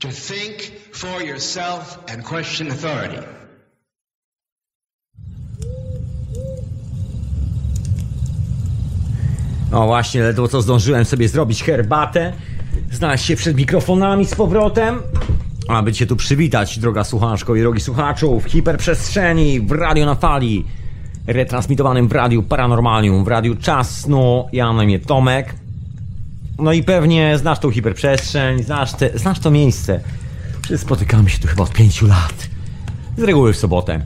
to think for yourself and question authority. No właśnie, ledwo co zdążyłem sobie zrobić herbatę, znaleźć się przed mikrofonami z powrotem, aby cię tu przywitać, droga słuchaczko i drogi słuchaczu, w hiperprzestrzeni, w radio na fali, retransmitowanym w radiu Paranormalium, w radiu Czas Snu, ja na imię Tomek. No i pewnie znasz tą hiperprzestrzeń, znasz, te, znasz to miejsce. Spotykamy się tu chyba od pięciu lat. Z reguły w sobotę.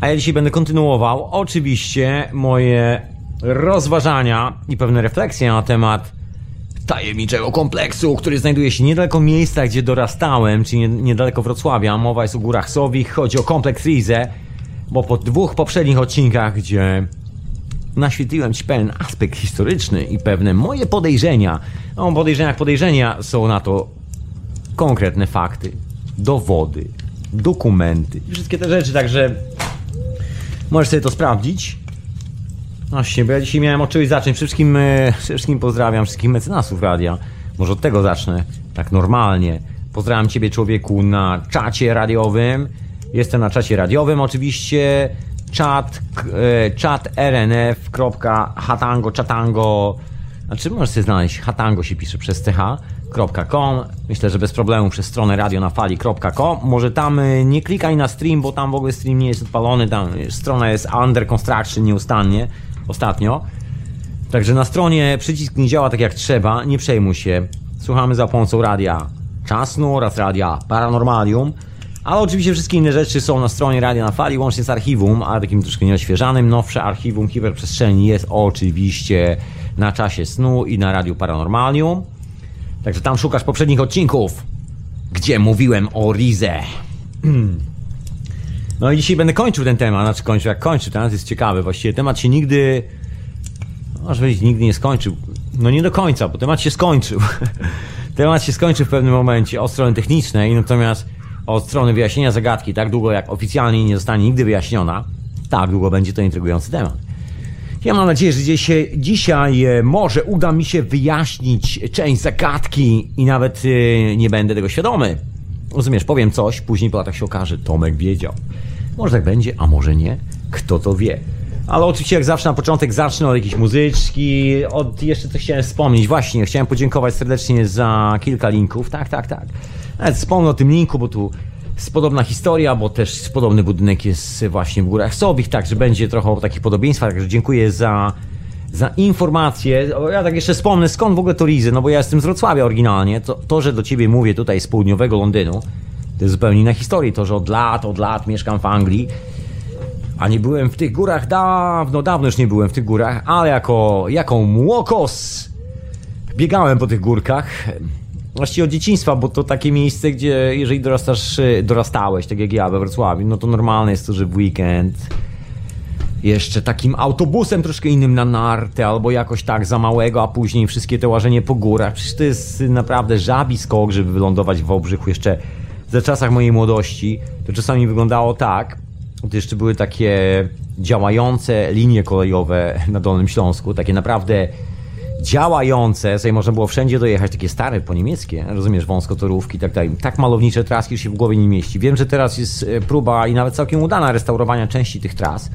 A ja dzisiaj będę kontynuował oczywiście moje rozważania i pewne refleksje na temat tajemniczego kompleksu, który znajduje się niedaleko miejsca, gdzie dorastałem, czyli niedaleko Wrocławia. Mowa jest o Górach Sowich, chodzi o kompleks Rize, bo po dwóch poprzednich odcinkach, gdzie naświetliłem Ci pewien aspekt historyczny i pewne moje podejrzenia, no podejrzenia podejrzenia są na to konkretne fakty, dowody, dokumenty i wszystkie te rzeczy, także możesz sobie to sprawdzić. Właśnie, bo ja dzisiaj miałem od czegoś zacząć. Wszystkim, e, wszystkim pozdrawiam wszystkich mecenasów radia. Może od tego zacznę, tak normalnie. Pozdrawiam Ciebie, człowieku, na czacie radiowym. Jestem na czacie radiowym oczywiście. Czat, e, czat rnf.hatango, chatango. Znaczy, możesz sobie znaleźć, hatango się pisze przez ch.com. Myślę, że bez problemu przez stronę radionafali.com. Może tam e, nie klikaj na stream, bo tam w ogóle stream nie jest odpalony. Tam strona jest under construction nieustannie ostatnio. Także na stronie przycisk nie działa tak jak trzeba, nie przejmuj się. Słuchamy za pomocą radia Czasnu oraz radia Paranormalium. Ale oczywiście wszystkie inne rzeczy są na stronie Radia na Fali, łącznie z archiwum, ale takim troszkę nieoświeżanym. Nowsze archiwum hiperprzestrzeni jest oczywiście na czasie snu i na Radiu Paranormalium. Także tam szukasz poprzednich odcinków, gdzie mówiłem o Rize. No i dzisiaj będę kończył ten temat, znaczy kończył jak kończy, teraz jest ciekawy. Właściwie temat się nigdy, może powiedzieć, nigdy nie skończył. No nie do końca, bo temat się skończył. temat się skończył w pewnym momencie od strony technicznej, natomiast od strony wyjaśnienia zagadki, tak długo jak oficjalnie nie zostanie nigdy wyjaśniona, tak długo będzie to intrygujący temat. Ja mam nadzieję, że dzisiaj, dzisiaj e, może uda mi się wyjaśnić część zagadki i nawet e, nie będę tego świadomy. Rozumiesz, powiem coś, później po latach się okaże, Tomek wiedział. Może tak będzie, a może nie. Kto to wie. Ale oczywiście jak zawsze na początek zacznę od jakiejś muzyczki, od jeszcze coś chciałem wspomnieć. Właśnie, chciałem podziękować serdecznie za kilka linków. Tak, tak, tak. Nawet wspomnę o tym linku, bo tu jest podobna historia, bo też podobny budynek jest właśnie w Górach Sobich, także będzie trochę o takich podobieństwach. Także dziękuję za, za informację. Ja tak jeszcze wspomnę, skąd w ogóle to Rizy, no bo ja jestem z Wrocławia oryginalnie. To, to, że do ciebie mówię tutaj z południowego Londynu, to jest zupełnie inna historia. To, że od lat, od lat mieszkam w Anglii, a nie byłem w tych górach dawno, dawno już nie byłem w tych górach, ale jako, jako młokos biegałem po tych górkach. Właściwie od dzieciństwa, bo to takie miejsce, gdzie jeżeli dorastasz, dorastałeś, tak jak ja we Wrocławiu, no to normalne jest to, że w weekend jeszcze takim autobusem troszkę innym na narty, albo jakoś tak za małego, a później wszystkie te łażenie po górach. Przecież to jest naprawdę żabi skok, żeby wylądować w Obrzychu jeszcze za czasach mojej młodości. To czasami wyglądało tak, to jeszcze były takie działające linie kolejowe na Dolnym Śląsku, takie naprawdę działające, sobie można było wszędzie dojechać, takie stare po niemieckie, rozumiesz, wąskotorówki, tak dalej. Tak malownicze traski już się w głowie nie mieści. Wiem, że teraz jest e, próba i nawet całkiem udana restaurowania części tych tras,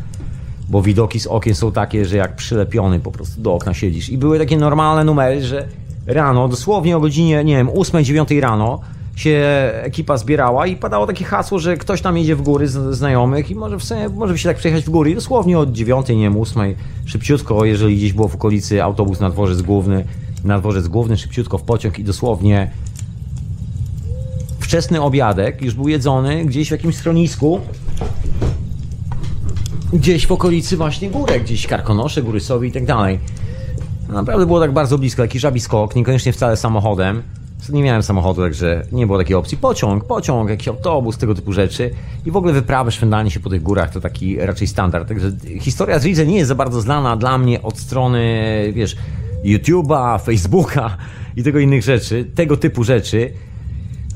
bo widoki z okien są takie, że jak przylepiony po prostu do okna siedzisz. I były takie normalne numery, że rano, dosłownie o godzinie, nie wiem, 8-9 rano, się ekipa zbierała i padało takie hasło, że ktoś tam jedzie w góry z znajomych i może w sumie, może by się tak przejechać w góry. Dosłownie od 9, nie wiem, 8, szybciutko, jeżeli gdzieś było w okolicy autobus na dworzec główny, na dworzec główny, szybciutko w pociąg i dosłownie wczesny obiadek już był jedzony gdzieś w jakimś schronisku. Gdzieś w okolicy właśnie górek, gdzieś Karkonosze, Góry Sowi i tak dalej. Naprawdę było tak bardzo blisko, jakiś żabi skok, niekoniecznie wcale samochodem. Nie miałem samochodu, także nie było takiej opcji. Pociąg, pociąg, jakiś autobus, tego typu rzeczy. I w ogóle wyprawy, szwendanie się po tych górach to taki raczej standard. Także historia z Ridze nie jest za bardzo znana dla mnie od strony, wiesz, YouTube'a, Facebooka i tego innych rzeczy, tego typu rzeczy.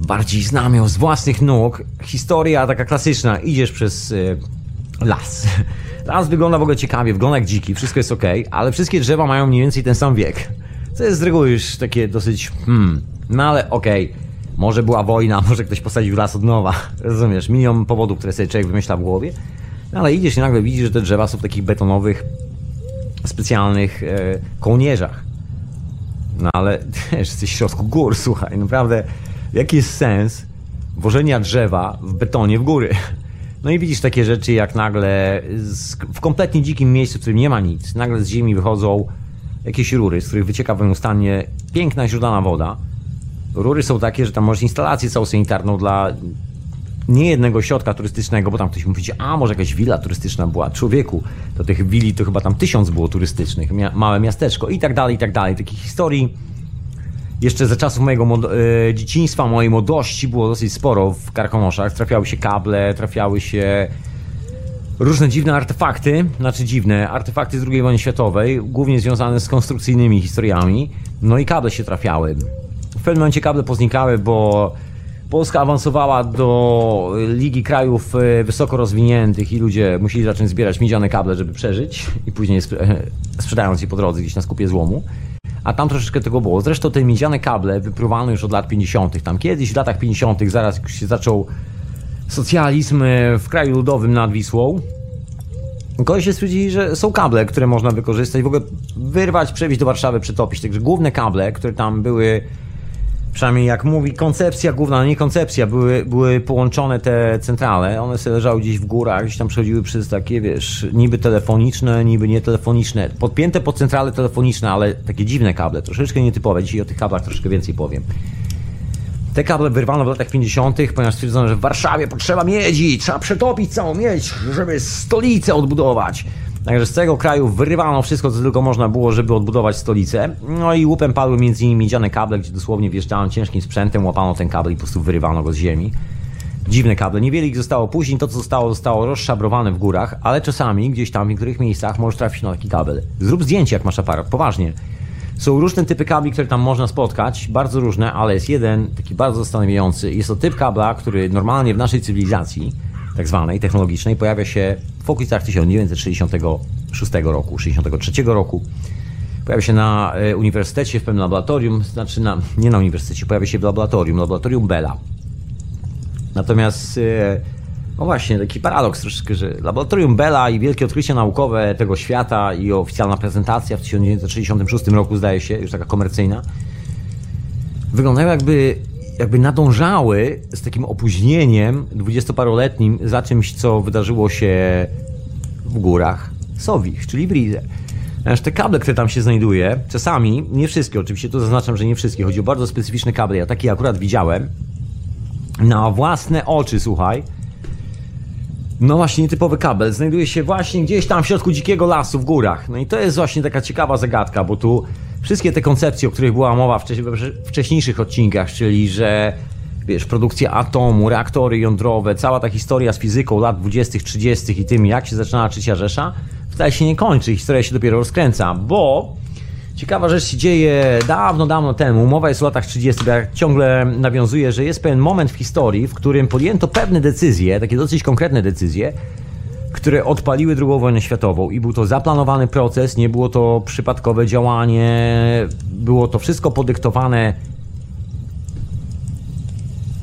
Bardziej znam ją z własnych nóg. Historia taka klasyczna. Idziesz przez y, las. Las wygląda w ogóle ciekawie, wygląda jak dziki, wszystko jest ok, ale wszystkie drzewa mają mniej więcej ten sam wiek. Co jest z reguły już takie dosyć, hmm, no ale okej. Okay. Może była wojna, może ktoś posadził las od nowa. Rozumiesz? Milion powodów, które sobie człowiek wymyśla w głowie. No ale idziesz i nagle widzisz, że te drzewa są w takich betonowych, specjalnych e, kołnierzach. No ale też jesteś w środku gór, słuchaj, naprawdę. Jaki jest sens wożenia drzewa w betonie w góry? No i widzisz takie rzeczy, jak nagle z, w kompletnie dzikim miejscu, w którym nie ma nic, nagle z ziemi wychodzą jakieś rury, z których wycieka w stanie piękna źródlana woda. Rury są takie, że tam możesz instalację całą sanitarną dla nie jednego środka turystycznego, bo tam ktoś mówi, a może jakaś willa turystyczna była. Człowieku, to tych willi to chyba tam tysiąc było turystycznych, małe miasteczko i tak dalej, i tak dalej. Takich historii jeszcze za czasów mojego e, dzieciństwa, mojej młodości było dosyć sporo w Karkonoszach. Trafiały się kable, trafiały się różne dziwne artefakty, znaczy dziwne, artefakty z II wojny światowej, głównie związane z konstrukcyjnymi historiami. No i kable się trafiały. W pewnym momencie kable poznikały, bo Polska awansowała do Ligi Krajów e, Wysoko Rozwiniętych i ludzie musieli zacząć zbierać miedziane kable, żeby przeżyć i później sprzedając je po drodze gdzieś na skupie złomu. A tam troszeczkę tego było. Zresztą te miedziane kable wypróbowano już od lat 50. Tam kiedyś w latach 50. zaraz się zaczął socjalizm e, w kraju ludowym nad Wisłą. się stwierdzili, że są kable, które można wykorzystać, w ogóle wyrwać, przewieźć do Warszawy, przetopić. Także główne kable, które tam były przynajmniej jak mówi koncepcja główna, no nie koncepcja, były, były połączone te centrale, one sobie leżały gdzieś w górach, gdzieś tam przechodziły przez takie, wiesz, niby telefoniczne, niby nietelefoniczne, podpięte pod centrale telefoniczne, ale takie dziwne kable, troszeczkę nietypowe, dzisiaj o tych kablach troszeczkę więcej powiem. Te kable wyrwano w latach 50., ponieważ stwierdzono, że w Warszawie potrzeba miedzi, trzeba przetopić całą miedź, żeby stolicę odbudować. Także z całego kraju wyrywano wszystko, co tylko można było, żeby odbudować stolicę. No i łupem padły między innymi miedziane kable, gdzie dosłownie wjeżdżano ciężkim sprzętem, łapano ten kabel i po prostu wyrywano go z ziemi. Dziwne kable. Niewiele ich zostało później. To, co zostało, zostało rozszabrowane w górach, ale czasami gdzieś tam w niektórych miejscach możesz trafić na taki kabel. Zrób zdjęcie, jak masz aparat. Poważnie. Są różne typy kabli, które tam można spotkać, bardzo różne, ale jest jeden taki bardzo zastanawiający. Jest to typ kabla, który normalnie w naszej cywilizacji tak zwanej technologicznej pojawia się w okolicach 1966 roku, 63 roku. Pojawia się na e, uniwersytecie, w pewnym laboratorium, znaczy na, nie na uniwersytecie, pojawia się w laboratorium, laboratorium Bella. Natomiast, e, no właśnie, taki paradoks troszeczkę, że laboratorium Bella i wielkie odkrycia naukowe tego świata i oficjalna prezentacja w 1966 roku, zdaje się, już taka komercyjna, wyglądają jakby jakby nadążały z takim opóźnieniem dwudziestoparoletnim za czymś, co wydarzyło się w górach Sowich, czyli w Rize. Aż te kable, które tam się znajduje, czasami, nie wszystkie, oczywiście tu zaznaczam, że nie wszystkie, chodzi o bardzo specyficzne kable, ja takie akurat widziałem na własne oczy, słuchaj. No właśnie, nietypowy kabel znajduje się właśnie gdzieś tam w środku dzikiego lasu w górach. No i to jest właśnie taka ciekawa zagadka, bo tu wszystkie te koncepcje, o których była mowa w wcześniejszych odcinkach, czyli że wiesz, produkcja atomu, reaktory jądrowe, cała ta historia z fizyką lat 20., 30. i tym, jak się zaczynała trzecia Rzesza, wcale się nie kończy. Historia się dopiero rozkręca, bo ciekawa rzecz się dzieje dawno, dawno temu. Mowa jest o latach 30., jak ciągle nawiązuje, że jest pewien moment w historii, w którym podjęto pewne decyzje, takie dosyć konkretne decyzje, które odpaliły II wojnę światową i był to zaplanowany proces, nie było to przypadkowe działanie, było to wszystko podyktowane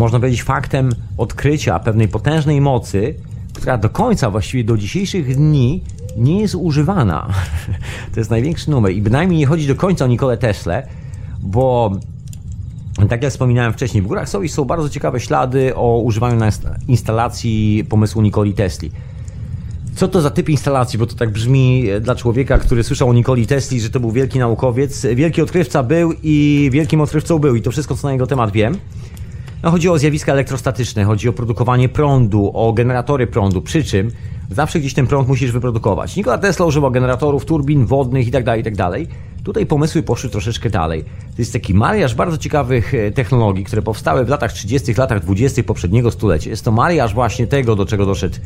można powiedzieć faktem odkrycia pewnej potężnej mocy, która do końca, właściwie do dzisiejszych dni nie jest używana. To jest największy numer i bynajmniej nie chodzi do końca o Nikolę Tesla, bo tak jak wspominałem wcześniej, w Górach Sowisz są bardzo ciekawe ślady o używaniu na instalacji pomysłu Nikoli Tesli. Co to za typ instalacji? Bo to tak brzmi dla człowieka, który słyszał o Nikoli Tesli, że to był wielki naukowiec. Wielki odkrywca był i wielkim odkrywcą był i to wszystko, co na jego temat wiem. No, chodzi o zjawiska elektrostatyczne, chodzi o produkowanie prądu, o generatory prądu, przy czym zawsze gdzieś ten prąd musisz wyprodukować. Nikola Tesla używał generatorów, turbin wodnych itd., tak itd. Tak Tutaj pomysły poszły troszeczkę dalej. To jest taki mariaż bardzo ciekawych e, technologii, które powstały w latach 30., latach 20. poprzedniego stulecia. Jest to mariaż właśnie tego, do czego doszedł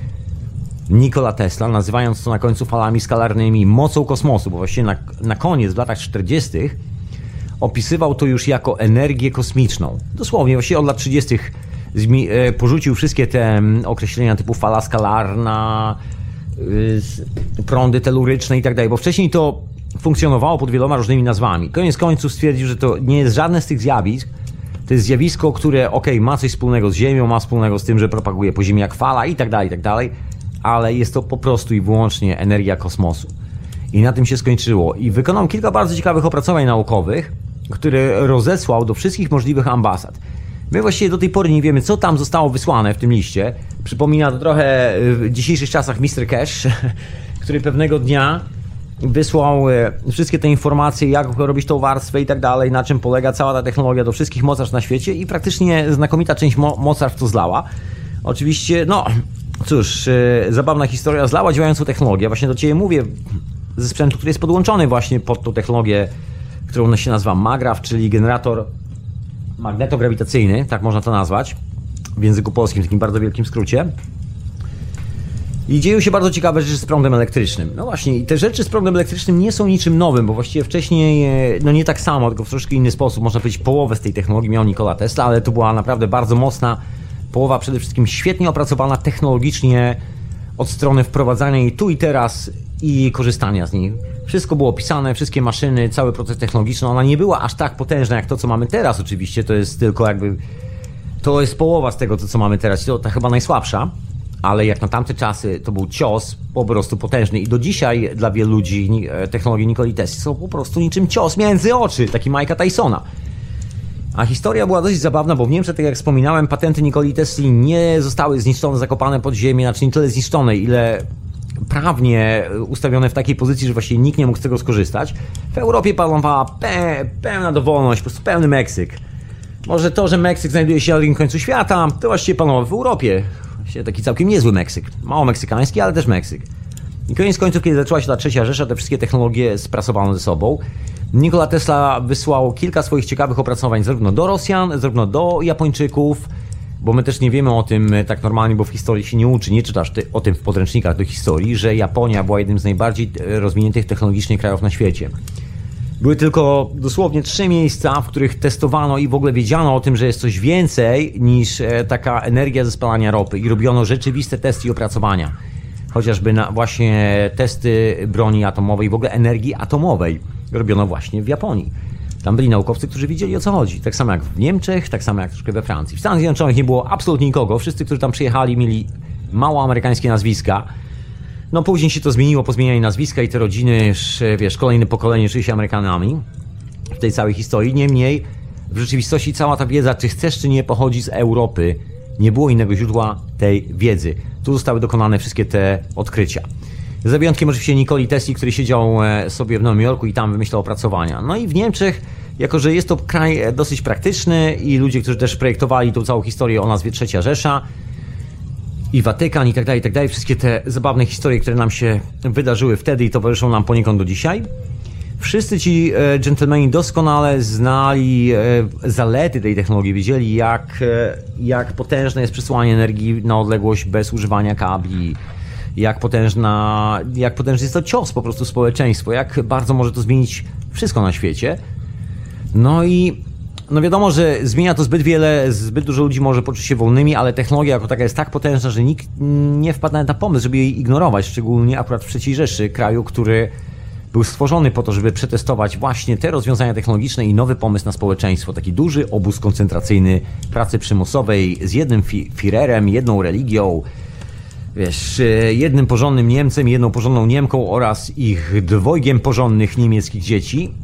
Nikola Tesla, nazywając to na końcu falami skalarnymi mocą kosmosu, bo właściwie na, na koniec, w latach 40., opisywał to już jako energię kosmiczną. Dosłownie, właściwie od lat 30. E, porzucił wszystkie te określenia typu fala skalarna, y, prądy teluryczne i tak dalej, bo wcześniej to funkcjonowało pod wieloma różnymi nazwami. Koniec końców stwierdził, że to nie jest żadne z tych zjawisk, To jest zjawisko, które ok, ma coś wspólnego z Ziemią, ma wspólnego z tym, że propaguje po Ziemi jak fala i tak dalej, i tak dalej, ale jest to po prostu i wyłącznie energia kosmosu. I na tym się skończyło. I wykonał kilka bardzo ciekawych opracowań naukowych, które rozesłał do wszystkich możliwych ambasad. My właściwie do tej pory nie wiemy, co tam zostało wysłane w tym liście. Przypomina to trochę w dzisiejszych czasach Mr. Cash, który pewnego dnia wysłał e, wszystkie te informacje, jak robić tą warstwę i tak dalej, na czym polega cała ta technologia do wszystkich mocarstw na świecie i praktycznie znakomita część mo mocarstw to zlała. Oczywiście, no cóż, e, zabawna historia zlała działającą technologię. Właśnie do Ciebie mówię ze sprzętu, który jest podłączony właśnie pod tą technologię, którą się nazywa MAGRAF, czyli generator magnetograwitacyjny, tak można to nazwać w języku polskim, w takim bardzo wielkim skrócie. I dzieją się bardzo ciekawe rzeczy z prądem elektrycznym. No właśnie, i te rzeczy z prądem elektrycznym nie są niczym nowym, bo właściwie wcześniej, e, no nie tak samo, tylko w troszkę inny sposób, można powiedzieć, połowę z tej technologii miał Nikola Tesla, ale to była naprawdę bardzo mocna połowa, przede wszystkim świetnie opracowana technologicznie od strony wprowadzania jej tu i teraz i korzystania z niej. Wszystko było opisane, wszystkie maszyny, cały proces technologiczny. Ona nie była aż tak potężna jak to, co mamy teraz, oczywiście. To jest tylko jakby. To jest połowa z tego, co mamy teraz. To ta chyba najsłabsza, ale jak na tamte czasy to był cios po prostu potężny. I do dzisiaj dla wielu ludzi e, technologie Nikoli Tesla są po prostu niczym cios między oczy, taki Mike'a Tysona. A historia była dość zabawna, bo w Niemczech, tak jak wspominałem, patenty Nikoli Tesli nie zostały zniszczone, zakopane pod ziemię, znaczy nie tyle zniszczone, ile prawnie ustawione w takiej pozycji, że właściwie nikt nie mógł z tego skorzystać. W Europie panowała pe pełna dowolność, po prostu pełny Meksyk. Może to, że Meksyk znajduje się na drugim końcu świata, to właściwie panował w Europie. Właściwie taki całkiem niezły Meksyk. Mało meksykański, ale też Meksyk. I koniec końców, kiedy zaczęła się ta trzecia Rzesza, te wszystkie technologie sprasowano ze sobą. Nikola Tesla wysłał kilka swoich ciekawych opracowań zarówno do Rosjan, zarówno do Japończyków, bo my też nie wiemy o tym e, tak normalnie, bo w historii się nie uczy, nie czytasz ty o tym w podręcznikach do historii, że Japonia była jednym z najbardziej e, rozwiniętych technologicznie krajów na świecie. Były tylko dosłownie trzy miejsca, w których testowano i w ogóle wiedziano o tym, że jest coś więcej niż e, taka energia ze spalania ropy i robiono rzeczywiste testy i opracowania. Chociażby na właśnie testy broni atomowej, w ogóle energii atomowej robiono właśnie w Japonii. Tam byli naukowcy, którzy wiedzieli o co chodzi. Tak samo jak w Niemczech, tak samo jak troszkę we Francji. W Stanach Zjednoczonych nie było absolutnie nikogo. Wszyscy, którzy tam przyjechali, mieli mało amerykańskie nazwiska. No później się to zmieniło, pozmieniali nazwiska i te rodziny, wiesz, kolejne pokolenie żyli się Amerykanami w tej całej historii. Niemniej w rzeczywistości cała ta wiedza, czy chcesz, czy nie, pochodzi z Europy. Nie było innego źródła tej wiedzy. Tu zostały dokonane wszystkie te odkrycia. Za wyjątkiem oczywiście Nikoli Tesli, który siedział e, sobie w Nowym Jorku i tam wymyślał opracowania. No i w Niemczech, jako że jest to kraj e, dosyć praktyczny i ludzie, którzy też projektowali tą całą historię o nazwie Trzecia Rzesza i Watykan i tak dalej, i tak dalej, wszystkie te zabawne historie, które nam się wydarzyły wtedy i towarzyszą nam poniekąd do dzisiaj. Wszyscy ci e, dżentelmeni doskonale znali zalety tej technologii, wiedzieli jak, jak potężne jest przesyłanie energii na odległość bez używania kabli, jak potężna, jak potężny jest to cios po prostu społeczeństwo, jak bardzo może to zmienić wszystko na świecie. No i no wiadomo, że zmienia to zbyt wiele, zbyt dużo ludzi może poczuć się wolnymi, ale technologia jako taka jest tak potężna, że nikt nie wpadł nawet na pomysł, żeby jej ignorować, szczególnie akurat w III Rzeszy, kraju, który był stworzony po to, żeby przetestować właśnie te rozwiązania technologiczne i nowy pomysł na społeczeństwo. Taki duży obóz koncentracyjny pracy przymusowej z jednym fi Firerem, jedną religią, wiesz, jednym porządnym Niemcem, jedną porządną Niemką oraz ich dwojgiem porządnych niemieckich dzieci,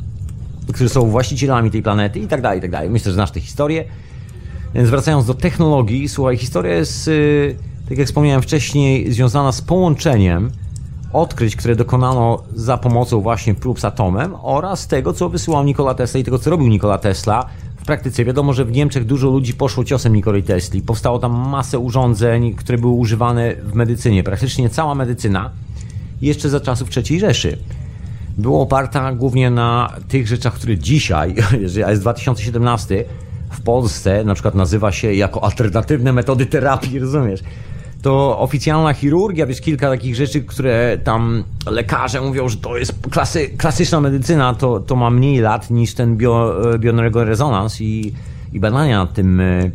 którzy są właścicielami tej planety i tak dalej, i tak dalej. Myślę, że znasz tę historię. Więc wracając do technologii, słuchaj, historia jest, y, tak jak wspomniałem wcześniej, związana z połączeniem odkryć, które dokonano za pomocą właśnie prób z atomem oraz tego, co wysyłał Nikola Tesla i tego, co robił Nikola Tesla praktyce. Wiadomo, że w Niemczech dużo ludzi poszło ciosem Nikoli Tesli. Powstało tam masę urządzeń, które były używane w medycynie. Praktycznie cała medycyna jeszcze za czasów III Rzeszy była oparta głównie na tych rzeczach, które dzisiaj, jest 2017, w Polsce na przykład nazywa się jako alternatywne metody terapii, rozumiesz? To oficjalna chirurgia, wiesz, kilka takich rzeczy, które tam lekarze mówią, że to jest klasy, klasyczna medycyna, to, to ma mniej lat niż ten bio, bioenergorezonans i, i badania nad tym e,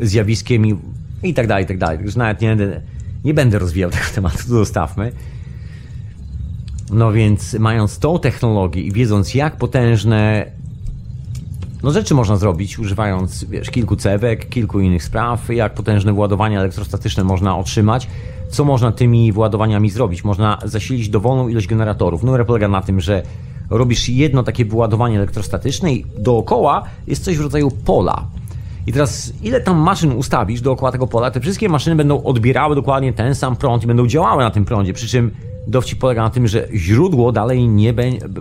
zjawiskiem i, i tak dalej, i tak dalej. Także nawet nie, nie będę rozwijał tego tematu, to zostawmy. No więc mając tą technologię i wiedząc jak potężne No rzeczy można zrobić używając, wiesz, kilku cewek, kilku innych spraw, jak potężne władowania elektrostatyczne można otrzymać. Co można tymi wyładowaniami zrobić? Można zasilić dowolną ilość generatorów. Numer polega na tym, że robisz jedno takie wyładowanie elektrostatyczne i dookoła jest coś w rodzaju pola. I teraz, ile tam maszyn ustawisz dookoła tego pola, te wszystkie maszyny będą odbierały dokładnie ten sam prąd i będą działały na tym prądzie. Przy czym dowcip polega na tym, że źródło dalej nie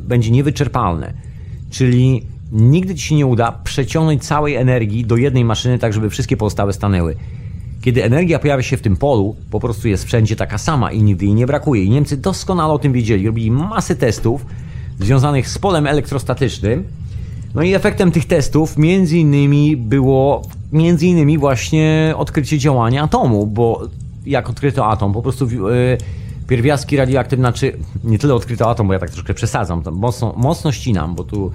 będzie niewyczerpalne. Czyli nigdy ci się nie uda przeciągnąć całej energii do jednej maszyny, tak żeby wszystkie pozostałe stanęły. Kiedy energia pojawia się w tym polu, po prostu jest wszędzie taka sama i nigdy jej nie brakuje. I Niemcy doskonale o tym wiedzieli. Robili masę testów związanych z polem elektrostatycznym. No i efektem tych testów między innymi było między innymi właśnie odkrycie działania atomu, bo jak odkryto atom, po prostu yy, pierwiastki radioaktywne, czy nie tyle odkryto atom, bo ja tak troszkę przesadzam, mocno, mocno ścinam, bo tu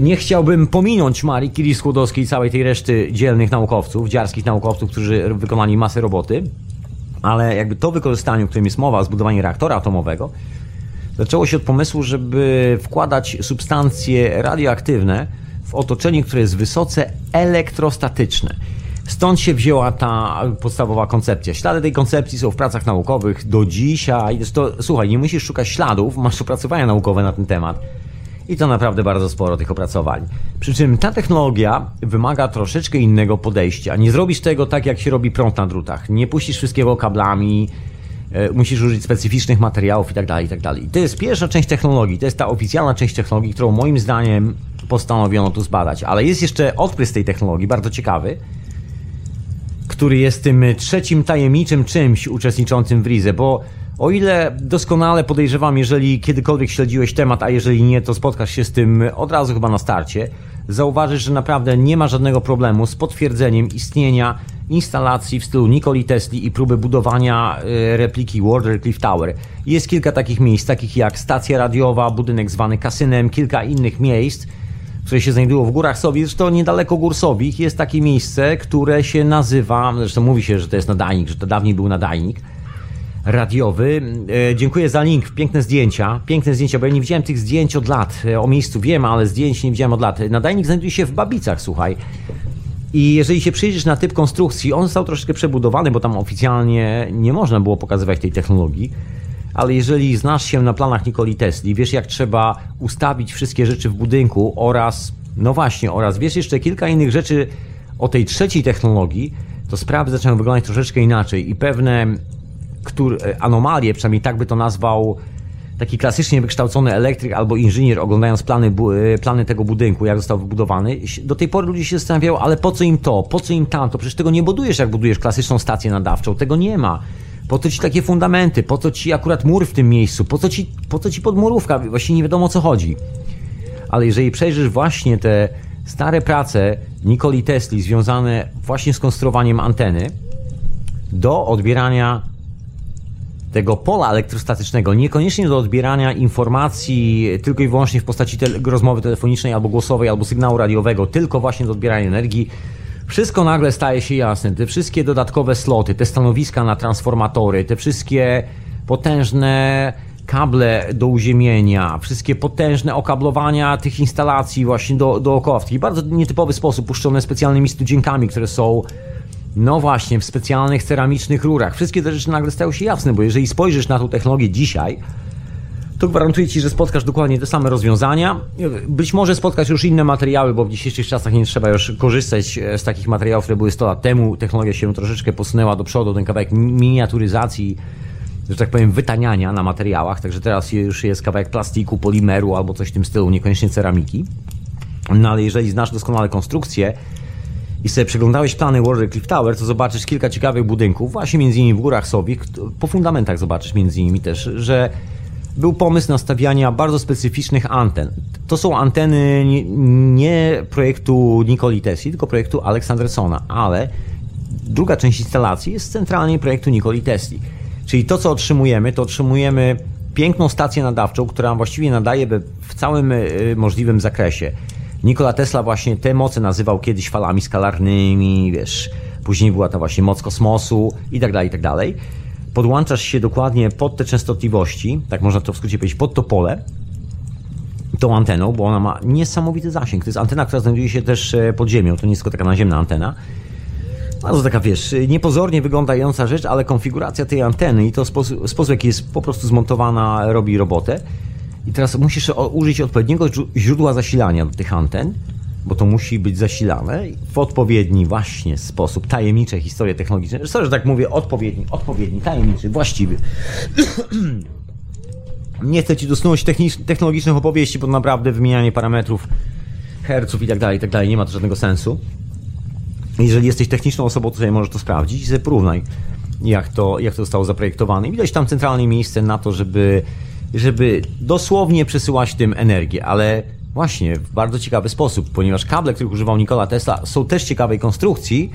nie chciałbym pominąć Marii Curie-Skłodowskiej i całej tej reszty dzielnych naukowców, dziarskich naukowców, którzy wykonali masę roboty, ale jakby to wykorzystanie, o którym jest mowa, zbudowanie reaktora atomowego, zaczęło się od pomysłu, żeby wkładać substancje radioaktywne w otoczenie, które jest wysoce elektrostatyczne. Stąd się wzięła ta podstawowa koncepcja. Ślady tej koncepcji są w pracach naukowych do dzisiaj. To, słuchaj, nie musisz szukać śladów, masz opracowania naukowe na ten temat. I to naprawdę bardzo sporo tych opracowań. Przy czym ta technologia wymaga troszeczkę innego podejścia. Nie zrobisz tego tak, jak się robi prąd na drutach. Nie puścisz wszystkiego kablami, e, musisz użyć specyficznych materiałów itd., tak itd. Tak to jest pierwsza część technologii, to jest ta oficjalna część technologii, którą moim zdaniem postanowiono tu zbadać. Ale jest jeszcze odprysk tej technologii, bardzo ciekawy, który jest tym trzecim tajemniczym czymś uczestniczącym w Rize, bo o ile doskonale podejrzewam, jeżeli kiedykolwiek śledziłeś temat, a jeżeli nie, to spotkasz się z tym od razu chyba na starcie, zauważysz, że naprawdę nie ma żadnego problemu z potwierdzeniem istnienia instalacji w stylu Nikoli Tesli i próby budowania e, repliki Warder Cliff Tower. Jest kilka takich miejsc, takich jak stacja radiowa, budynek zwany kasynem, kilka innych miejsc, które się znajdują w górach Sowich. Zresztą niedaleko gór Sowich jest takie miejsce, które się nazywa, zresztą mówi się, że to jest nadajnik, że to dawniej był nadajnik, radiowy. E, dziękuję za link, piękne zdjęcia, piękne zdjęcia, bo ja nie widziałem tych zdjęć od lat. E, o miejscu wiem, ale zdjęć nie widziałem od lat. Nadajnik znajduje się w Babicach, słuchaj. I jeżeli się przyjrzysz na typ konstrukcji, on został troszeczkę przebudowany, bo tam oficjalnie nie można było pokazywać tej technologii. Ale jeżeli znasz się na planach Nikoli Tesli, wiesz jak trzeba ustawić wszystkie rzeczy w budynku oraz, no właśnie, oraz wiesz jeszcze kilka innych rzeczy o tej trzeciej technologii, to sprawy zaczynają wyglądać troszeczkę inaczej i pewne który, e, anomalie, przynajmniej tak by to nazwał taki klasycznie wykształcony elektryk albo inżynier, oglądając plany, e, plany tego budynku, jak został wybudowany, do tej pory ludzie się zastanawiają, ale po co im to, po co im tamto? Przecież tego nie budujesz, jak budujesz klasyczną stację nadawczą, tego nie ma. Po co ci takie fundamenty? Po co ci akurat mur w tym miejscu? Po co ci, po co ci podmurówka? Właściwie nie wiadomo o co chodzi. Ale jeżeli przejrzysz właśnie te stare prace Nikoli Tesli związane właśnie z konstruowaniem anteny do odbierania tego pola elektrostatycznego, niekoniecznie do odbierania informacji tylko i wyłącznie w postaci rozmowy telefonicznej albo głosowej, albo sygnału radiowego, tylko właśnie do odbierania energii, wszystko nagle staje się jasne. Te wszystkie dodatkowe sloty, te stanowiska na transformatory, te wszystkie potężne kable do uziemienia, wszystkie potężne okablowania tych instalacji właśnie do, dookoła w taki bardzo nietypowy sposób, puszczone specjalnymi studzienkami, które są no właśnie, w specjalnych ceramicznych rurach. Wszystkie te rzeczy nagle stają się jasne, bo jeżeli spojrzysz na tą technologię dzisiaj, to gwarantuję Ci, że spotkasz dokładnie te same rozwiązania. Być może spotkasz już inne materiały, bo w dzisiejszych czasach nie trzeba już korzystać e, z takich materiałów, które były 100 lat temu. Technologia się troszeczkę posunęła do przodu, ten kawałek miniaturyzacji, że tak powiem, wytaniania na materiałach. Także teraz już jest kawałek plastiku, polimeru albo coś w tym stylu, niekoniecznie ceramiki. No ale jeżeli znasz doskonale konstrukcję, i sobie przeglądałeś plany Cliff Tower, to zobaczysz kilka ciekawych budynków, właśnie między innymi w Górach Sowich, po fundamentach zobaczysz między innymi też, że był pomysł nastawiania bardzo specyficznych anten. To są anteny nie, nie projektu Nikoli Tesli, tylko projektu Aleksandersona, ale druga część instalacji jest centralnie projektu Nikoli Tesli. Czyli to, co otrzymujemy, to otrzymujemy piękną stację nadawczą, która właściwie nadaje w całym y, możliwym zakresie. Nikola Tesla właśnie te moce nazywał kiedyś falami skalarnymi, wiesz, później była to właśnie moc kosmosu i tak dalej, i tak dalej. Podłączasz się dokładnie pod te częstotliwości, tak można to w skrócie powiedzieć, pod to pole. tą anteną, bo ona ma niesamowity zasięg. To jest antena, która znajduje się też e, pod ziemią, to nie jest tylko taka naziemna antena. Bardzo taka, wiesz, niepozornie wyglądająca rzecz, ale konfiguracja tej anteny i to sposób, sposób jaki jest po prostu zmontowana, robi robotę. I teraz musisz użyć odpowiedniego źródła zasilania do tych anten, bo to musi być zasilane w odpowiedni właśnie sposób. Tajemnicze historie technologiczne. Sorry, że tak mówię, odpowiedni, odpowiedni, tajemniczy, właściwy. Nie chcę ci dosunąć technologicznych opowieści, bo naprawdę wymienianie parametrów, herców i tak dalej, i tak dalej, nie ma to żadnego sensu. Jeżeli jesteś techniczną osobą, to sobie możesz to sprawdzić i sobie porównaj, jak to, jak to zostało zaprojektowane. I widać tam centralne miejsce na to, żeby, żeby dosłownie przesyłać tym energię, ale właśnie w bardzo ciekawy sposób, ponieważ kable, których używał Nikola Tesla, są też ciekawej konstrukcji.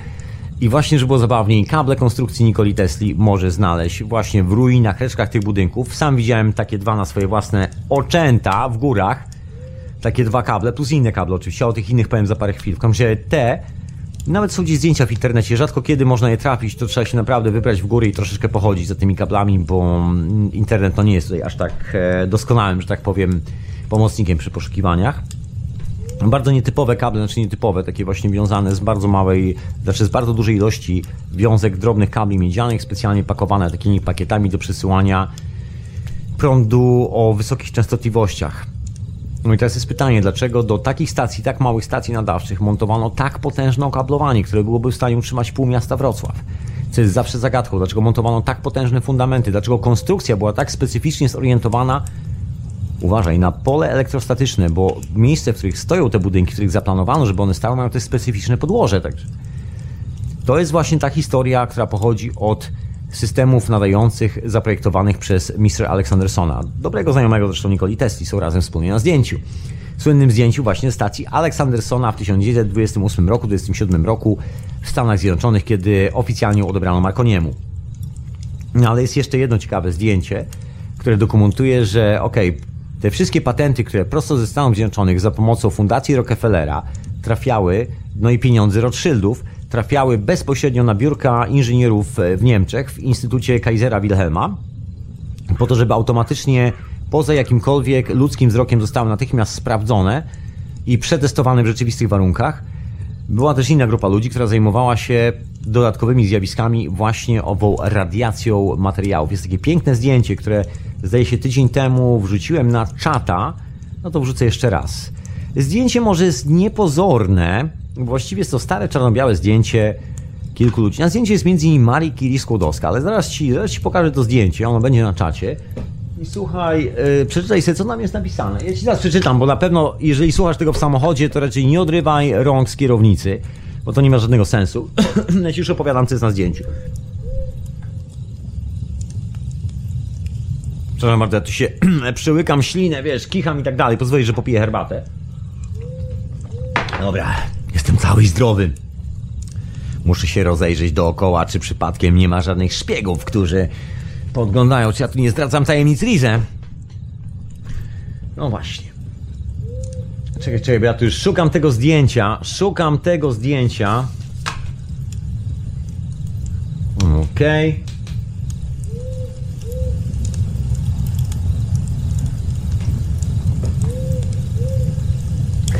I właśnie, żeby było zabawniej, kable konstrukcji Nikoli Tesli może znaleźć właśnie w ruinach, resztkach tych budynków. Sam widziałem takie dwa na swoje własne oczęta w górach. Takie dwa kable, plus inne kable oczywiście, o tych innych powiem za parę chwil. W każdym razie te nawet są gdzieś zdjęcia w internecie, rzadko kiedy można je trafić, to trzeba się naprawdę wybrać w góry i troszeczkę pochodzić za tymi kablami, bo internet to nie jest tutaj aż tak e, doskonałym, że tak powiem, pomocnikiem przy poszukiwaniach. Bardzo nietypowe kable, znaczy nietypowe, takie właśnie wiązane z bardzo małej, znaczy z bardzo dużej ilości wiązek drobnych kabli miedzianych, specjalnie pakowane takimi pakietami do przesyłania prądu o wysokich częstotliwościach. No i teraz jest pytanie, dlaczego do takich stacji, tak małych stacji nadawczych montowano tak potężne okablowanie, które byłoby w stanie utrzymać pół miasta Wrocław? Co jest zawsze zagadką, dlaczego montowano tak potężne fundamenty, dlaczego konstrukcja była tak specyficznie zorientowana, uważaj, na pole elektrostatyczne, bo miejsce, w których stoją te budynki, w których zaplanowano, żeby one stały, mają też specyficzne podłoże. Także to jest właśnie ta historia, która pochodzi od systemów nadających zaprojektowanych przez Mr. Aleksandersona, dobrego znajomego zresztą Nikoli Tesli, są razem wspólnie na zdjęciu. Słynnym zdjęciu właśnie stacji Aleksandersona w 1928 roku, 27 roku w Stanach Zjednoczonych, kiedy oficjalnie odebrano Marconiemu. No ale jest jeszcze jedno ciekawe zdjęcie, które dokumentuje, że okej, okay, te wszystkie patenty, które prosto ze Stanów Zjednoczonych za pomocą Fundacji Rockefellera trafiały, no i pieniądze Rothschildów, trafiały bezpośrednio na biurka inżynierów w Niemczech w Instytucie Kaisera Wilhelma, po to, żeby automatycznie poza jakimkolwiek ludzkim wzrokiem zostały natychmiast sprawdzone i przetestowane w rzeczywistych warunkach. Była też inna grupa ludzi, która zajmowała się dodatkowymi zjawiskami właśnie ową radiacją materiałów. Jest takie piękne zdjęcie, które zdaje się tydzień temu wrzuciłem na czata, no to wrzucę jeszcze raz. Zdjęcie może jest niepozorne, Właściwie jest to stare czarno-białe zdjęcie kilku ludzi. Na zdjęciu jest między innymi Marii Curie-Skłodowska, ale zaraz ci, zaraz ci pokażę to zdjęcie, ono będzie na czacie. I słuchaj, yy, przeczytaj sobie, co tam jest napisane. Ja ci zaraz przeczytam, bo na pewno, jeżeli słuchasz tego w samochodzie, to raczej nie odrywaj rąk z kierownicy, bo to nie ma żadnego sensu. ja ci już opowiadam, co jest na zdjęciu. Przepraszam bardzo, ja tu się przełykam ślinę, wiesz, kicham i tak dalej. Pozwolisz, że popiję herbatę. Dobra, Cały zdrowy. Muszę się rozejrzeć dookoła, czy przypadkiem nie ma żadnych szpiegów, którzy podglądają, czy ja tu nie zdradzam tajemnic Rize. No właśnie. Czekaj, czekaj, ja tu już szukam tego zdjęcia. Szukam tego zdjęcia. Okej. Okay.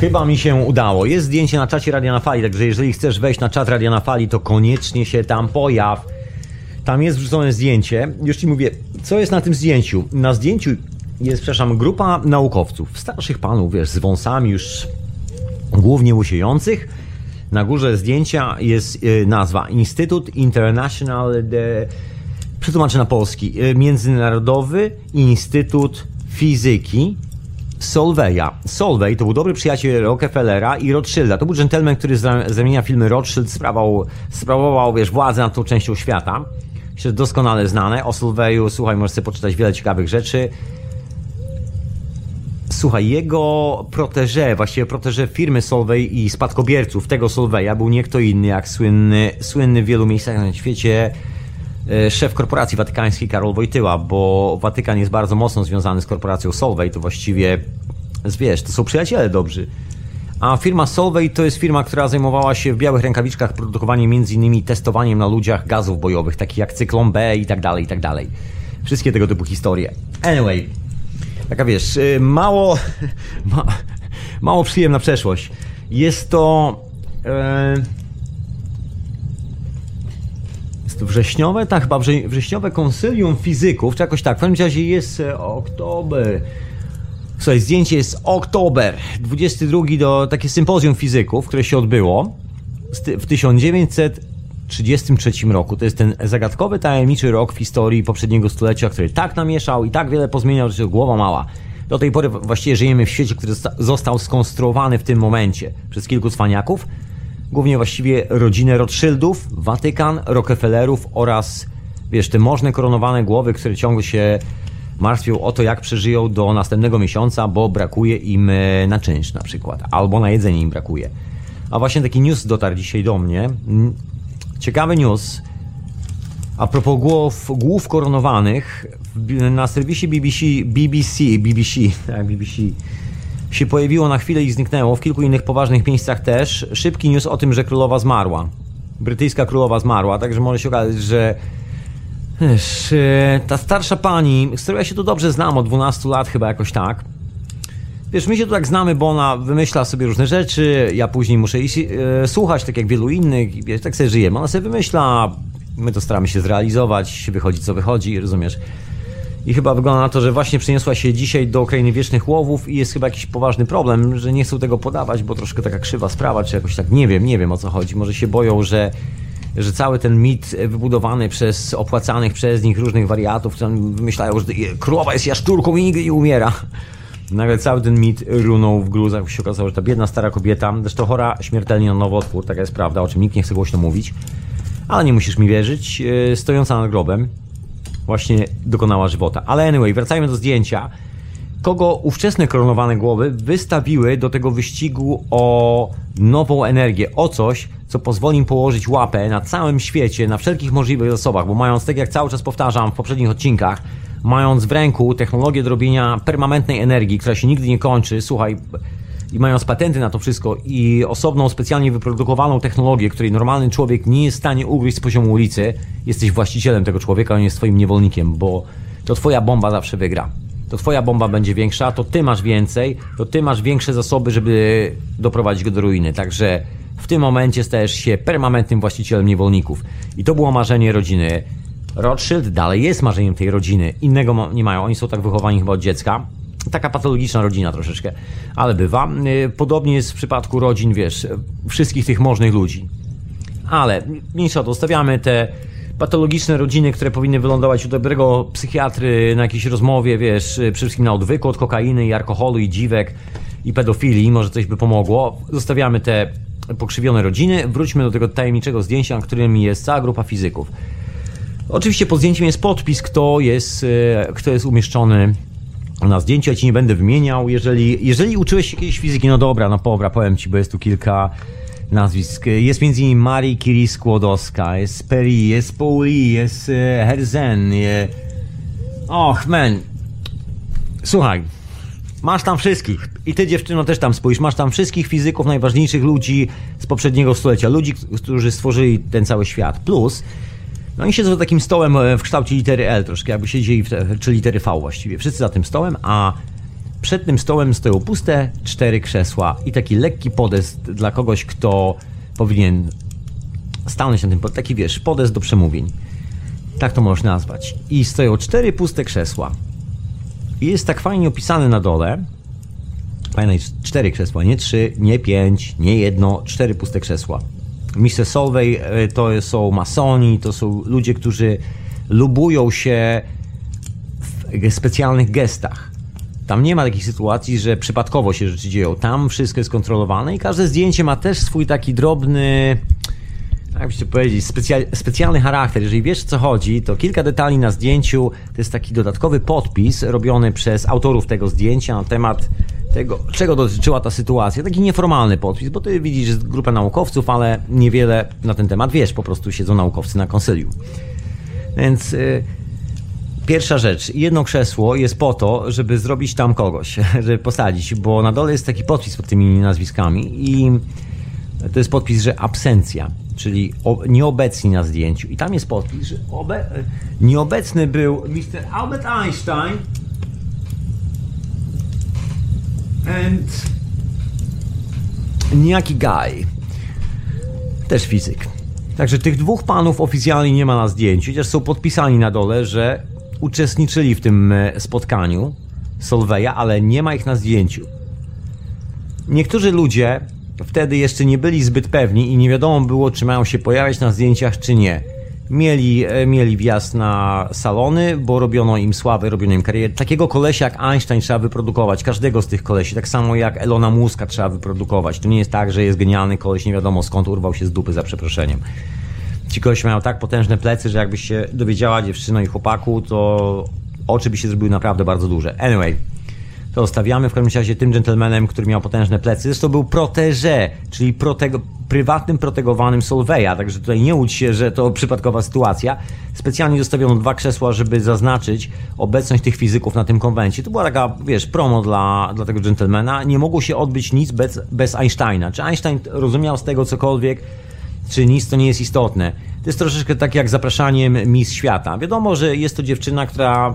Chyba mi się udało. Jest zdjęcie na czacie Radia na Fali, także jeżeli chcesz wejść na czat Radia na Fali, to koniecznie się tam pojaw. Tam jest wrzucone zdjęcie. Już ci mówię, co jest na tym zdjęciu. Na zdjęciu jest, przepraszam, grupa naukowców, starszych panów, wiesz, z wąsami już głównie łysiejących. Na górze zdjęcia jest y, nazwa Instytut International de... Przetłumaczę na polski. Y, Międzynarodowy Instytut Fizyki Solveya. Solvey to był dobry przyjaciel Rockefellera i Rothschilda. To był gentleman, który z ramienia filmy Rothschild sprawował, sprawował wiesz, władzę nad tą częścią świata. Myślę, doskonale znane. O Solveyu, słuchaj, możesz sobie poczytać wiele ciekawych rzeczy. Słuchaj, jego protege, właściwie protege firmy Solvay i spadkobierców tego Solveya był nie kto inny jak słynny, słynny w wielu miejscach na świecie szef korporacji watykańskiej Karol Wojtyła, bo Watykan jest bardzo mocno związany z korporacją Solvay, to właściwie, wiesz, to są przyjaciele dobrzy. A firma Solvay to jest firma, która zajmowała się w białych rękawiczkach produkowaniem m.in. testowaniem na ludziach gazów bojowych, takich jak cyklon B i tak dalej, i tak dalej. Wszystkie tego typu historie. Anyway, taka wiesz, y, mało, ma, mało przyjemna przeszłość. Jest to. E, jest wrześniowe, tak, chyba wrze, wrześniowe konsylium fizyków, czy jakoś tak. W każdym razie jest e, oktober. Słuchaj, zdjęcie jest oktober 22 do takie sympozjum fizyków, które się odbyło w 1933 roku. To jest ten zagadkowy, tajemniczy rok w historii poprzedniego stulecia, który tak namieszał i tak wiele pozmieniał, że głowa mała. Do tej pory właściwie żyjemy w świecie, który został skonstruowany w tym momencie przez kilku cwaniaków, głównie właściwie rodzinę Rothschildów, Watykan, Rockefellerów oraz, wiesz, te możne koronowane głowy, które ciągle się martwią o to, jak przeżyją do następnego miesiąca, bo brakuje im e, na czynsz na przykład, albo na jedzenie im brakuje. A właśnie taki news dotarł dzisiaj do mnie. Ciekawy news. A propos głów, głów koronowanych, na serwisie BBC, BBC, BBC, tak, BBC się pojawiło na chwilę i zniknęło, w kilku innych poważnych miejscach też, szybki news o tym, że królowa zmarła. Brytyjska królowa zmarła, także może się okazać, że wiesz, e, ta starsza pani, z którą ja się tu dobrze znam, od 12 lat chyba jakoś tak, Wiesz, my się tu tak znamy, bo ona wymyśla sobie różne rzeczy, ja później muszę iść e, słuchać, tak jak wielu innych, i wiesz, tak sobie żyjemy. Ona sobie wymyśla, my to staramy się zrealizować, wychodzi co wychodzi, rozumiesz? I chyba wygląda na to, że właśnie przeniosła się dzisiaj do krainy wiecznych łowów i jest chyba jakiś poważny problem, że nie chcą tego podawać, bo troszkę taka krzywa sprawa, czy jakoś tak, nie wiem, nie wiem o co chodzi. Może się boją, że, że cały ten mit wybudowany przez opłacanych przez nich różnych wariatów, którzy wymyślają, że królowa jest jaszczurką i nigdy nie umiera. Nagle cały ten mit runął w gruzach, się okazało, że ta biedna stara kobieta, zresztą chora śmiertelnie na nowotwór, taka jest prawda, o czym nikt nie chce głośno mówić, ale nie musisz mi wierzyć, e, stojąca nad grobem, właśnie dokonała żywota. Ale anyway, wracajmy do zdjęcia. Kogo ówczesne koronowane głowy wystawiły do tego wyścigu o nową energię, o coś, co pozwoli im położyć łapę na całym świecie, na wszelkich możliwych zasobach, bo mając, tak jak cały czas powtarzam w poprzednich odcinkach, mając w ręku technologię do robienia permanentnej energii, która się nigdy nie kończy, słuchaj, i mając patenty na to wszystko i osobną, specjalnie wyprodukowaną technologię, której normalny człowiek nie jest w stanie ugryźć z poziomu ulicy, jesteś właścicielem tego człowieka, on jest twoim niewolnikiem, bo to twoja bomba zawsze wygra. To twoja bomba będzie większa, to ty masz więcej, to ty masz większe zasoby, żeby doprowadzić go do ruiny. Także w tym momencie stajesz się permanentnym właścicielem niewolników. I to było marzenie rodziny Rothschild dalej jest marzeniem tej rodziny. Innego nie mają. Oni są tak wychowani chyba od dziecka. Taka patologiczna rodzina troszeczkę, ale bywa. Y, podobnie jest w przypadku rodzin, wiesz, wszystkich tych możnych ludzi. Ale mniejsza to, stawiamy te patologiczne rodziny, które powinny wylądować u dobrego psychiatry na jakiejś rozmowie, wiesz, przede wszystkim na odwyku od kokainy i alkoholu i dziwek i pedofilii, może coś by pomogło. Zostawiamy te pokrzywione rodziny, wróćmy do tego tajemniczego zdjęcia, na którym jest cała grupa fizyków. Oczywiście pod zdjęciem jest podpis, kto jest, e, kto jest umieszczony na zdjęciu. Ja ci nie będę wymieniał. Jeżeli, jeżeli uczyłeś się kiedyś fizyki, no dobra, no dobra, powiem ci, bo jest tu kilka nazwisk. Jest między innymi Marii Curie-Skłodowska, jest Perry, jest Pauli, jest e, Herzen. Je... Och, man. Słuchaj, masz tam wszystkich. I ty dziewczyno też tam spójrz. Masz tam wszystkich fizyków, najważniejszych ludzi z poprzedniego stulecia. Ludzi, którzy stworzyli ten cały świat. Plus no oni siedzą za takim stołem e, w kształcie litery L, troszkę jakby siedzieli, w czy litery V właściwie. Wszyscy za tym stołem, a przed tym stołem stoją puste cztery krzesła i taki lekki podest dla kogoś, kto powinien stanąć na tym, taki wiesz, podest do przemówień. Tak to można nazwać. I stoją cztery puste krzesła. I jest tak fajnie opisane na dole. Pamiętaj, cztery krzesła, nie trzy, nie pięć, nie jedno, cztery puste krzesła. E, to są masoni, to są ludzie, którzy lubują się w specjalnych gestach. Tam nie ma takich sytuacji, że przypadkowo się rzeczy dzieją. Tam wszystko jest kontrolowane i każde zdjęcie ma też swój taki drobny, jakbyście powiedzieć, specjal, specjalny charakter. Jeżeli wiesz co chodzi, to kilka detali na zdjęciu to jest taki dodatkowy podpis robiony przez autorów tego zdjęcia na temat tego, czego dotyczyła ta sytuacja. Taki nieformalny podpis, bo ty widzisz grupę naukowców, ale niewiele na ten temat wiesz, po prostu siedzą naukowcy na konsylium. Więc y, pierwsza rzecz, jedno krzesło jest po to, żeby zrobić tam kogoś, żeby posadzić, bo na dole jest taki podpis pod tymi nazwiskami i to jest podpis, że absencja, czyli nieobecni na zdjęciu. I tam jest podpis, że obe, nieobecny był Mr. Albert Einstein And niejaki guy, też fizyk. Także tych dwóch panów oficjalnie nie ma na zdjęciu, chociaż są podpisani na dole, że uczestniczyli w tym e, spotkaniu Solveja, ale nie ma ich na zdjęciu. Niektórzy ludzie wtedy jeszcze nie byli zbyt pewni i nie wiadomo było, czy mają się pojawiać na zdjęciach, czy nie. Mieli, e, mieli wjazd na salony, bo robiono im sławę, robiono im karierę. Takiego kolesia jak Einstein trzeba wyprodukować, każdego z tych kolesi, tak samo jak Elona Muska trzeba wyprodukować. To nie jest tak, że jest genialny koleś, nie wiadomo skąd urwał się z dupy za przeproszeniem. Ci koleś mają tak potężne plecy, że jakbyś się dowiedziała dziewczyno i chłopaku, to oczy by się zrobiły naprawdę bardzo duże. Anyway, to zostawiamy w każdym razie tym gentlemanem, który miał potężne plecy. To był protege, czyli protego, prywatnym protegowanym Solveja, także tutaj nie łudź się, że to przypadkowa sytuacja. Specjalnie zostawiono dwa krzesła, żeby zaznaczyć obecność tych fizyków na tym konwencie. To była taka, wiesz, promo dla, dla tego gentlemana. Nie mogło się odbyć nic bez, bez Einsteina. Czy Einstein rozumiał z tego cokolwiek, czy nic, to nie jest istotne. To jest troszeczkę tak jak zapraszaniem Miss Świata. Wiadomo, że jest to dziewczyna, która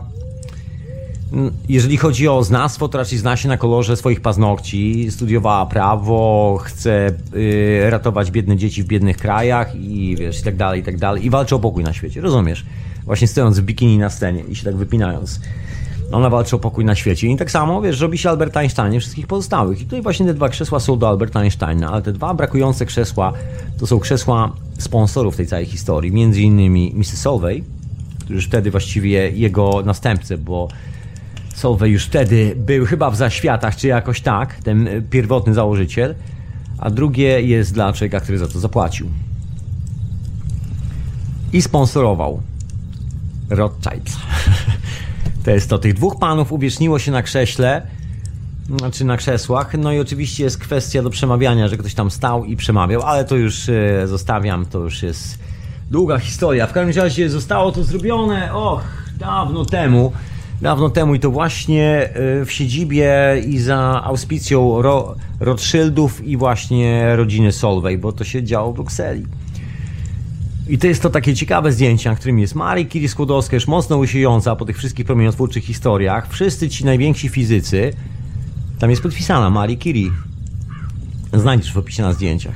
jeżeli chodzi o znawstwo, to raczej zna się na kolorze swoich paznokci, studiowała prawo, chce y, ratować biedne dzieci w biednych krajach i wiesz, i tak dalej, i tak dalej. I walczy o pokój na świecie, rozumiesz? Właśnie stojąc w bikini na scenie i się tak wypinając. Ona walczy o pokój na świecie. I tak samo, wiesz, robi się Albert Einstein wszystkich pozostałych. I tutaj właśnie te dwa krzesła są do Alberta Einsteina, ale te dwa brakujące krzesła to są krzesła sponsorów tej całej historii. Między innymi Mrs. Solvay, który już wtedy właściwie jego następcy, bo Solvay już wtedy był chyba w zaświatach, czy jakoś tak, ten pierwotny założyciel, a drugie jest dla człowieka, który za to zapłacił. I sponsorował Rothschild. To jest to. Tych dwóch panów uwieczniło się na krześle, znaczy na krzesłach. No i oczywiście jest kwestia do przemawiania, że ktoś tam stał i przemawiał, ale to już e, zostawiam, to już jest długa historia. W każdym razie zostało to zrobione, och, dawno temu dawno temu i to właśnie y, w siedzibie i za auspicją Ro Rothschildów i właśnie rodziny Solvay, bo to się działo w Brukseli. I to jest to takie ciekawe zdjęcie, na którym jest Marie Curie Skłodowska, już mocno łysiejąca po tych wszystkich promieniotwórczych historiach. Wszyscy ci najwięksi fizycy, tam jest podpisana Marie Curie. Znajdziesz w opisie na zdjęciach.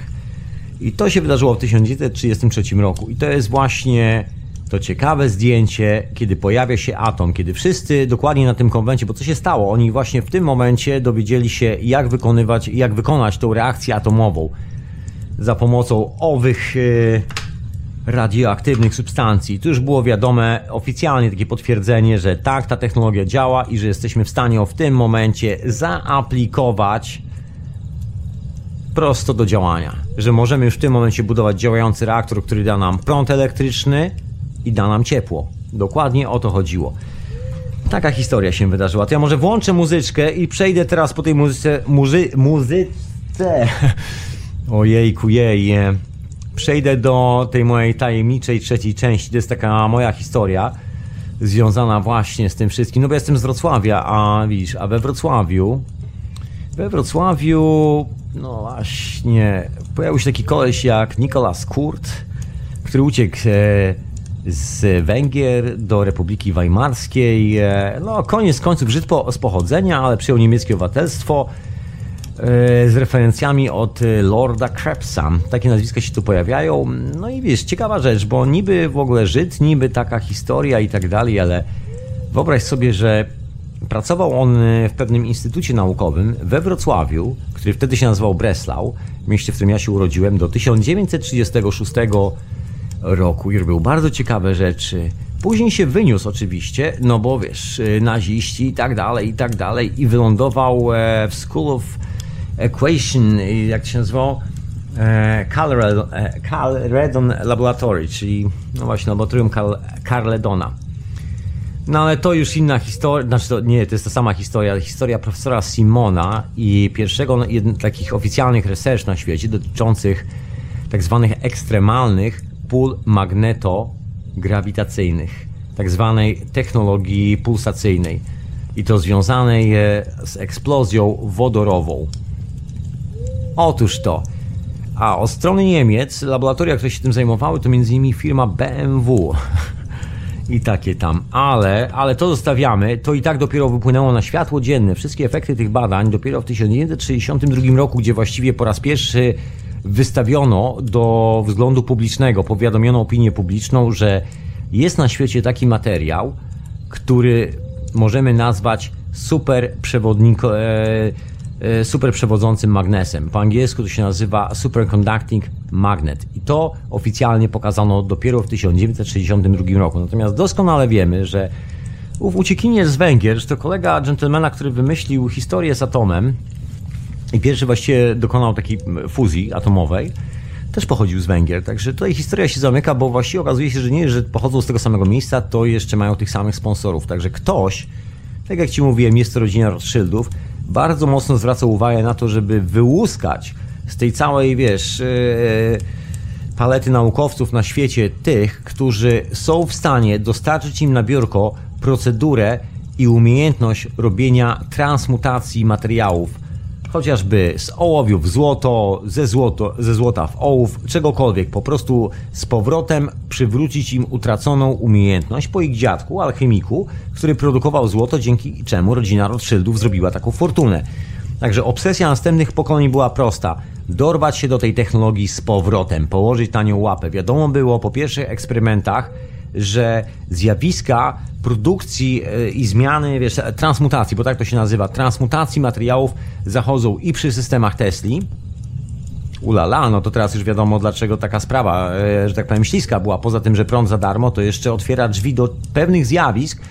I to się wydarzyło w 1933 roku. I to jest właśnie to ciekawe zdjęcie, kiedy pojawia się atom, kiedy wszyscy dokładnie na tym konwencie, bo co się stało? Oni właśnie w tym momencie dowiedzieli się, jak wykonywać, jak wykonać tą reakcję atomową za pomocą owych yy, radioaktywnych substancji. Tu już było wiadome oficjalnie takie potwierdzenie, że tak, ta technologia działa i że jesteśmy w stanie ją w tym momencie zaaplikować prosto do działania. Że możemy już w tym momencie budować działający reaktor, który da nam prąd elektryczny, i da nam ciepło. Dokładnie o to chodziło. Taka historia się wydarzyła. To ja może włączę muzyczkę i przejdę teraz po tej muzyce. Muzy, muzyce. Ojejku, jej. Przejdę do tej mojej tajemniczej trzeciej części. To jest taka moja historia związana właśnie z tym wszystkim. No bo jestem z Wrocławia, a widzisz, a we Wrocławiu. We Wrocławiu, no właśnie, pojawił się taki koleś jak Nikolas Kurt, który uciekł. Z Węgier do Republiki Weimarskiej. E, no, koniec końców Żyd z pochodzenia, ale przyjął niemieckie obywatelstwo e, z referencjami od Lorda Krebsa. Takie nazwiska się tu pojawiają. No i wiesz, ciekawa rzecz, bo niby w ogóle Żyd, niby taka historia i tak dalej, ale wyobraź sobie, że pracował on w pewnym instytucie naukowym we Wrocławiu, który wtedy się nazywał Breslau, mieście, w którym ja się urodziłem, do 1936 roku i robił bardzo ciekawe rzeczy. Później się wyniósł oczywiście, no bo wiesz, y, naziści i tak dalej, i tak dalej i wylądował e, w School of Equation, jak to się nazywało? E, Carledon e, Laboratory, czyli no właśnie laboratorium Carledona. No ale to już inna historia, znaczy to, nie, to jest ta sama historia, historia profesora Simona i pierwszego takich oficjalnych research na świecie dotyczących tak zwanych ekstremalnych pól magneto-grawitacyjnych, tak zwanej technologii pulsacyjnej i to związanej e, z eksplozją wodorową. Otóż to. A od strony Niemiec laboratoria, które się tym zajmowały, to m.in. firma BMW. i takie tam. Ale, ale to zostawiamy. To i tak dopiero wypłynęło na światło dzienne. Wszystkie efekty tych badań dopiero w 1962 roku, gdzie właściwie po raz pierwszy wystawiono do względu publicznego, powiadomiono opinię publiczną, że jest na świecie taki materiał, który możemy nazwać super przewodnik, e, e, super przewodzącym magnesem. Po angielsku to się nazywa superconducting magnet. I to oficjalnie pokazano dopiero w 1962 roku. Natomiast doskonale wiemy, że ów uciekiniec z Węgier, to kolega dżentelmena, który wymyślił historię z atomem i pierwszy właściwie dokonał takiej fuzji atomowej, też pochodził z Węgier. Także tutaj historia się zamyka, bo właściwie okazuje się, że nie, że pochodzą z tego samego miejsca, to jeszcze mają tych samych sponsorów. Także ktoś, tak jak Ci mówiłem, jest to rodzina Rothschildów, bardzo mocno zwraca uwagę na to, żeby wyłuskać z tej całej, wiesz, yy, palety naukowców na świecie tych, którzy są w stanie dostarczyć im na biurko procedurę i umiejętność robienia transmutacji materiałów chociażby z ołowiu w złoto, ze, złoto, ze złota w ołów, czegokolwiek, po prostu z powrotem przywrócić im utraconą umiejętność po ich dziadku, alchemiku, który produkował złoto, dzięki czemu rodzina Rothschildów zrobiła taką fortunę. Także obsesja następnych pokoleń była prosta. Dorwać się do tej technologii z powrotem, położyć na nią łapę. Wiadomo było po pierwszych eksperymentach, że zjawiska produkcji e, i zmiany, wiesz, transmutacji, bo tak to się nazywa, transmutacji materiałów zachodzą i przy systemach Tesli, ulala, no to teraz już wiadomo dlaczego taka sprawa, e, że tak powiem, śliska była. Poza tym, że prąd za darmo, to jeszcze otwiera drzwi do pewnych zjawisk,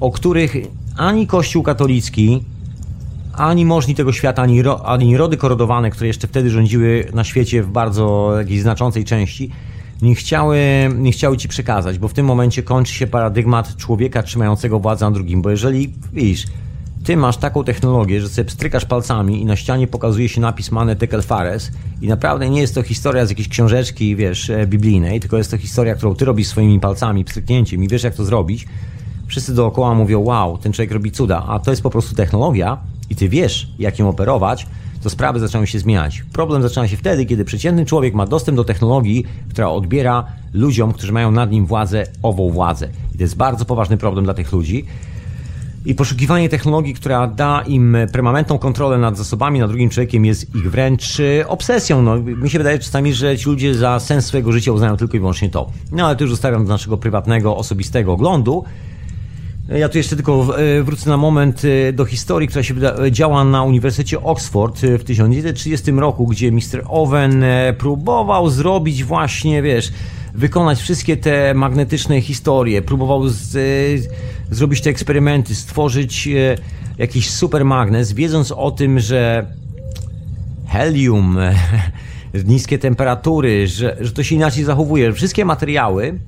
o których ani Kościół katolicki, ani możni tego świata, ani, ro, ani rody korodowane, które jeszcze wtedy rządziły na świecie w bardzo jakiejś znaczącej części, nie chciały, nie chciały ci przekazać, bo w tym momencie kończy się paradygmat człowieka trzymającego władzę nad drugim, bo jeżeli, widzisz, ty masz taką technologię, że sobie pstrykasz palcami i na ścianie pokazuje się napis Mane Tekel Fares i naprawdę nie jest to historia z jakiejś książeczki, wiesz, e, biblijnej, tylko jest to historia, którą ty robisz swoimi palcami, pstryknięciem i wiesz jak to zrobić, wszyscy dookoła mówią, wow, ten człowiek robi cuda, a to jest po prostu technologia i ty wiesz, jak ją operować, to sprawy zaczęły się zmieniać. Problem zaczyna się wtedy, kiedy przeciętny człowiek ma dostęp do technologii, która odbiera ludziom, którzy mają nad nim władzę, ową władzę. I to jest bardzo poważny problem dla tych ludzi. I poszukiwanie technologii, która da im permanentną kontrolę nad zasobami, nad drugim człowiekiem jest ich wręcz e, obsesją. No, mi się wydaje czasami, że ci ludzie za sens swojego życia uznają tylko i wyłącznie to. No ale to już zostawiam do naszego prywatnego, osobistego oglądu. Ja tu jeszcze tylko e, wrócę na moment e, do historii, która się działa na Uniwersytecie Oxford e, w 1930 roku, gdzie Mr. Owen próbował zrobić właśnie, wiesz, wykonać wszystkie te magnetyczne historie, próbował z, zrobić te eksperymenty, stworzyć jakiś super magnes, wiedząc o tym, że helium, niskie temperatury, że, że to się inaczej zachowuje. Wszystkie materiały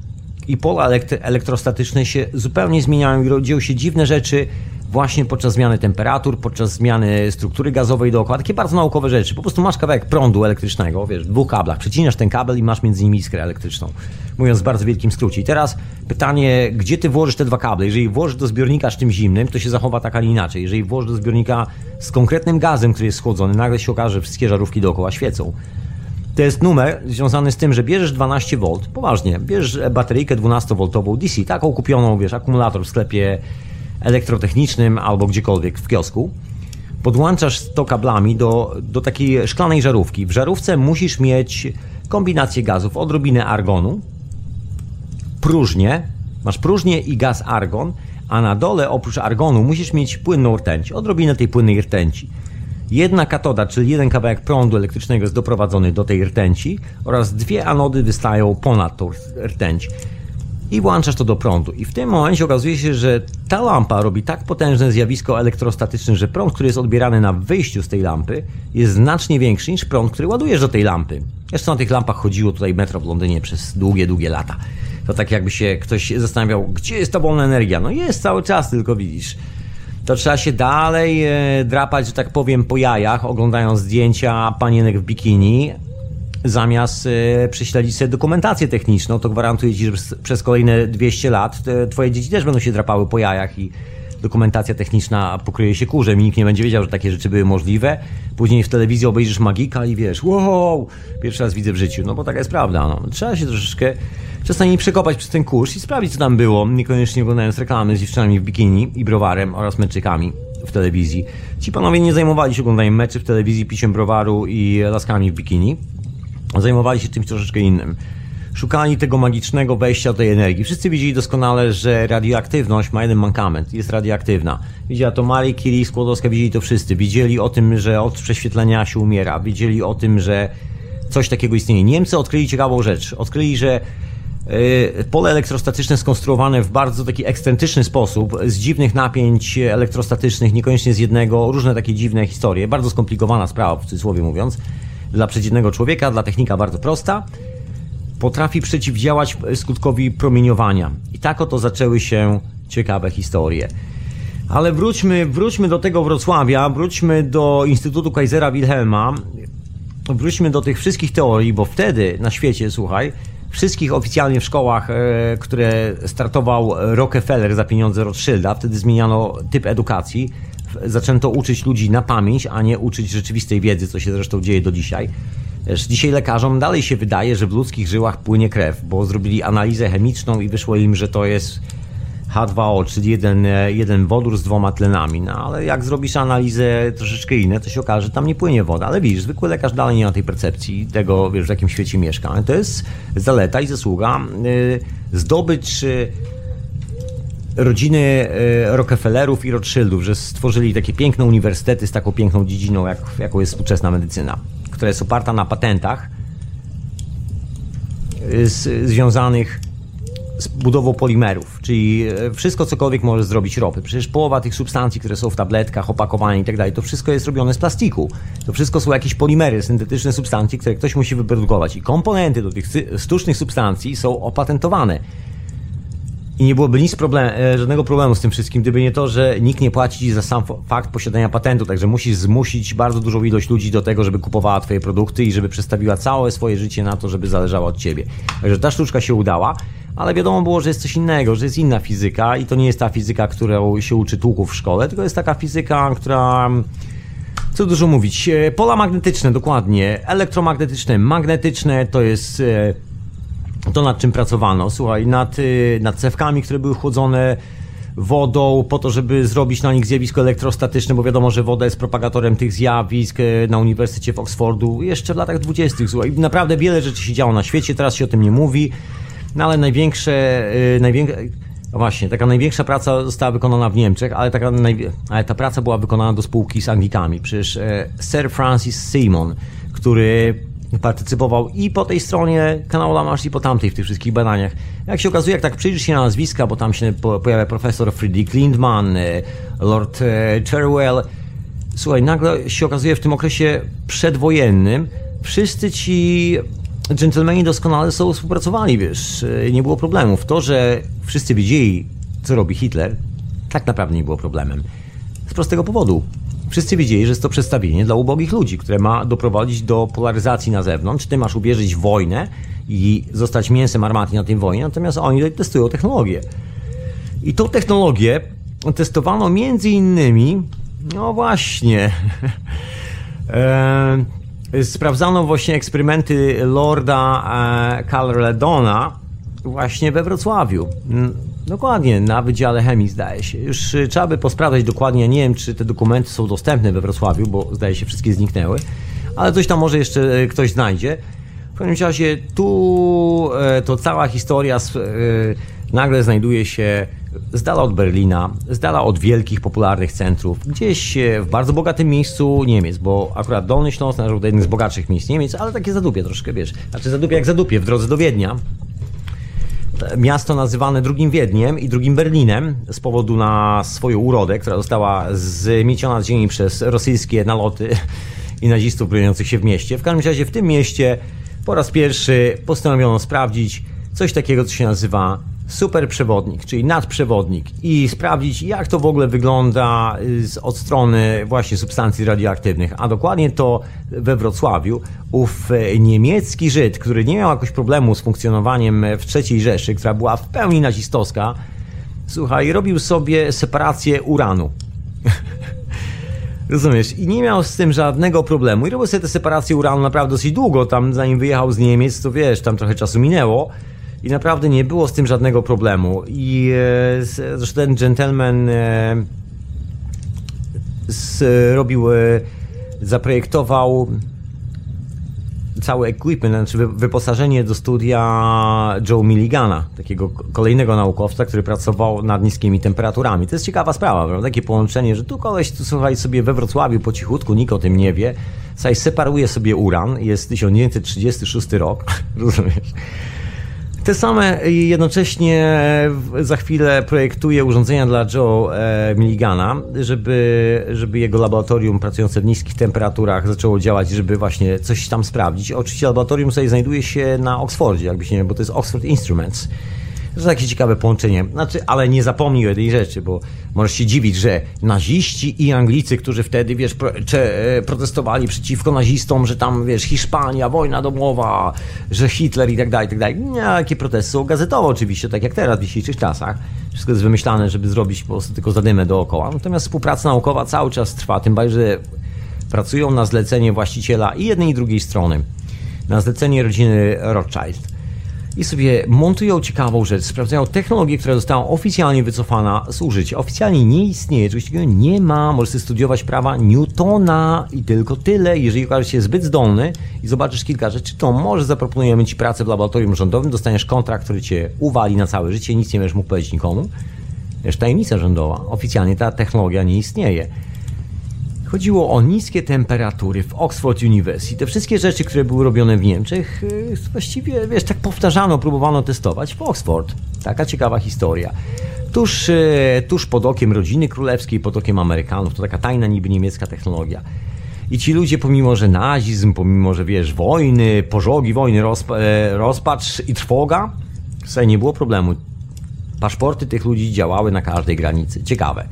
i pola elektrostatyczne się zupełnie zmieniają i dzieją się dziwne rzeczy właśnie podczas zmiany temperatur, podczas zmiany struktury gazowej dookoła. Takie bardzo naukowe rzeczy. Po prostu masz kawałek prądu elektrycznego, wiesz, w dwóch kablach. Przecinasz ten kabel i masz między nimi iskrę elektryczną. Mówiąc w bardzo wielkim skrócie. I teraz pytanie, gdzie ty włożysz te dwa kable? Jeżeli włożysz do zbiornika z czymś zimnym, to się zachowa tak, a nie inaczej. Jeżeli włożysz do zbiornika z konkretnym gazem, który jest schłodzony, nagle się okaże, że wszystkie żarówki dookoła świecą. To jest numer związany z tym, że bierzesz 12 V, poważnie, bierzesz bateryjkę 12V DC, taką kupioną, wiesz, akumulator w sklepie elektrotechnicznym albo gdziekolwiek w kiosku. Podłączasz to kablami do, do takiej szklanej żarówki. W żarówce musisz mieć kombinację gazów, odrobinę argonu, próżnię, masz próżnię i gaz argon, a na dole oprócz argonu musisz mieć płynną rtęć, odrobinę tej płynnej rtęci. Jedna katoda, czyli jeden kawałek prądu elektrycznego jest doprowadzony do tej rtęci oraz dwie anody wystają ponad tą rtęć. I włączasz to do prądu. I w tym momencie okazuje się, że ta lampa robi tak potężne zjawisko elektrostatyczne, że prąd, który jest odbierany na wyjściu z tej lampy, jest znacznie większy niż prąd, który ładujesz do tej lampy. Jeszcze na tych lampach chodziło tutaj metro w Londynie przez długie, długie lata. To tak jakby się ktoś zastanawiał, gdzie jest ta wolna energia? No jest cały czas, tylko widzisz to trzeba się dalej e, drapać, że tak powiem, po jajach, oglądając zdjęcia panienek w bikini, zamiast e, prześledzić sobie dokumentację techniczną, to gwarantuję Ci, że przez kolejne 200 lat twoje dzieci też będą się drapały po jajach i dokumentacja techniczna pokryje się kurzem i nikt nie będzie wiedział, że takie rzeczy były możliwe. Później w telewizji obejrzysz magika i wiesz, wow, pierwszy raz widzę w życiu, no bo taka jest prawda. No. Trzeba się troszeczkę czasami przekopać przez ten kurz i sprawdzić, co tam było, niekoniecznie oglądając reklamy z dziewczynami w bikini i browarem oraz meczykami w telewizji. Ci panowie nie zajmowali się oglądaniem meczy w telewizji, piciem browaru i laskami w bikini. Zajmowali się czymś troszeczkę innym. Szukali tego magicznego wejścia tej energii. Wszyscy wiedzieli doskonale, że radioaktywność ma jeden mankament. Jest radioaktywna. Widziała to Marie Curie, Skłodowska, widzieli to wszyscy. Wiedzieli o tym, że od prześwietlenia się umiera. Wiedzieli o tym, że coś takiego istnieje. Niemcy odkryli ciekawą rzecz. Odkryli, że Y, pole elektrostatyczne skonstruowane w bardzo taki ekscentryczny sposób, z dziwnych napięć elektrostatycznych, niekoniecznie z jednego, różne takie dziwne historie, bardzo skomplikowana sprawa, w cudzysłowie mówiąc, dla przeciętnego człowieka, dla technika bardzo prosta, potrafi przeciwdziałać skutkowi promieniowania. I tak oto zaczęły się ciekawe historie. Ale wróćmy, wróćmy do tego Wrocławia, wróćmy do Instytutu Kaisera Wilhelma, wróćmy do tych wszystkich teorii, bo wtedy na świecie, słuchaj, wszystkich oficjalnie w szkołach, e, które startował Rockefeller za pieniądze Rothschilda. Wtedy zmieniano typ edukacji. Zaczęto uczyć ludzi na pamięć, a nie uczyć rzeczywistej wiedzy, co się zresztą dzieje do dzisiaj. Dzisiaj lekarzom dalej się wydaje, że w ludzkich żyłach płynie krew, bo zrobili analizę chemiczną i wyszło im, że to jest H2O, czyli jeden, jeden wodór z dwoma tlenami. No ale jak zrobisz analizę troszeczkę inne, to się okaże, że tam nie płynie woda. Ale widzisz, zwykły lekarz dalej nie ma tej percepcji tego, wiesz, w jakim świecie mieszka. Ale to jest zaleta i zasługa. Yy, zdobycz yy, rodziny yy, Rockefellerów i Rothschildów, że stworzyli takie piękne uniwersytety z taką piękną dziedziną, jak, jaką jest współczesna medycyna, która jest oparta na patentach z, związanych z budową polimerów, czyli e, wszystko cokolwiek może zrobić ropy. Przecież połowa tych substancji, które są w tabletkach, opakowania i tak dalej, to wszystko jest robione z plastiku. To wszystko są jakieś polimery, syntetyczne substancje, które ktoś musi wyprodukować. I komponenty do tych sztucznych substancji są opatentowane. I nie byłoby nic problem, e, żadnego problemu z tym wszystkim, gdyby nie to, że nikt nie płaci za sam fakt posiadania patentu, także musisz zmusić bardzo dużą ilość ludzi do tego, żeby kupowała twoje produkty i żeby przestawiła całe swoje życie na to, żeby zależało od ciebie. Także ta sztuczka się udała ale wiadomo było, że jest coś innego, że jest inna fizyka i to nie jest ta fizyka, którą się uczy tłuków w szkole, tylko jest taka fizyka, która co dużo mówić, e, pola magnetyczne dokładnie, elektromagnetyczne, magnetyczne to jest e, to nad czym pracowano. Słuchaj, nad, e, nad cewkami, które były chłodzone wodą po to, żeby zrobić na nich zjawisko elektrostatyczne, bo wiadomo, że woda jest propagatorem tych zjawisk na Uniwersytecie w Oxfordu jeszcze w latach dwudziestych. Słuchaj, naprawdę wiele rzeczy się działo na świecie, teraz się o tym nie mówi. No ale największe, yy, największe właśnie, taka największa praca została wykonana w Niemczech, ale, taka ale ta praca była wykonana do spółki z Anglikami. Przecież e, Sir Francis Simon, który partycypował i po tej stronie kanału Lamasz i po tamtej w tych wszystkich badaniach. Jak się okazuje, jak tak przyjrzysz się na nazwiska, bo tam się pojawia profesor Friedrich Lindman, e, Lord e, Cherwell, słuchaj, nagle się okazuje w tym okresie przedwojennym wszyscy ci dżentelmeni doskonale są współpracowali, wiesz, nie było problemów. To, że wszyscy wiedzieli, co robi Hitler, tak naprawdę nie było problemem. Z prostego powodu. Wszyscy wiedzieli, że jest to przedstawienie dla ubogich ludzi, które ma doprowadzić do polaryzacji na zewnątrz. Ty masz ubierzyć wojnę i zostać mięsem armaty na tej wojnie, natomiast oni testują technologię. I tą technologię testowano między innymi, no właśnie, e, sprawdzano właśnie eksperymenty Lorda e, Calredona właśnie we Wrocławiu. Dokładnie, na Wydziale Chemii zdaje się. Już e, trzeba by posprawdzać dokładnie, nie wiem czy te dokumenty są dostępne we Wrocławiu, bo zdaje się wszystkie zniknęły, ale coś tam może jeszcze e, ktoś znajdzie. W każdym razie tu to cała historia nagle znajduje się z dala od Berlina, z dala od wielkich, popularnych centrów, gdzieś w bardzo bogatym miejscu Niemiec, bo akurat Dolny Śląsk należał do jednych z bogatszych miejsc Niemiec, ale takie zadupie troszkę, wiesz, znaczy zadupie jak zadupie, w drodze do Wiednia. Miasto nazywane drugim Wiedniem i drugim Berlinem z powodu na swoją urodę, która została zmieciona z ziemi przez rosyjskie naloty i nazistów broniących się w mieście. W każdym razie w tym mieście po raz pierwszy postanowiono sprawdzić coś takiego, co się nazywa superprzewodnik, czyli nadprzewodnik i sprawdzić, jak to w ogóle wygląda y, od strony właśnie substancji radioaktywnych. A dokładnie to we Wrocławiu ów e, niemiecki Żyd, który nie miał jakoś problemu z funkcjonowaniem w III Rzeszy, która była w pełni nazistowska, słuchaj, robił sobie separację uranu. Rozumiesz? I nie miał z tym żadnego problemu. I robił sobie tę separację uranu naprawdę dosyć długo. Tam zanim wyjechał z Niemiec, to wiesz, tam trochę czasu minęło. I naprawdę nie było z tym żadnego problemu. I e, zresztą ten gentleman e, zrobił, e, zaprojektował cały equipment, znaczy wyposażenie do studia Joe Milligana, takiego kolejnego naukowca, który pracował nad niskimi temperaturami. To jest ciekawa sprawa, prawda? Takie połączenie, że tu koleś, tu słuchaj sobie we Wrocławiu po cichutku, nikt o tym nie wie, słuchaj, separuje sobie uran, jest 1936 rok, rozumiesz? Te same jednocześnie za chwilę projektuje urządzenia dla Joe e, Milligana, żeby, żeby jego laboratorium pracujące w niskich temperaturach zaczęło działać, żeby właśnie coś tam sprawdzić. Oczywiście laboratorium sobie znajduje się na Oxfordzie, jakby się nie wiem, bo to jest Oxford Instruments. To takie ciekawe połączenie. Znaczy, ale nie zapomnij o jednej rzeczy, bo możesz się dziwić, że naziści i Anglicy, którzy wtedy, wiesz, pro, cze, e, protestowali przeciwko nazistom, że tam, wiesz, Hiszpania, wojna domowa, że Hitler i tak dalej, i tak dalej. Nie, jakie protesty są gazetowe oczywiście, tak jak teraz w dzisiejszych czasach. Wszystko jest wymyślane, żeby zrobić po prostu tylko zadymę dookoła. Natomiast współpraca naukowa cały czas trwa, tym bardziej, że pracują na zlecenie właściciela i jednej i drugiej strony. Na zlecenie rodziny Rothschild i sobie montują ciekawą rzecz, sprawdzają technologię, która została oficjalnie wycofana z użycia. Oficjalnie nie istnieje, czegoś takiego nie ma. Możesz studiować prawa Newtona i tylko tyle. Jeżeli okażesz się zbyt zdolny i zobaczysz kilka rzeczy, to może zaproponujemy Ci pracę w laboratorium rządowym, dostaniesz kontrakt, który Cię uwali na całe życie, nic nie będziesz mógł powiedzieć nikomu. Wiesz, tajemnica rządowa. Oficjalnie ta technologia nie istnieje. Chodziło o niskie temperatury w Oxford University. Te wszystkie rzeczy, które były robione w Niemczech, y, właściwie, wiesz, tak powtarzano, próbowano testować w Oxford. Taka ciekawa historia. Tuż, y, tuż pod okiem rodziny królewskiej, pod okiem Amerykanów, to taka tajna niby niemiecka technologia. I ci ludzie, pomimo że nazizm, pomimo że wiesz, wojny, pożogi wojny, rozpa e, rozpacz i trwoga, sobie nie było problemu. Paszporty tych ludzi działały na każdej granicy. Ciekawe.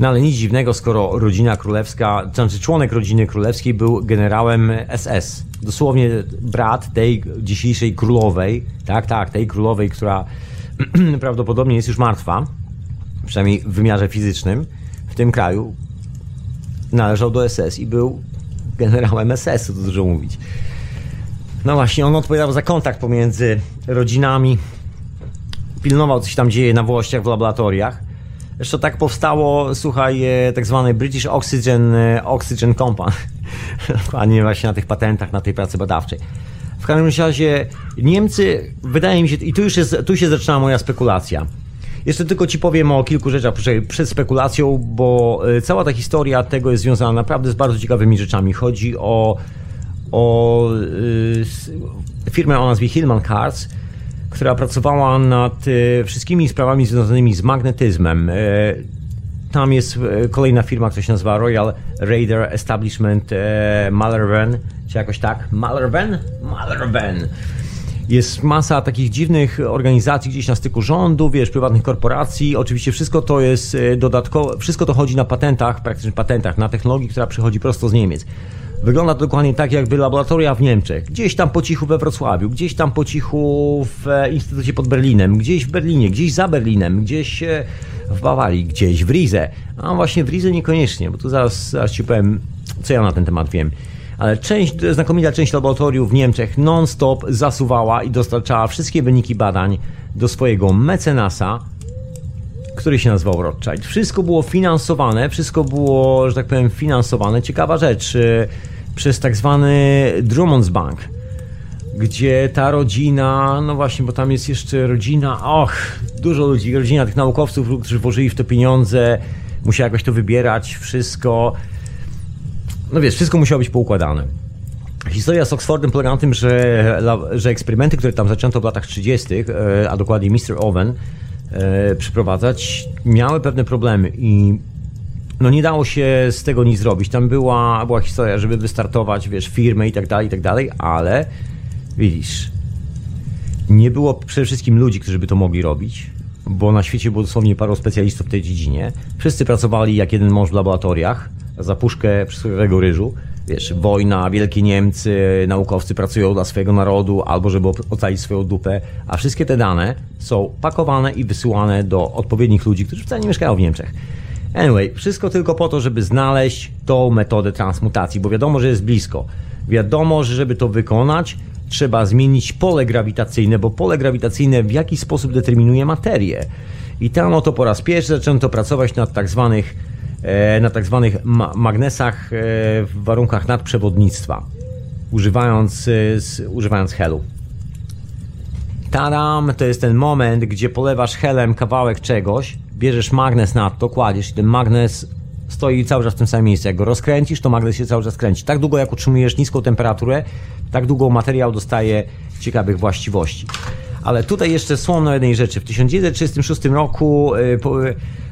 No ale nic dziwnego, skoro rodzina królewska, to znaczy członek rodziny królewskiej był generałem SS. Dosłownie brat tej dzisiejszej królowej, tak, tak, tej królowej, która prawdopodobnie jest już martwa, przynajmniej w wymiarze fizycznym, w tym kraju, należał do SS i był generałem SS-u, to dużo mówić. No właśnie, on odpowiadał za kontakt pomiędzy rodzinami, pilnował, co się tam dzieje na Włościach, w laboratoriach. Zresztą tak powstało, słuchaj, e, tak zwany British Oxygen, e, Oxygen Company. Dokładnie właśnie na tych patentach, na tej pracy badawczej. W każdym razie Niemcy, wydaje mi się, i tu już jest, tu się zaczyna moja spekulacja. Jeszcze tylko Ci powiem o kilku rzeczach przed spekulacją, bo e, cała ta historia tego jest związana naprawdę z bardzo ciekawymi rzeczami. Chodzi o, o y, firmę o nazwie Hillman Cards, która pracowała nad e, wszystkimi sprawami związanymi z magnetyzmem. E, tam jest e, kolejna firma, która się nazywa Royal Radar Establishment Malvern, czy jakoś tak? Malvern? Malvern. Jest masa takich dziwnych organizacji gdzieś na styku rządu, wiesz, prywatnych korporacji. Oczywiście wszystko to jest dodatkowo, wszystko to chodzi na patentach, praktycznie patentach, na technologii, która przychodzi prosto z Niemiec. Wygląda to dokładnie tak, jakby laboratoria w Niemczech. Gdzieś tam po cichu we Wrocławiu, gdzieś tam po cichu w e, Instytucie pod Berlinem, gdzieś w Berlinie, gdzieś za Berlinem, gdzieś e, w Bawarii, gdzieś w Rize. A właśnie w Rize niekoniecznie, bo tu zaraz, zaraz ci powiem, co ja na ten temat wiem. Ale część, znakomita część laboratoriów w Niemczech non-stop zasuwała i dostarczała wszystkie wyniki badań do swojego mecenasa, który się nazywał Rothschild. Wszystko było finansowane, wszystko było, że tak powiem, finansowane. Ciekawa rzecz, y, przez tak zwany Drummond's Bank, gdzie ta rodzina, no właśnie, bo tam jest jeszcze rodzina, och, dużo ludzi, rodzina tych naukowców, którzy włożyli w to pieniądze, musiała jakoś to wybierać, wszystko. No wiesz, wszystko musiało być poukładane. Historia z Oxfordem polega na tym, że, że eksperymenty, które tam zaczęto w latach 30., e, a dokładnie Mr. Owen, e, przyprowadzać, miały pewne problemy i no nie dało się z tego nic zrobić. Tam była, była historia, żeby wystartować, wiesz, firmę i tak dalej, i tak dalej, ale widzisz, nie było przede wszystkim ludzi, którzy by to mogli robić, bo na świecie było dosłownie paru specjalistów w tej dziedzinie. Wszyscy pracowali jak jeden mąż w laboratoriach za puszkę przysłowiowego ryżu wiesz, wojna, wielkie Niemcy, naukowcy pracują dla swojego narodu, albo żeby ocalić swoją dupę, a wszystkie te dane są pakowane i wysyłane do odpowiednich ludzi, którzy wcale nie mieszkają w Niemczech. Anyway, wszystko tylko po to, żeby znaleźć tą metodę transmutacji, bo wiadomo, że jest blisko. Wiadomo, że żeby to wykonać, trzeba zmienić pole grawitacyjne, bo pole grawitacyjne w jakiś sposób determinuje materię. I tam oto po raz pierwszy zaczęto pracować nad tak zwanych, na tak zwanych ma magnesach e, w warunkach nadprzewodnictwa, używając, e, używając helu. Tadam, to jest ten moment, gdzie polewasz helem kawałek czegoś, bierzesz magnes nad to, kładziesz i ten magnes stoi cały czas w tym samym miejscu. Jak go rozkręcisz, to magnes się cały czas kręci. Tak długo jak utrzymujesz niską temperaturę, tak długo materiał dostaje ciekawych właściwości. Ale tutaj jeszcze słowno jednej rzeczy. W 1936 roku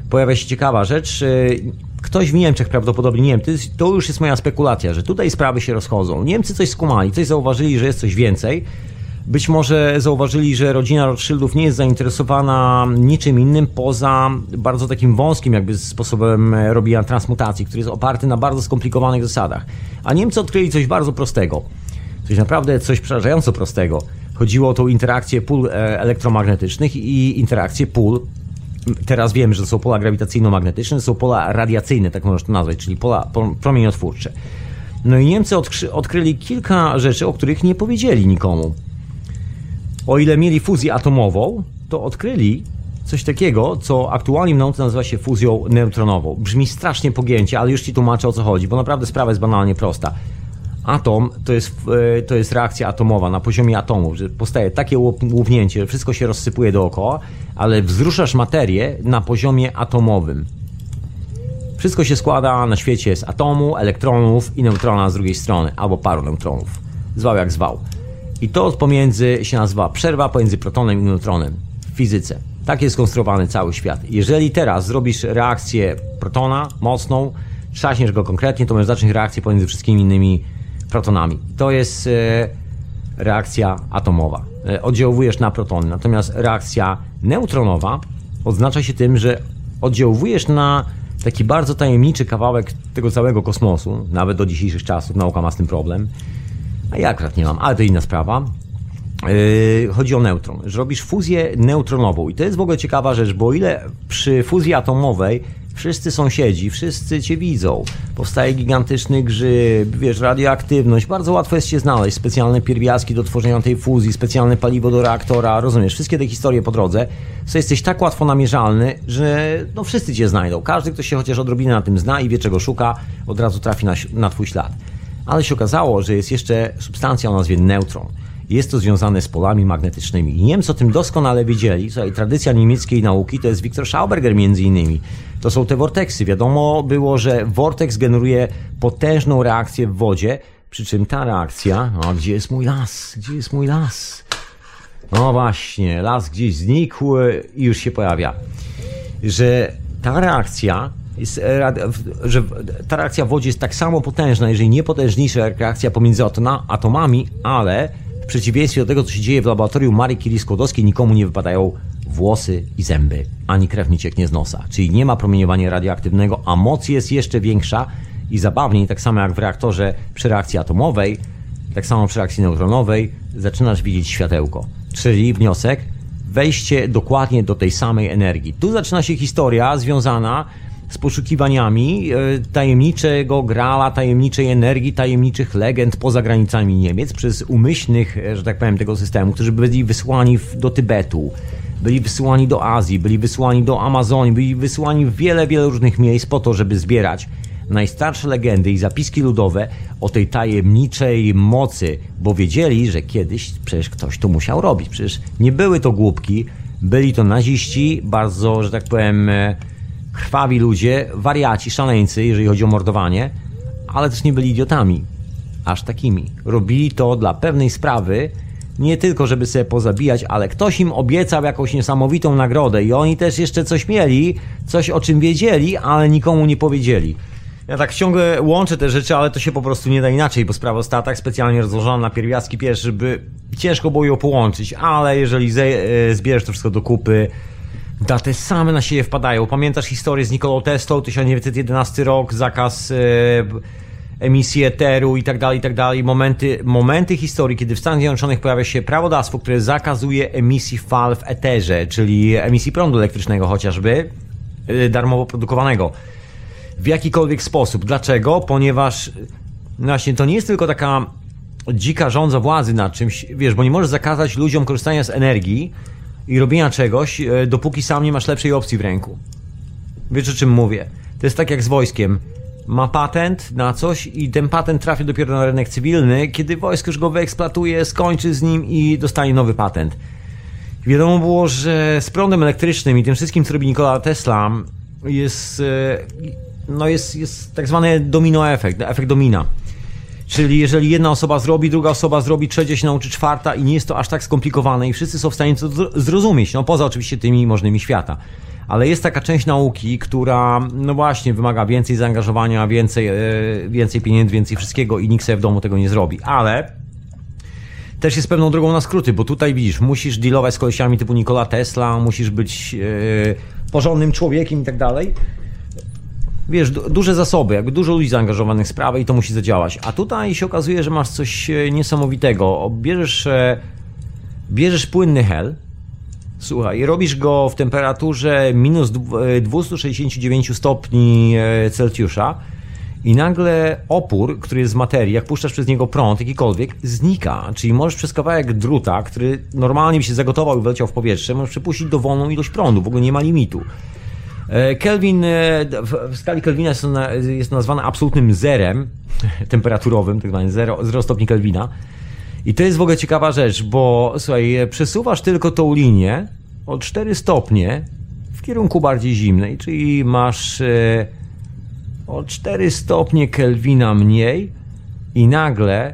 pojawia się ciekawa rzecz. Y, ktoś w Niemczech prawdopodobnie, nie wiem, to już jest moja spekulacja, że tutaj sprawy się rozchodzą. Niemcy coś skumali, coś zauważyli, że jest coś więcej. Być może zauważyli, że rodzina Rothschildów nie jest zainteresowana niczym innym poza bardzo takim wąskim jakby sposobem robienia transmutacji, który jest oparty na bardzo skomplikowanych zasadach. A Niemcy odkryli coś bardzo prostego. Coś naprawdę coś przerażająco prostego. Chodziło o tą interakcję pól e, elektromagnetycznych i interakcję pól teraz wiemy, że są pola grawitacyjno-magnetyczne, są pola radiacyjne, tak można to nazwać, czyli pola promieniotwórcze. No i Niemcy odkryli kilka rzeczy, o których nie powiedzieli nikomu. O ile mieli fuzję atomową, to odkryli coś takiego, co aktualnie w nauce nazywa się fuzją neutronową. Brzmi strasznie pogięcie, ale już Ci tłumaczę o co chodzi, bo naprawdę sprawa jest banalnie prosta. Atom to jest, e, to jest reakcja atomowa na poziomie atomu, że powstaje takie łupnięcie, że wszystko się rozsypuje dookoła, ale wzruszasz materię na poziomie atomowym. Wszystko się składa na świecie z atomu, elektronów i neutrona z drugiej strony, albo paru neutronów. Zwał jak zwał. I to pomiędzy się nazywa przerwa pomiędzy protonem i neutronem w fizyce. Tak jest skonstruowany cały świat. Jeżeli teraz zrobisz reakcję protona mocną, trzaśniesz go konkretnie, to możesz zacząć reakcję pomiędzy wszystkimi innymi protonami. To jest e, reakcja atomowa. E, oddziałujesz na protony. Natomiast reakcja neutronowa oznacza się tym, że oddziałujesz na taki bardzo tajemniczy kawałek tego całego kosmosu. Nawet do dzisiejszych czasów nauka ma z tym problem. A ja akurat nie mam, ale to inna sprawa. Yy, chodzi o neutron, że robisz fuzję neutronową i to jest w ogóle ciekawa rzecz, bo ile przy fuzji atomowej wszyscy sąsiedzi, wszyscy cię widzą, powstaje gigantyczny grzyb, wiesz, radioaktywność, bardzo łatwo jest się znaleźć, specjalne pierwiastki do tworzenia tej fuzji, specjalne paliwo do reaktora, rozumiesz, wszystkie te historie po drodze, to jesteś tak łatwo namierzalny, że no wszyscy cię znajdą, każdy, kto się chociaż odrobinę na tym zna i wie czego szuka, od razu trafi na, na twój ślad. Ale się okazało, że jest jeszcze substancja o nazwie neutron. Jest to związane z polami magnetycznymi. I Niemcy o tym doskonale wiedzieli. Słuchaj, tradycja niemieckiej nauki to jest Viktor Schauberger między innymi. To są te vorteksy. Wiadomo było, że vortex generuje potężną reakcję w wodzie, przy czym ta reakcja... A gdzie jest mój las? Gdzie jest mój las? No właśnie, las gdzieś znikł i już się pojawia. Że ta reakcja jest, że ta reakcja w wodzie jest tak samo potężna, jeżeli nie potężniejsza jak reakcja pomiędzy atomami, ale przeciwieństwie do tego, co się dzieje w laboratorium Marii Curie-Skłodowskiej, nikomu nie wypadają włosy i zęby, ani krew nie cieknie z nosa. Czyli nie ma promieniowania radioaktywnego, a moc jest jeszcze większa i zabawniej, tak samo jak w reaktorze przy reakcji atomowej, tak samo przy reakcji neutronowej, zaczynasz widzieć światełko. Czyli wniosek, wejście dokładnie do tej samej energii. Tu zaczyna się historia związana z poszukiwaniami e, tajemniczego grala, tajemniczej energii, tajemniczych legend poza granicami Niemiec przez umyślnych, e, że tak powiem, tego systemu, którzy byli wysłani do Tybetu, byli wysyłani do Azji, byli wysyłani do Amazonii, byli wysyłani w wiele, wiele różnych miejsc po to, żeby zbierać najstarsze legendy i zapiski ludowe o tej tajemniczej mocy, bo wiedzieli, że kiedyś przecież ktoś to musiał robić. Przecież nie były to głupki, byli to naziści, bardzo, że tak powiem, e, krwawi ludzie, wariaci, szaleńcy, jeżeli chodzi o mordowanie, ale też nie byli idiotami. Aż takimi. Robili to dla pewnej sprawy, nie tylko żeby sobie pozabijać, ale ktoś im obiecał jakąś niesamowitą nagrodę i oni też jeszcze coś mieli, coś o czym wiedzieli, ale nikomu nie powiedzieli. Ja tak ciągle łączę te rzeczy, ale to się po prostu nie da inaczej, bo sprawa została tak specjalnie rozłożona na pierwiastki pierwszy, żeby ciężko było ją połączyć, ale jeżeli e, zbierzesz to wszystko do kupy, daty same na siebie wpadają. Pamiętasz historię z Nikolą Teslą, 1911 rok, zakaz e, emisji eteru i tak dalej, i tak dalej. Momenty, momenty historii, kiedy w Stanach Zjednoczonych pojawia się prawodawstwo, które zakazuje emisji fal w eterze, czyli emisji prądu elektrycznego chociażby, yy, darmowo produkowanego. W jakikolwiek sposób. Dlaczego? Ponieważ właśnie to nie jest tylko taka dzika rządza władzy nad czymś, wiesz, bo nie możesz zakazać ludziom korzystania z energii i robienia czegoś, yy, dopóki sam nie masz lepszej opcji w ręku. Wiesz o czym mówię? To jest tak jak z wojskiem. Ma patent na coś i ten patent trafi dopiero na rynek cywilny, kiedy wojsko już go wyeksploatuje, skończy z nim i dostanie nowy patent. Wiadomo było, że z prądem elektrycznym i tym wszystkim, co robi Nikola Tesla, jest, e, no jest, jest tak zwany domino efekt, efekt domina. Czyli jeżeli jedna osoba zrobi, druga osoba zrobi, trzecia się nauczy, czwarta i nie jest to aż tak skomplikowane i wszyscy są w stanie to zrozumieć, no poza oczywiście tymi możnymi świata ale jest taka część nauki, która, no właśnie, wymaga więcej zaangażowania, więcej, e, więcej pieniędzy, więcej wszystkiego i nikt sobie w domu tego nie zrobi. Ale też jest pewną drogą na skróty, bo tutaj widzisz, musisz dealować z kolesiami typu Nikola Tesla, musisz być e, porządnym człowiekiem i tak dalej. Wiesz, duże zasoby, jakby dużo ludzi zaangażowanych w sprawę i to musi zadziałać. A tutaj się okazuje, że masz coś e, niesamowitego. Bierzesz, bierzesz płynny hel, Słuchaj, robisz go w temperaturze minus 269 stopni e, Celsjusza i nagle opór, który jest z materii, jak puszczasz przez niego prąd, jakikolwiek, znika. Czyli możesz przez kawałek druta, który normalnie by się zagotował i wyleciał w powietrze, możesz przepuścić dowolną ilość prądu, w ogóle nie ma limitu. E, Kelvin, e, w skali Kelvina jest nazwana absolutnym zerem temperaturowym, tak zwany 0, 0 stopni Kelvina. I to jest w ogóle ciekawa rzecz, bo słuchaj, przesuwasz tylko tą linię o 4 stopnie w kierunku bardziej zimnej, czyli masz e, o 4 stopnie Kelwina mniej i nagle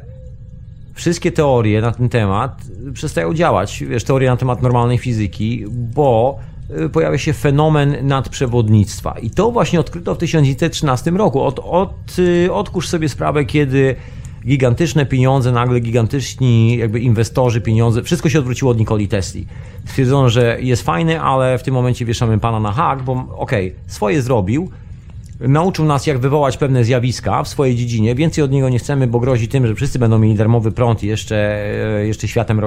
wszystkie teorie na ten temat przestają działać. Wiesz, teorie na temat normalnej fizyki, bo e, pojawia się fenomen nadprzewodnictwa. I to właśnie odkryto w 1913 roku. Od, od, e, odkurz sobie sprawę, kiedy gigantyczne pieniądze, nagle gigantyczni jakby inwestorzy, pieniądze, wszystko się odwróciło od Nikoli Tesli. Stwierdzono, że jest fajny, ale w tym momencie wieszamy pana na hak, bo okej, okay, swoje zrobił, nauczył nas, jak wywołać pewne zjawiska w swojej dziedzinie. Więcej od niego nie chcemy, bo grozi tym, że wszyscy będą mieli darmowy prąd i jeszcze, e, jeszcze światem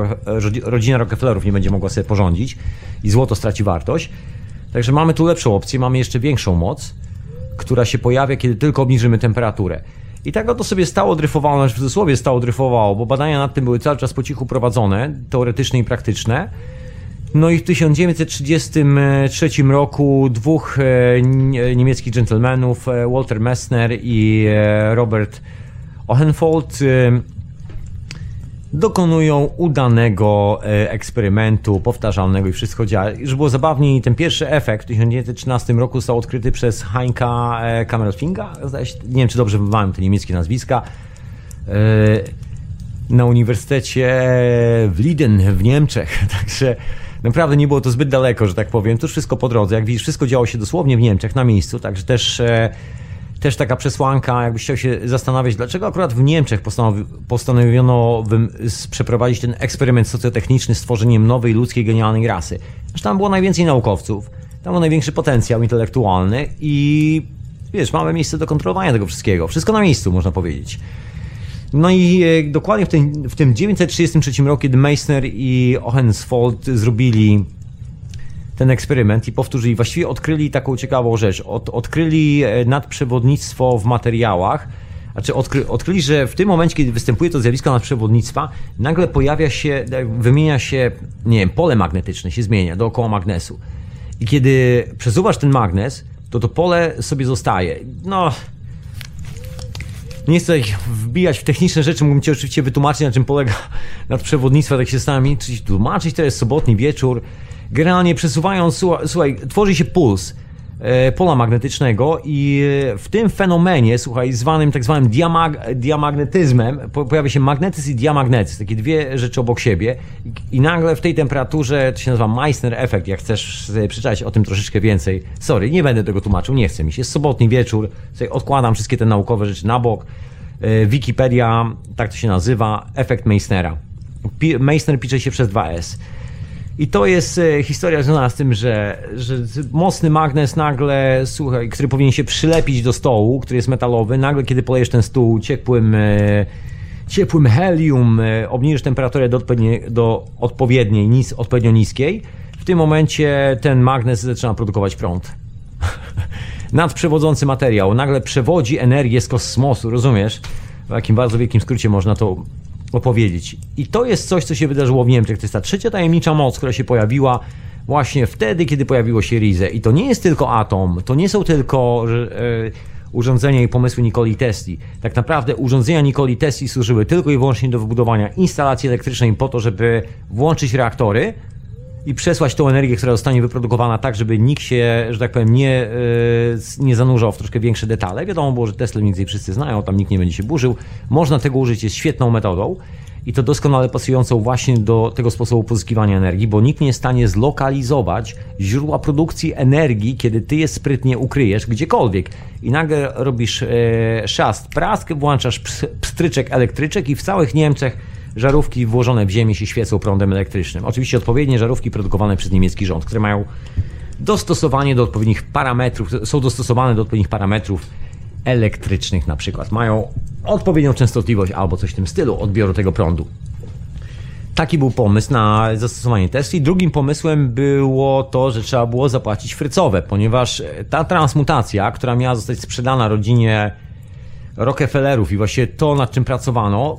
rodzina Rockefellerów nie będzie mogła sobie porządzić i złoto straci wartość. Także mamy tu lepszą opcję, mamy jeszcze większą moc, która się pojawia, kiedy tylko obniżymy temperaturę. I tak oto sobie stało dryfowało, znaczy w cudzysłowie stało dryfowało, bo badania nad tym były cały czas po cichu prowadzone, teoretyczne i praktyczne. No i w 1933 roku dwóch e, niemieckich dżentelmenów, e, Walter Messner i e, Robert Ohenfold, dokonują udanego e, eksperymentu, powtarzalnego i wszystko działa. Już było zabawniej, ten pierwszy efekt w 1913 roku został odkryty przez Heinka e, Kammerfinga, nie wiem czy dobrze wymowałem te niemieckie nazwiska, e, na Uniwersytecie w Liden w Niemczech, także naprawdę nie było to zbyt daleko, że tak powiem, to wszystko po drodze, jak widzisz, wszystko działo się dosłownie w Niemczech, na miejscu, także też też taka przesłanka, jakbyś chciał się zastanawiać, dlaczego akurat w Niemczech postanowiono przeprowadzić ten eksperyment socjotechniczny z tworzeniem nowej ludzkiej genialnej rasy. Zresztą tam było najwięcej naukowców, tam był największy potencjał intelektualny i wiesz, mamy miejsce do kontrolowania tego wszystkiego. Wszystko na miejscu, można powiedzieć. No i e, dokładnie w tym, w tym 933 roku, kiedy Meissner i Ohensfold zrobili ten eksperyment i powtórzyli, właściwie odkryli taką ciekawą rzecz. Od, odkryli e, nadprzewodnictwo w materiałach, znaczy odkry, odkryli, że w tym momencie, kiedy występuje to zjawisko nadprzewodnictwa, nagle pojawia się, e, wymienia się, nie wiem, pole magnetyczne się zmienia dookoła magnesu. I kiedy przesuwasz ten magnes, to to pole sobie zostaje. No, nie chcę wbijać w techniczne rzeczy, mógłbym Ci oczywiście wytłumaczyć, na czym polega nadprzewodnictwo, tak się stami, czyli tłumaczyć, to jest sobotni wieczór, generalnie przesuwając, słuchaj, tworzy się puls pola magnetycznego i w tym fenomenie, słuchaj, zwanym tak zwanym diamag diamagnetyzmem, pojawia się magnetyzm i diamagnetyzm, takie dwie rzeczy obok siebie i nagle w tej temperaturze, to się nazywa Meissner efekt, jak chcesz przeczytać o tym troszeczkę więcej. Sorry, nie będę tego tłumaczył, nie chcę mi się. Jest sobotni wieczór, sobie odkładam wszystkie te naukowe rzeczy na bok. E, Wikipedia, tak to się nazywa, efekt Meissnera. Meissner pisze się przez 2S. I to jest e, historia związana z tym, że, że mocny magnes nagle, słuchaj, który powinien się przylepić do stołu, który jest metalowy, nagle kiedy polejesz ten stół ciepłym, e, ciepłym helium, e, obniżysz temperaturę do, odpowiedniej, do odpowiedniej nis, odpowiednio niskiej, w tym momencie ten magnes zaczyna produkować prąd. Nadprzewodzący materiał nagle przewodzi energię z kosmosu, rozumiesz? W jakim bardzo wielkim skrócie można to opowiedzieć. I to jest coś, co się wydarzyło w Niemczech. To jest ta trzecia tajemnicza moc, która się pojawiła właśnie wtedy, kiedy pojawiło się Rize. I to nie jest tylko atom, to nie są tylko e, urządzenia i pomysły Nikoli Tesli. Tak naprawdę urządzenia Nikoli Tesli służyły tylko i wyłącznie do wybudowania instalacji elektrycznej po to, żeby włączyć reaktory, i przesłać tą energię, która zostanie wyprodukowana tak, żeby nikt się, że tak powiem, nie, e, nie zanurzał w troszkę większe detale. Wiadomo było, że Tesla mniej więcej wszyscy znają, tam nikt nie będzie się burzył. Można tego użyć, jest świetną metodą i to doskonale pasującą właśnie do tego sposobu pozyskiwania energii, bo nikt nie jest w stanie zlokalizować źródła produkcji energii, kiedy ty je sprytnie ukryjesz gdziekolwiek i nagle robisz e, szast, prask, włączasz pstryczek, elektryczek i w całych Niemczech żarówki włożone w ziemię się świecą prądem elektrycznym. Oczywiście odpowiednie żarówki produkowane przez niemiecki rząd, które mają dostosowanie do odpowiednich parametrów, są dostosowane do odpowiednich parametrów elektrycznych na przykład. Mają odpowiednią częstotliwość albo coś w tym stylu odbioru tego prądu. Taki był pomysł na zastosowanie Tesli. Drugim pomysłem było to, że trzeba było zapłacić frycowe, ponieważ ta transmutacja, która miała zostać sprzedana rodzinie Rockefellerów i właśnie to, nad czym pracowano,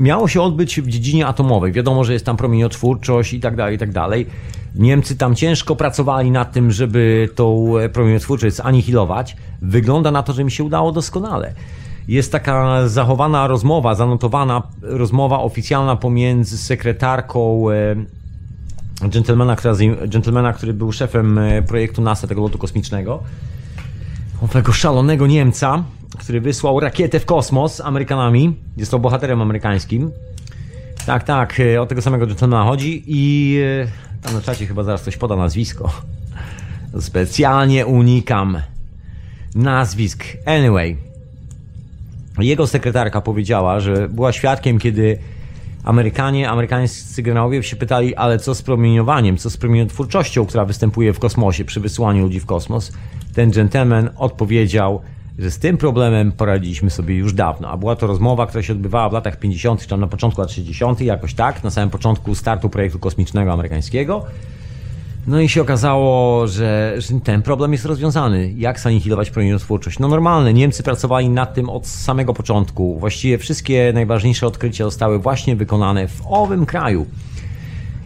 miało się odbyć w dziedzinie atomowej. Wiadomo, że jest tam promieniotwórczość i tak dalej, i tak dalej. Niemcy tam ciężko pracowali nad tym, żeby tą promieniotwórczość zanihilować. Wygląda na to, że mi się udało doskonale. Jest taka zachowana rozmowa, zanotowana rozmowa oficjalna pomiędzy sekretarką e, dżentelmena, dżentelmena, który był szefem e, projektu NASA, tego lotu kosmicznego, owego szalonego Niemca, który wysłał rakietę w kosmos Amerykanami. Jest to bohaterem amerykańskim. Tak, tak, e, o tego samego gentlemana chodzi i e, tam na czacie chyba zaraz ktoś poda nazwisko. Specjalnie unikam nazwisk. Anyway, jego sekretarka powiedziała, że była świadkiem, kiedy Amerykanie, amerykańscy generałowie się pytali, ale co z promieniowaniem, co z promieniotwórczością, która występuje w kosmosie przy wysyłaniu ludzi w kosmos. Ten gentleman odpowiedział, że z tym problemem poradziliśmy sobie już dawno. A była to rozmowa, która się odbywała w latach 50., czy tam na początku lat 60., jakoś tak, na samym początku startu projektu kosmicznego amerykańskiego. No i się okazało, że, że ten problem jest rozwiązany. Jak zanihilować promieniotwórczość? No normalne, Niemcy pracowali nad tym od samego początku. Właściwie wszystkie najważniejsze odkrycia zostały właśnie wykonane w owym kraju.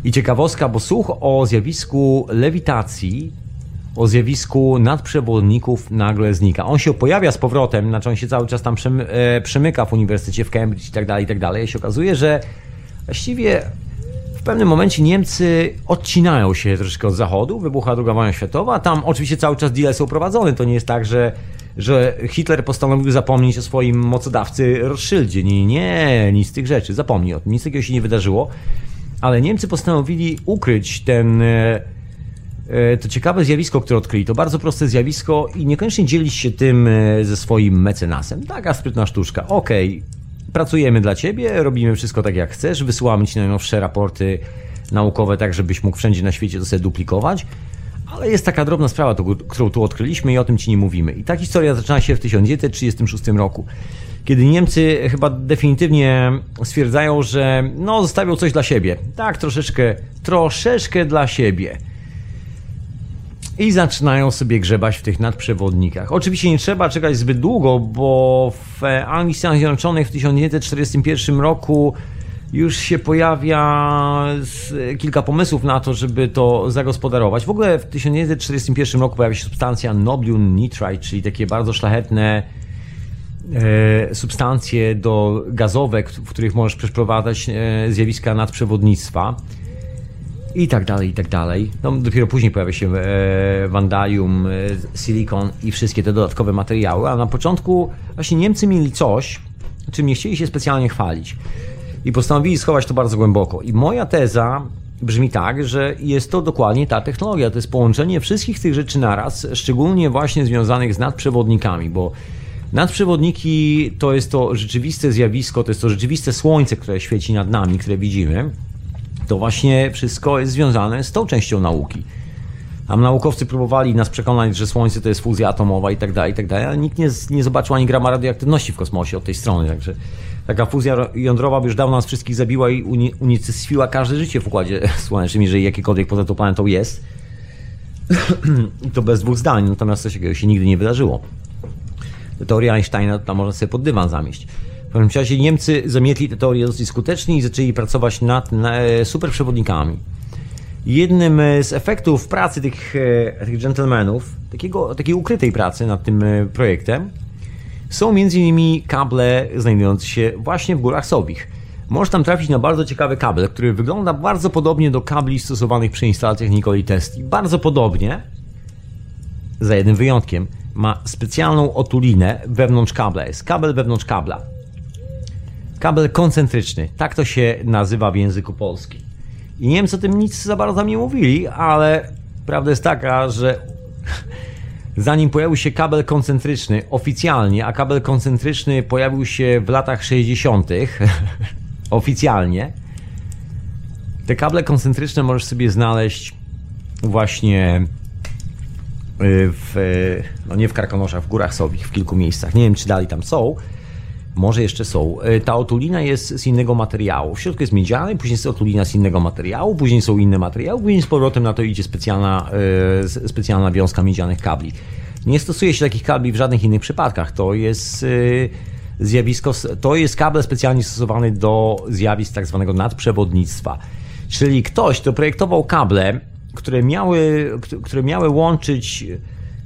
I ciekawostka, bo słuch o zjawisku lewitacji o zjawisku nadprzewodników nagle znika. On się pojawia z powrotem, znaczy on się cały czas tam e, przemyka w uniwersytecie w Cambridge i tak dalej, i tak dalej. I się okazuje, że właściwie w pewnym momencie Niemcy odcinają się troszkę od zachodu, wybucha II wojna światowa, tam oczywiście cały czas deale są prowadzone, to nie jest tak, że, że Hitler postanowił zapomnieć o swoim mocodawcy Rothschildzie. Nie, nie, nic z tych rzeczy, zapomnij o tym, nic takiego się nie wydarzyło, ale Niemcy postanowili ukryć ten E, to ciekawe zjawisko, które odkryli. To bardzo proste zjawisko i niekoniecznie dzielić się tym e, ze swoim mecenasem. Taka sprytna sztuczka. Okej, okay, pracujemy dla ciebie, robimy wszystko tak jak chcesz, wysyłamy ci najnowsze raporty naukowe, tak żebyś mógł wszędzie na świecie to sobie duplikować. Ale jest taka drobna sprawa, którą tu odkryliśmy i o tym ci nie mówimy. I ta historia zaczyna się w 1936 roku, kiedy Niemcy chyba definitywnie stwierdzają, że no zostawią coś dla siebie. Tak, troszeczkę, troszeczkę dla siebie i zaczynają sobie grzebać w tych nadprzewodnikach. Oczywiście nie trzeba czekać zbyt długo, bo w Anglii Stanach Zjednoczonych w 1941 roku już się pojawia kilka pomysłów na to, żeby to zagospodarować. W ogóle w 1941 roku pojawia się substancja Noblium Nitrite, czyli takie bardzo szlachetne e, substancje do gazowe, w których możesz przeprowadzać e, zjawiska nadprzewodnictwa i tak dalej, i tak dalej. No, dopiero później pojawia się e, Vandalium, e, Silicon i wszystkie te dodatkowe materiały, a na początku właśnie Niemcy mieli coś, czym nie chcieli się specjalnie chwalić. I postanowili schować to bardzo głęboko. I moja teza brzmi tak, że jest to dokładnie ta technologia. To jest połączenie wszystkich tych rzeczy naraz, szczególnie właśnie związanych z nadprzewodnikami, bo nadprzewodniki to jest to rzeczywiste zjawisko, to jest to rzeczywiste słońce, które świeci nad nami, które widzimy to właśnie wszystko jest związane z tą częścią nauki. Tam naukowcy próbowali nas przekonać, że Słońce to jest fuzja atomowa i tak dalej, i tak dalej, ale nikt nie, nie zobaczył ani grama radioaktywności w kosmosie od tej strony, także taka fuzja jądrowa by już dawno nas wszystkich zabiła i uni unicestwiła każde życie w Układzie Słonecznym, jeżeli jakiekolwiek poza tą planetą jest. I to bez dwóch zdań, natomiast coś takiego się nigdy nie wydarzyło. Teoria Einsteina tam można sobie pod dywan zamieść. W każdym razie Niemcy zamietli tę teorię dosyć skutecznie i zaczęli pracować nad, nad superprzewodnikami. Jednym z efektów pracy tych, e, tych gentlemanów, takiego, takiej ukrytej pracy nad tym e, projektem, są m.in. kable znajdujące się właśnie w górach Sobich. Możesz tam trafić na bardzo ciekawy kabel, który wygląda bardzo podobnie do kabli stosowanych przy instalacjach Nikoli Tesli. Bardzo podobnie, za jednym wyjątkiem. Ma specjalną otulinę wewnątrz kabla. Jest kabel wewnątrz kabla. Kabel koncentryczny. Tak to się nazywa w języku polskim. I Niemcy o tym nic za bardzo nie mówili, ale prawda jest taka, że zanim pojawił się kabel koncentryczny oficjalnie, a kabel koncentryczny pojawił się w latach 60. oficjalnie, te kable koncentryczne możesz sobie znaleźć właśnie y, w, no nie w Karkonoszach, w Górach Sowich, w kilku miejscach. Nie wiem, czy dalej tam są, może jeszcze są. E, ta otulina jest z innego materiału. W środku jest miedziany, później jest otulina z innego materiału, później są inne materiały, później z powrotem na to idzie specjalna, e, specjalna wiązka miedzianych kabli. Nie stosuje się takich kabli w żadnych innych przypadkach. To jest e, zjawisko, to jest kabel specjalnie stosowany do zjawisk tak zwanego nadprzewodnictwa. Czyli ktoś, kto projektował kable, które miały, które miały łączyć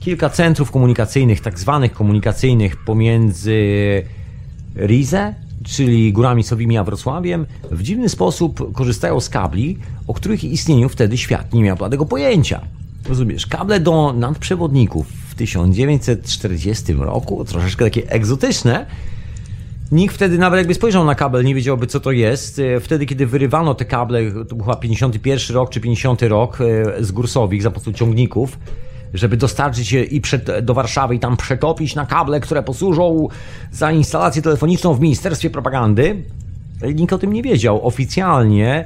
kilka centrów komunikacyjnych, tak zwanych komunikacyjnych pomiędzy Rize, czyli górami Sowimi a Wrocławiem, w dziwny sposób korzystają z kabli, o których istnieniu wtedy świat nie miał bladego pojęcia. Rozumiesz, kable do nadprzewodników w 1940 roku, troszeczkę takie egzotyczne, Nikt wtedy nawet jakby spojrzał na kabel, nie wiedziałby co to jest. Wtedy, kiedy wyrywano te kable, to był chyba 51 rok czy 50 rok e, z gór Sowich za pomocą ciągników, żeby dostarczyć je i przed, do Warszawy i tam przetopić na kable, które posłużą za instalację telefoniczną w Ministerstwie Propagandy. Nikt o tym nie wiedział. Oficjalnie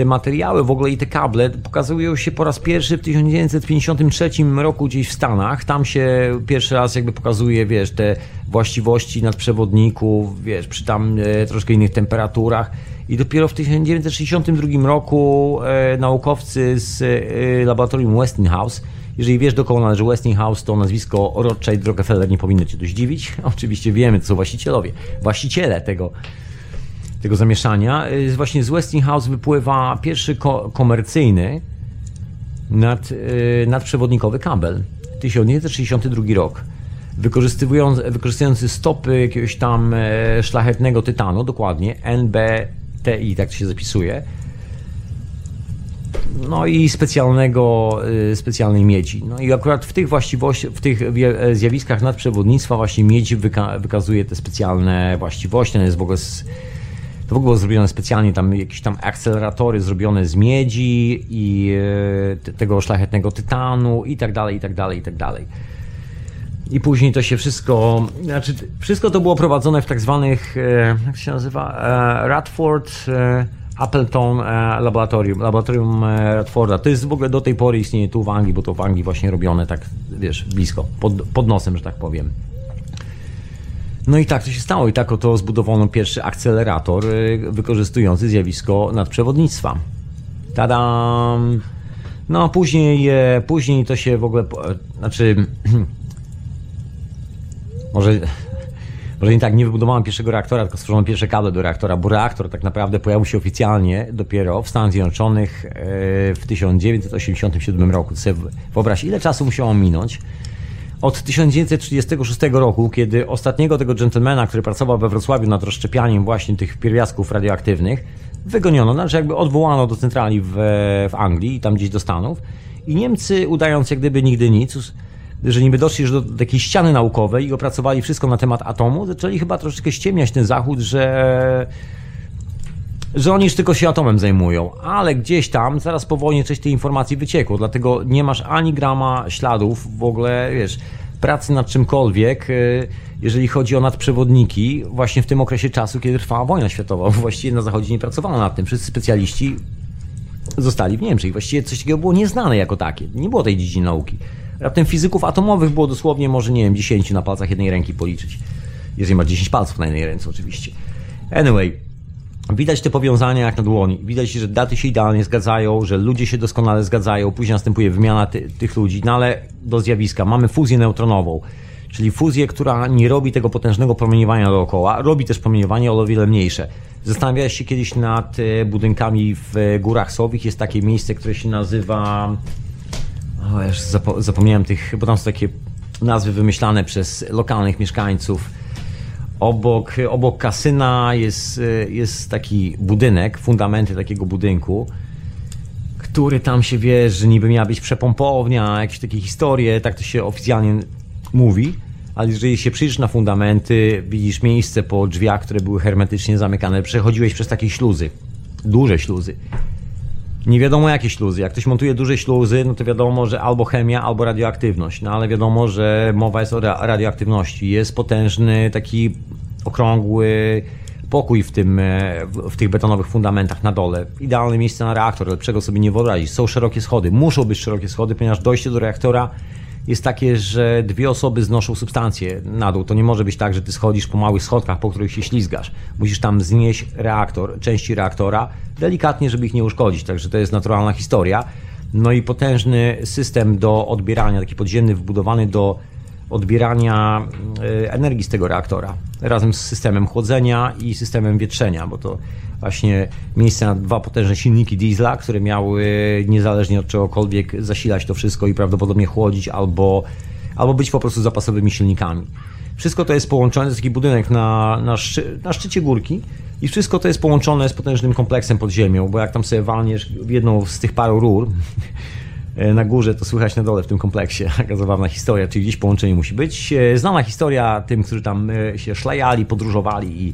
te materiały w ogóle i te kable pokazują się po raz pierwszy w 1953 roku gdzieś w Stanach. Tam się pierwszy raz jakby pokazuje, wiesz, te właściwości nadprzewodników, wiesz, przy tam e, troszkę innych temperaturach. I dopiero w 1962 roku e, naukowcy z e, laboratorium Westinghouse jeżeli wiesz, do kogo należy Westinghouse, to nazwisko Rothschild Rockefeller nie powinno cię tu zdziwić. Oczywiście wiemy, to są właścicielowie, właściciele tego, tego zamieszania. Y, właśnie z Westinghouse wypływa pierwszy ko komercyjny nad, yy, nadprzewodnikowy kabel. 1962 rok. Wykorzystując, wykorzystujący stopy jakiegoś tam e, szlachetnego tytanu, dokładnie, NBTI, tak to się zapisuje, no i specjalnego, y, specjalnej miedzi. No i akurat w tych właściwościach, w tych e, zjawiskach nadprzewodnictwa właśnie miedź wyka wykazuje te specjalne właściwości. To jest w ogóle z, to w ogóle zrobione specjalnie, tam jakieś tam akceleratory zrobione z miedzi i e, tego szlachetnego tytanu i tak dalej, i tak dalej, i tak dalej. I później to się wszystko, znaczy wszystko to było prowadzone w tak zwanych, e, jak się nazywa, Radford Appleton e, Laboratorium, Laboratorium e, Radforda. To jest w ogóle do tej pory istnieje tu w Anglii, bo to w Anglii właśnie robione tak, wiesz, blisko, pod, pod nosem, że tak powiem. No i tak to się stało i tak oto zbudowano pierwszy akcelerator e, wykorzystujący zjawisko nadprzewodnictwa. Tadam! No później, później to się w ogóle, znaczy, może może nie tak, nie wybudowano pierwszego reaktora, tylko stworzono pierwsze kable do reaktora, bo reaktor tak naprawdę pojawił się oficjalnie dopiero w Stanach Zjednoczonych e, w 1987 roku. Sobie wyobraź, ile czasu musiało minąć od 1936 roku, kiedy ostatniego tego gentlemana, który pracował we Wrocławiu nad rozszczepianiem właśnie tych pierwiastków radioaktywnych, wygoniono, znaczy jakby odwołano do centrali w, w Anglii, tam gdzieś do Stanów i Niemcy, udając jak gdyby nigdy nic, że niby doszli już do takiej ściany naukowej i opracowali wszystko na temat atomu, zaczęli chyba troszeczkę ściemniać ten Zachód, że że oni już tylko się atomem zajmują, ale gdzieś tam, zaraz po wojnie, coś tej informacji wyciekło, dlatego nie masz ani grama śladów w ogóle, wiesz, pracy nad czymkolwiek, y, jeżeli chodzi o nadprzewodniki, właśnie w tym okresie czasu, kiedy trwała wojna światowa. Właściwie na Zachodzie nie pracowano nad tym. Wszyscy specjaliści zostali w Niemczech. Właściwie coś takiego było nieznane jako takie. Nie było tej dziedziny nauki. Raptem fizyków atomowych było dosłownie może, nie wiem, 10 na palcach jednej ręki policzyć. Jeżeli masz 10 palców na jednej ręce oczywiście. Anyway, Widać te powiązania jak na dłoni. Widać, że daty się idealnie zgadzają, że ludzie się doskonale zgadzają, później następuje wymiana ty, tych ludzi, no ale do zjawiska mamy fuzję neutronową, czyli fuzję, która nie robi tego potężnego promieniowania dookoła, robi też promieniowanie, ale o wiele mniejsze. Zastanawiałeś się kiedyś nad e, budynkami w Górach Sowich, jest takie miejsce, które się nazywa... O, już zapo zapomniałem tych, bo tam są takie nazwy wymyślane przez lokalnych mieszkańców Obok, obok kasyna jest, jest taki budynek, fundamenty takiego budynku, który tam się wie, że niby miała być przepompownia, jakieś takie historie, tak to się oficjalnie mówi. Ale jeżeli się przyjrzysz na fundamenty, widzisz miejsce po drzwiach, które były hermetycznie zamykane, przechodziłeś przez takie śluzy, duże śluzy nie wiadomo jakie śluzy. Jak ktoś montuje duże śluzy, no to wiadomo, że albo chemia, albo radioaktywność. No ale wiadomo, że mowa jest o radioaktywności. Jest potężny, taki okrągły pokój w, tym, e, w tych betonowych fundamentach na dole. Idealne miejsce na reaktor, lepszego sobie nie wyobrazić. Są szerokie schody, muszą być szerokie schody, ponieważ dojście do reaktora jest takie, że dwie osoby znoszą substancje na dół. To nie może być tak, że ty schodzisz po małych schodkach, po których się ślizgasz. Musisz tam znieść reaktor, części reaktora, delikatnie, żeby ich nie uszkodzić. Także to jest naturalna historia. No i potężny system do odbierania, taki podziemny, wbudowany do odbierania e, energii z tego reaktora, razem z systemem chłodzenia i systemem wietrzenia, bo to właśnie miejsce na dwa potężne silniki diesla, które miały niezależnie od czegokolwiek zasilać to wszystko i prawdopodobnie chłodzić albo, albo być po prostu zapasowymi silnikami. Wszystko to jest połączone, to jest taki budynek na, na, szczy, na szczycie górki i wszystko to jest połączone z potężnym kompleksem pod ziemią, bo jak tam sobie walniesz w jedną z tych paru rur, na górze, to słychać na dole w tym kompleksie. Taka zabawna historia, czyli gdzieś połączenie musi być. E, znana historia tym, którzy tam e, się szlajali, podróżowali i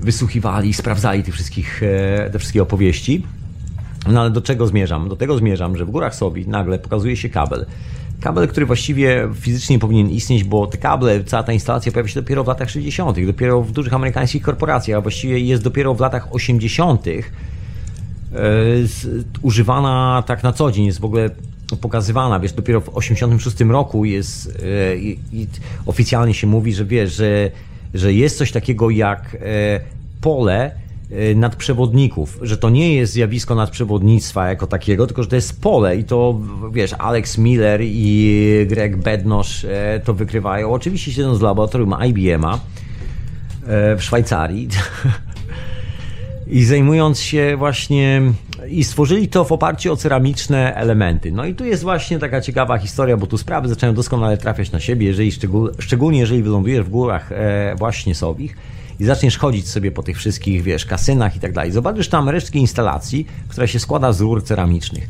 wysłuchiwali, sprawdzali tych wszystkich, e, te wszystkie opowieści. No ale do czego zmierzam? Do tego zmierzam, że w górach sobie nagle pokazuje się kabel. Kabel, który właściwie fizycznie powinien istnieć, bo te kable, cała ta instalacja pojawia się dopiero w latach 60., dopiero w dużych amerykańskich korporacjach, a właściwie jest dopiero w latach 80., używana tak na co dzień, jest w ogóle pokazywana, wiesz, dopiero w 86 roku jest e, i, i oficjalnie się mówi, że wiesz, że, że jest coś takiego jak e, pole e, nadprzewodników, że to nie jest zjawisko nadprzewodnictwa jako takiego, tylko że to jest pole i to, wiesz, Alex Miller i Greg Bednosz to wykrywają. Oczywiście siedząc z laboratorium IBM-a w Szwajcarii i zajmując się właśnie i stworzyli to w oparciu o ceramiczne elementy. No i tu jest właśnie taka ciekawa historia, bo tu sprawy zaczynają doskonale trafiać na siebie, jeżeli szczegól, szczególnie jeżeli wylądujesz w górach e, właśnie Sowich i zaczniesz chodzić sobie po tych wszystkich, wiesz, kasynach i tak dalej. Zobaczysz tam resztki instalacji, która się składa z rur ceramicznych.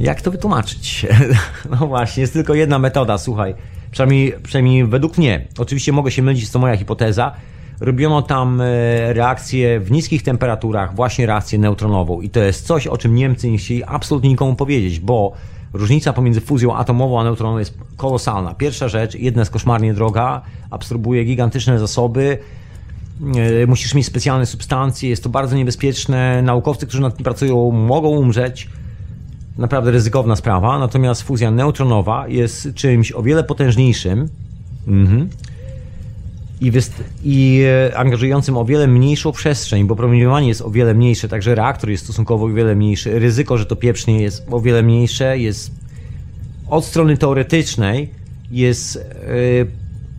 Jak to wytłumaczyć? No właśnie, jest tylko jedna metoda, słuchaj. Przynajmniej, przynajmniej według mnie. Oczywiście mogę się mylić, to moja hipoteza, robiono tam e, reakcję w niskich temperaturach, właśnie reakcję neutronową. I to jest coś, o czym Niemcy nie chcieli absolutnie nikomu powiedzieć, bo różnica pomiędzy fuzją atomową a neutronową jest kolosalna. Pierwsza rzecz, jedna jest koszmarnie droga, absorbuje gigantyczne zasoby, e, musisz mieć specjalne substancje, jest to bardzo niebezpieczne. Naukowcy, którzy nad tym pracują, mogą umrzeć. Naprawdę ryzykowna sprawa. Natomiast fuzja neutronowa jest czymś o wiele potężniejszym. Mhm i, i e, angażującym o wiele mniejszą przestrzeń, bo promieniowanie jest o wiele mniejsze, także reaktor jest stosunkowo o wiele mniejszy, ryzyko, że to pieprznie jest o wiele mniejsze, jest od strony teoretycznej jest y,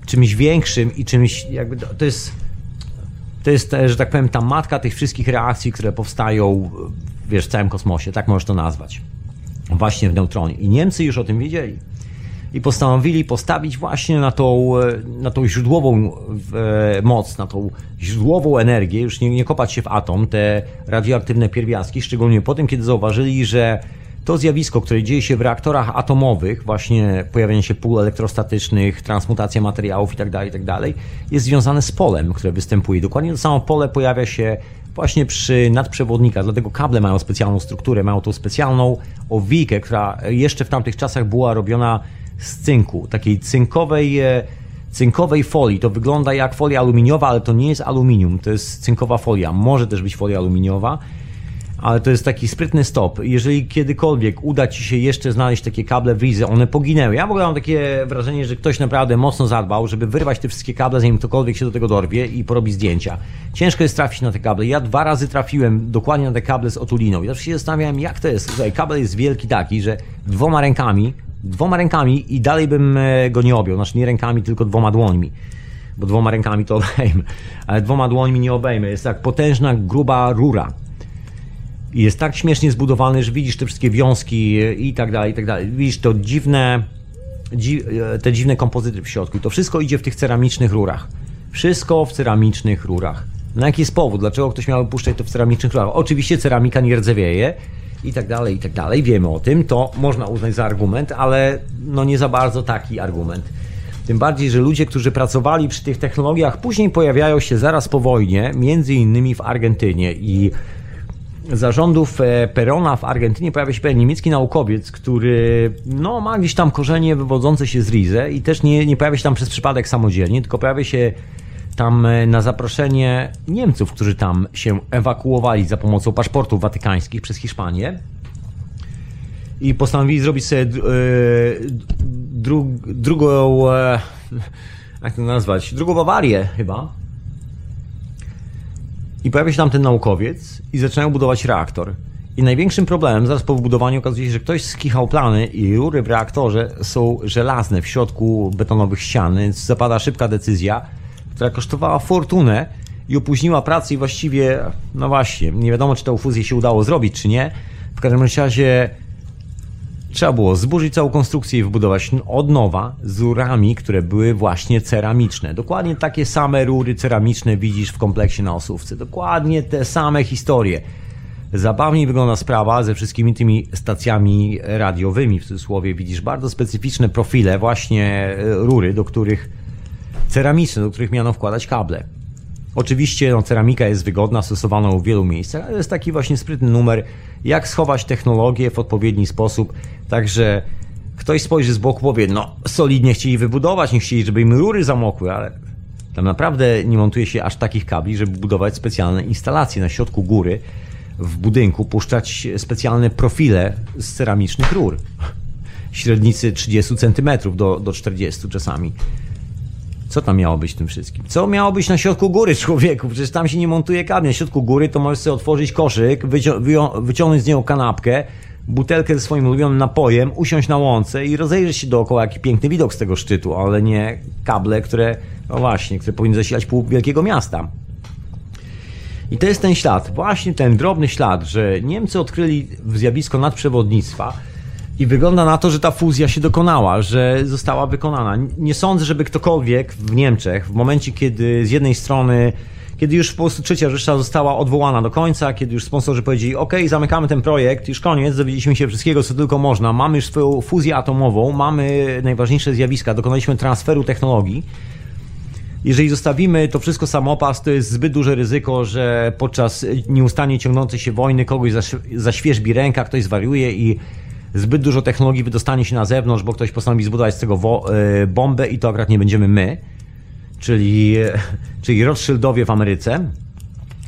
czymś większym i czymś jakby to jest to jest, że tak powiem, ta matka tych wszystkich reakcji, które powstają wiesz, w całym kosmosie, tak możesz to nazwać. Właśnie w neutronie. I Niemcy już o tym wiedzieli i postanowili postawić właśnie na tą, e, na tą źródłową e, moc, na tą źródłową energię, już nie, nie kopać się w atom, te radioaktywne pierwiastki, szczególnie po tym, kiedy zauważyli, że to zjawisko, które dzieje się w reaktorach atomowych, właśnie pojawienie się pól elektrostatycznych, transmutacja materiałów itd., tak itd., tak jest związane z polem, które występuje. Dokładnie to samo pole pojawia się właśnie przy nadprzewodnikach, dlatego kable mają specjalną strukturę, mają tą specjalną owijkę, która jeszcze w tamtych czasach była robiona z cynku, takiej cynkowej, e, cynkowej folii. To wygląda jak folia aluminiowa, ale to nie jest aluminium, to jest cynkowa folia. Może też być folia aluminiowa, ale to jest taki sprytny stop. Jeżeli kiedykolwiek uda Ci się jeszcze znaleźć takie kable w Rize, one poginęły. Ja w ogóle mam takie wrażenie, że ktoś naprawdę mocno zadbał, żeby wyrwać te wszystkie kable, zanim ktokolwiek się do tego dorwie i porobi zdjęcia. Ciężko jest trafić na te kable. Ja dwa razy trafiłem dokładnie na te kable z otuliną zawsze się zastanawiałem, jak to jest. Słuchaj, kabel jest wielki taki, że dwoma rękami, dwoma rękami i dalej bym e, go nie objął. Znaczy nie rękami, tylko dwoma dłońmi bo dwoma rękami to obejmę, ale dwoma dłońmi nie obejmę. Jest tak potężna, gruba rura. I jest tak śmiesznie zbudowany, że widzisz te wszystkie wiązki i tak dalej, i tak dalej. Widzisz to dziwne, dzi te dziwne kompozyty w środku. To wszystko idzie w tych ceramicznych rurach. Wszystko w ceramicznych rurach. Na jaki jest powód? Dlaczego ktoś miałby puszczać to w ceramicznych rurach? Oczywiście ceramika nie rdzewieje i tak dalej, i tak dalej. Wiemy o tym, to można uznać za argument, ale no nie za bardzo taki argument. Tym bardziej, że ludzie, którzy pracowali przy tych technologiach, później pojawiają się zaraz po wojnie, między innymi w Argentynie i zarządów e, Perona w Argentynie pojawia się pewien niemiecki naukowiec, który no, ma gdzieś tam korzenie wywodzące się z Rize i też nie, nie pojawia się tam przez przypadek samodzielnie, tylko pojawia się tam e, na zaproszenie Niemców, którzy tam się ewakuowali za pomocą paszportów watykańskich przez Hiszpanię i postanowili zrobić sobie e, dru, drugą, jak to nazwać, drugą Bawarię chyba. I pojawia się tam ten naukowiec i zaczynają budować reaktor. I największym problemem zaraz po wybudowaniu okazuje się, że ktoś skichał plany i rury w reaktorze są żelazne w środku betonowych ścian, więc zapada szybka decyzja, która kosztowała fortunę i opóźniła pracę i właściwie, no właśnie, nie wiadomo czy tę fuzję się udało zrobić, czy nie. W każdym razie Trzeba było zburzyć całą konstrukcję i wybudować od nowa z rurami, które były właśnie ceramiczne. Dokładnie takie same rury ceramiczne widzisz w kompleksie na Osówce. Dokładnie te same historie. Zabawniej wygląda sprawa ze wszystkimi tymi stacjami radiowymi, w cudzysłowie widzisz bardzo specyficzne profile, właśnie rury, do których ceramiczne, do których miano wkładać kable. Oczywiście no, ceramika jest wygodna, stosowana w wielu miejscach, ale jest taki właśnie sprytny numer, jak schować technologię w odpowiedni sposób, także ktoś spojrzy z boku, powie, no solidnie chcieli wybudować, nie chcieli, żeby im rury zamokły, ale tam naprawdę nie montuje się aż takich kabli, żeby budować specjalne instalacje na środku góry, w budynku, puszczać specjalne profile z ceramicznych rur. Średnicy 30 cm do, do 40 czasami. Co tam miało być tym wszystkim? Co miało być na środku góry, człowieku? Przecież tam się nie montuje kabli. Na środku góry to możesz sobie otworzyć koszyk, wycią wyciągnąć z niego kanapkę, butelkę ze swoim ulubionym napojem, usiąść na łące i rozejrzeć się dookoła, jaki piękny widok z tego szczytu, ale nie kable, które, no właśnie, które powinny zasilać pół wielkiego miasta. I to jest ten ślad, właśnie ten drobny ślad, że Niemcy odkryli zjawisko nadprzewodnictwa, i wygląda na to, że ta fuzja się dokonała, że została wykonana. Nie sądzę, żeby ktokolwiek w Niemczech, w momencie, kiedy z jednej strony, kiedy już po prostu trzecia Rzesza została odwołana do końca, kiedy już sponsorzy powiedzieli, ok, zamykamy ten projekt, już koniec, dowiedzieliśmy się wszystkiego, co tylko można, mamy już swoją fuzję atomową, mamy najważniejsze zjawiska, dokonaliśmy transferu technologii. Jeżeli zostawimy to wszystko samopas, to jest zbyt duże ryzyko, że podczas nieustannie ciągnącej się wojny kogoś zaświeżbi ręka, ktoś zwariuje i zbyt dużo technologii wydostanie się na zewnątrz, bo ktoś postanowi zbudować z tego e, bombę i to akurat nie będziemy my, czyli, e, czyli Rothschildowie w Ameryce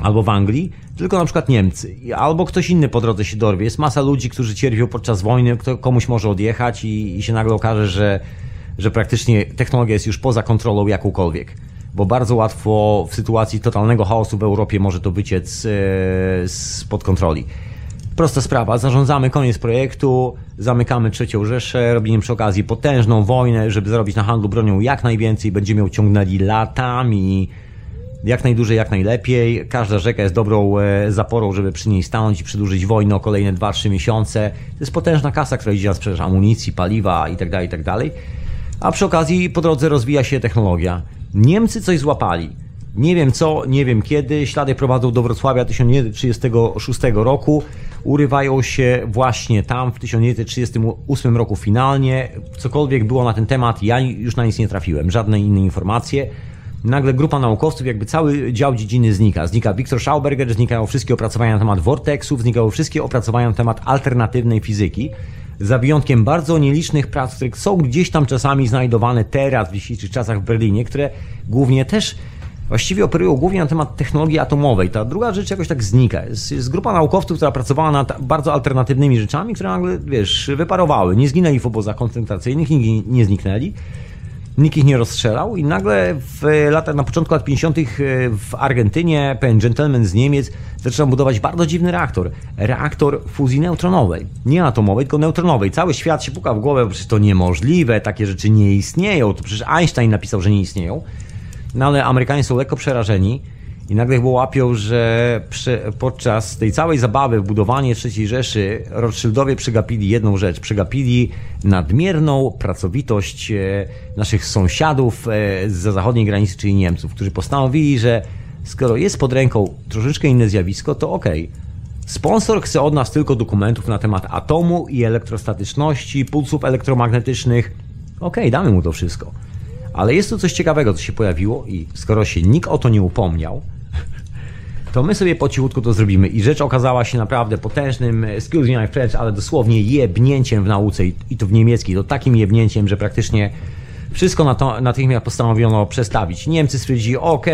albo w Anglii, tylko na przykład Niemcy, albo ktoś inny po drodze się dorwie. Jest masa ludzi, którzy cierpią podczas wojny, kto, komuś może odjechać i, i się nagle okaże, że, że praktycznie technologia jest już poza kontrolą jakąkolwiek bo bardzo łatwo w sytuacji totalnego chaosu w Europie może to wyciec e, spod kontroli. Prosta sprawa, zarządzamy koniec projektu, zamykamy trzecią Rzeszę, robimy przy okazji potężną wojnę, żeby zarobić na handlu bronią jak najwięcej, będziemy ją ciągnęli latami, jak najdłużej, jak najlepiej. Każda rzeka jest dobrą e, zaporą, żeby przy niej stanąć i przedłużyć wojnę o kolejne 2-3 miesiące. To jest potężna kasa, która idzie na sprzedaż amunicji, paliwa itd., tak itd. Tak A przy okazji po drodze rozwija się technologia. Niemcy coś złapali. Nie wiem co, nie wiem kiedy. Ślady prowadzą do Wrocławia 1936 roku. Urywają się właśnie tam w 1938 roku finalnie. Cokolwiek było na ten temat, ja już na nic nie trafiłem. Żadne inne informacje. Nagle grupa naukowców, jakby cały dział dziedziny znika. Znika Wiktor Schauberger, znikają wszystkie opracowania na temat vortexów, znikają wszystkie opracowania na temat alternatywnej fizyki za wyjątkiem bardzo nielicznych prac, które są gdzieś tam czasami znajdowane teraz w dzisiejszych czasach w Berlinie, które głównie też właściwie operują głównie na temat technologii atomowej. Ta druga rzecz jakoś tak znika. Jest, jest grupa naukowców, która pracowała nad bardzo alternatywnymi rzeczami, które nagle, wiesz, wyparowały. Nie zginęli w obozach koncentracyjnych, nikt nie zniknęli nikt ich nie rozstrzelał i nagle w latach, na początku lat 50. E, w Argentynie pewien gentleman z Niemiec zaczął budować bardzo dziwny reaktor. Reaktor fuzji neutronowej. Nie atomowej, tylko neutronowej. Cały świat się puka w głowę, przecież to niemożliwe, takie rzeczy nie istnieją. To przecież Einstein napisał, że nie istnieją. No ale Amerykanie są lekko przerażeni i nagle chyba łapią, że podczas tej całej zabawy w budowanie III Rzeszy Rothschildowie przegapili jedną rzecz. Przegapili nadmierną pracowitość e, naszych sąsiadów e, za zachodniej granicy, czyli Niemców, którzy postanowili, że skoro jest pod ręką troszeczkę inne zjawisko, to okej. Okay. Sponsor chce od nas tylko dokumentów na temat atomu i elektrostatyczności, pulsów elektromagnetycznych. Okej, okay, damy mu to wszystko. Ale jest tu coś ciekawego, co się pojawiło i skoro się nikt o to nie upomniał, to my sobie po cichutku to zrobimy. I rzecz okazała się naprawdę potężnym, excuse me my French, ale dosłownie jebnięciem w nauce i to w niemieckiej, to takim jebnięciem, że praktycznie wszystko na to, natychmiast postanowiono przestawić. Niemcy stwierdzili, ok,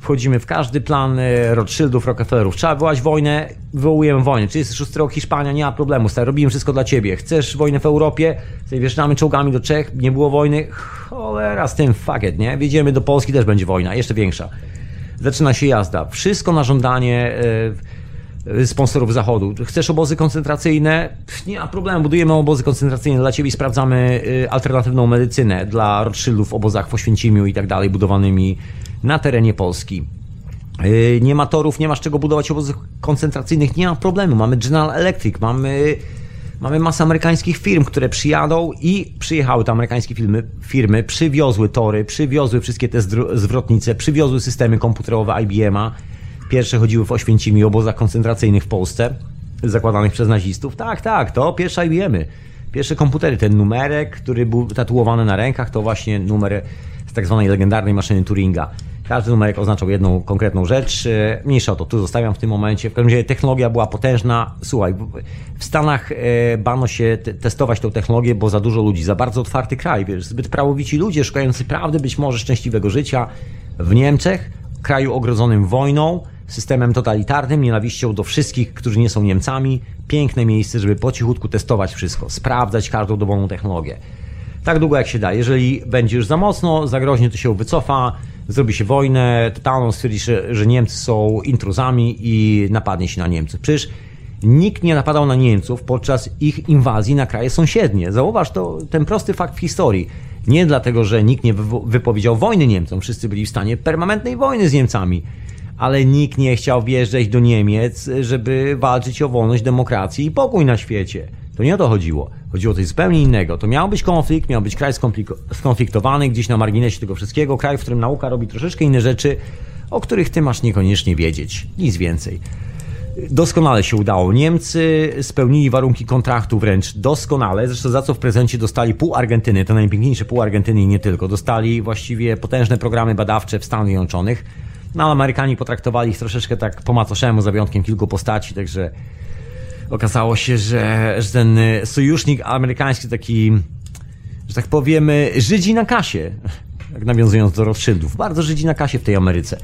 wchodzimy w każdy plan e, Rothschildów, Rockefellerów. Trzeba wywołać wojnę, wywołujemy wojnę. 36 rok Hiszpania, nie ma problemu, stary, robimy wszystko dla ciebie. Chcesz wojnę w Europie? Wjeżdżamy czołgami do Czech, nie było wojny. Cholera z tym, fuck it, nie? Wjedziemy do Polski, też będzie wojna, jeszcze większa zaczyna się jazda. Wszystko na żądanie e, sponsorów Zachodu. Chcesz obozy koncentracyjne? Nie ma problemu, budujemy obozy koncentracyjne dla Ciebie i sprawdzamy e, alternatywną medycynę dla Rothschildów w obozach w Oświęcimiu i tak dalej, budowanymi na terenie Polski. E, nie ma torów, nie masz czego budować obozów koncentracyjnych, nie ma problemu. Mamy General Electric, mamy Mamy masę amerykańskich firm, które przyjadą i przyjechały te amerykańskie firmy, firmy przywiozły tory, przywiozły wszystkie te zwrotnice, przywiozły systemy komputerowe IBM-a. Pierwsze chodziły w Oświęcimiu, obozach koncentracyjnych w Polsce, zakładanych przez nazistów. Tak, tak, to pierwsze IBM-y. Pierwsze komputery, ten numerek, który był tatuowany na rękach, to właśnie numer z tak zwanej legendarnej maszyny Turinga. Każdy numerek oznaczał jedną konkretną rzecz. E, mniejsza o to, tu zostawiam w tym momencie. W każdym razie technologia była potężna. Słuchaj, w Stanach e, bano się testować tą technologię, bo za dużo ludzi, za bardzo otwarty kraj, wiesz, zbyt prawowici ludzie szukający prawdy, być może szczęśliwego życia. W Niemczech, kraju ogrodzonym wojną, systemem totalitarnym, nienawiścią do wszystkich, którzy nie są Niemcami. Piękne miejsce, żeby po cichutku testować wszystko, sprawdzać każdą dowolną technologię. Tak długo jak się da. Jeżeli będzie już za mocno, za groźnie, to się wycofa zrobi się wojnę totalną, stwierdzi, że, że Niemcy są intruzami i napadnie się na Niemców. Przecież nikt nie napadał na Niemców podczas ich inwazji na kraje sąsiednie. Zauważ to, ten prosty fakt w historii. Nie dlatego, że nikt nie wypowiedział wojny Niemcom, wszyscy byli w stanie permanentnej wojny z Niemcami, ale nikt nie chciał wjeżdżać do Niemiec, żeby walczyć o wolność, demokrację i pokój na świecie. To nie o to chodziło. Chodziło o coś zupełnie innego. To miał być konflikt, miał być kraj skonfliktowany, gdzieś na marginesie tego wszystkiego, kraj, w którym nauka robi troszeczkę inne rzeczy, o których ty masz niekoniecznie wiedzieć. Nic więcej. Doskonale się udało. Niemcy spełnili warunki kontraktu wręcz doskonale, zresztą za co w prezencie dostali pół Argentyny, to najpiękniejsze pół Argentyny i nie tylko. Dostali właściwie potężne programy badawcze w Stanach Zjednoczonych. No ale Amerykanie potraktowali ich troszeczkę tak po macoszemu, za wyjątkiem kilku postaci, także okazało się, że, że ten sojusznik amerykański taki, że tak powiemy, Żydzi na kasie, jak nawiązując do Rothschildów. Bardzo Żydzi na kasie w tej Ameryce.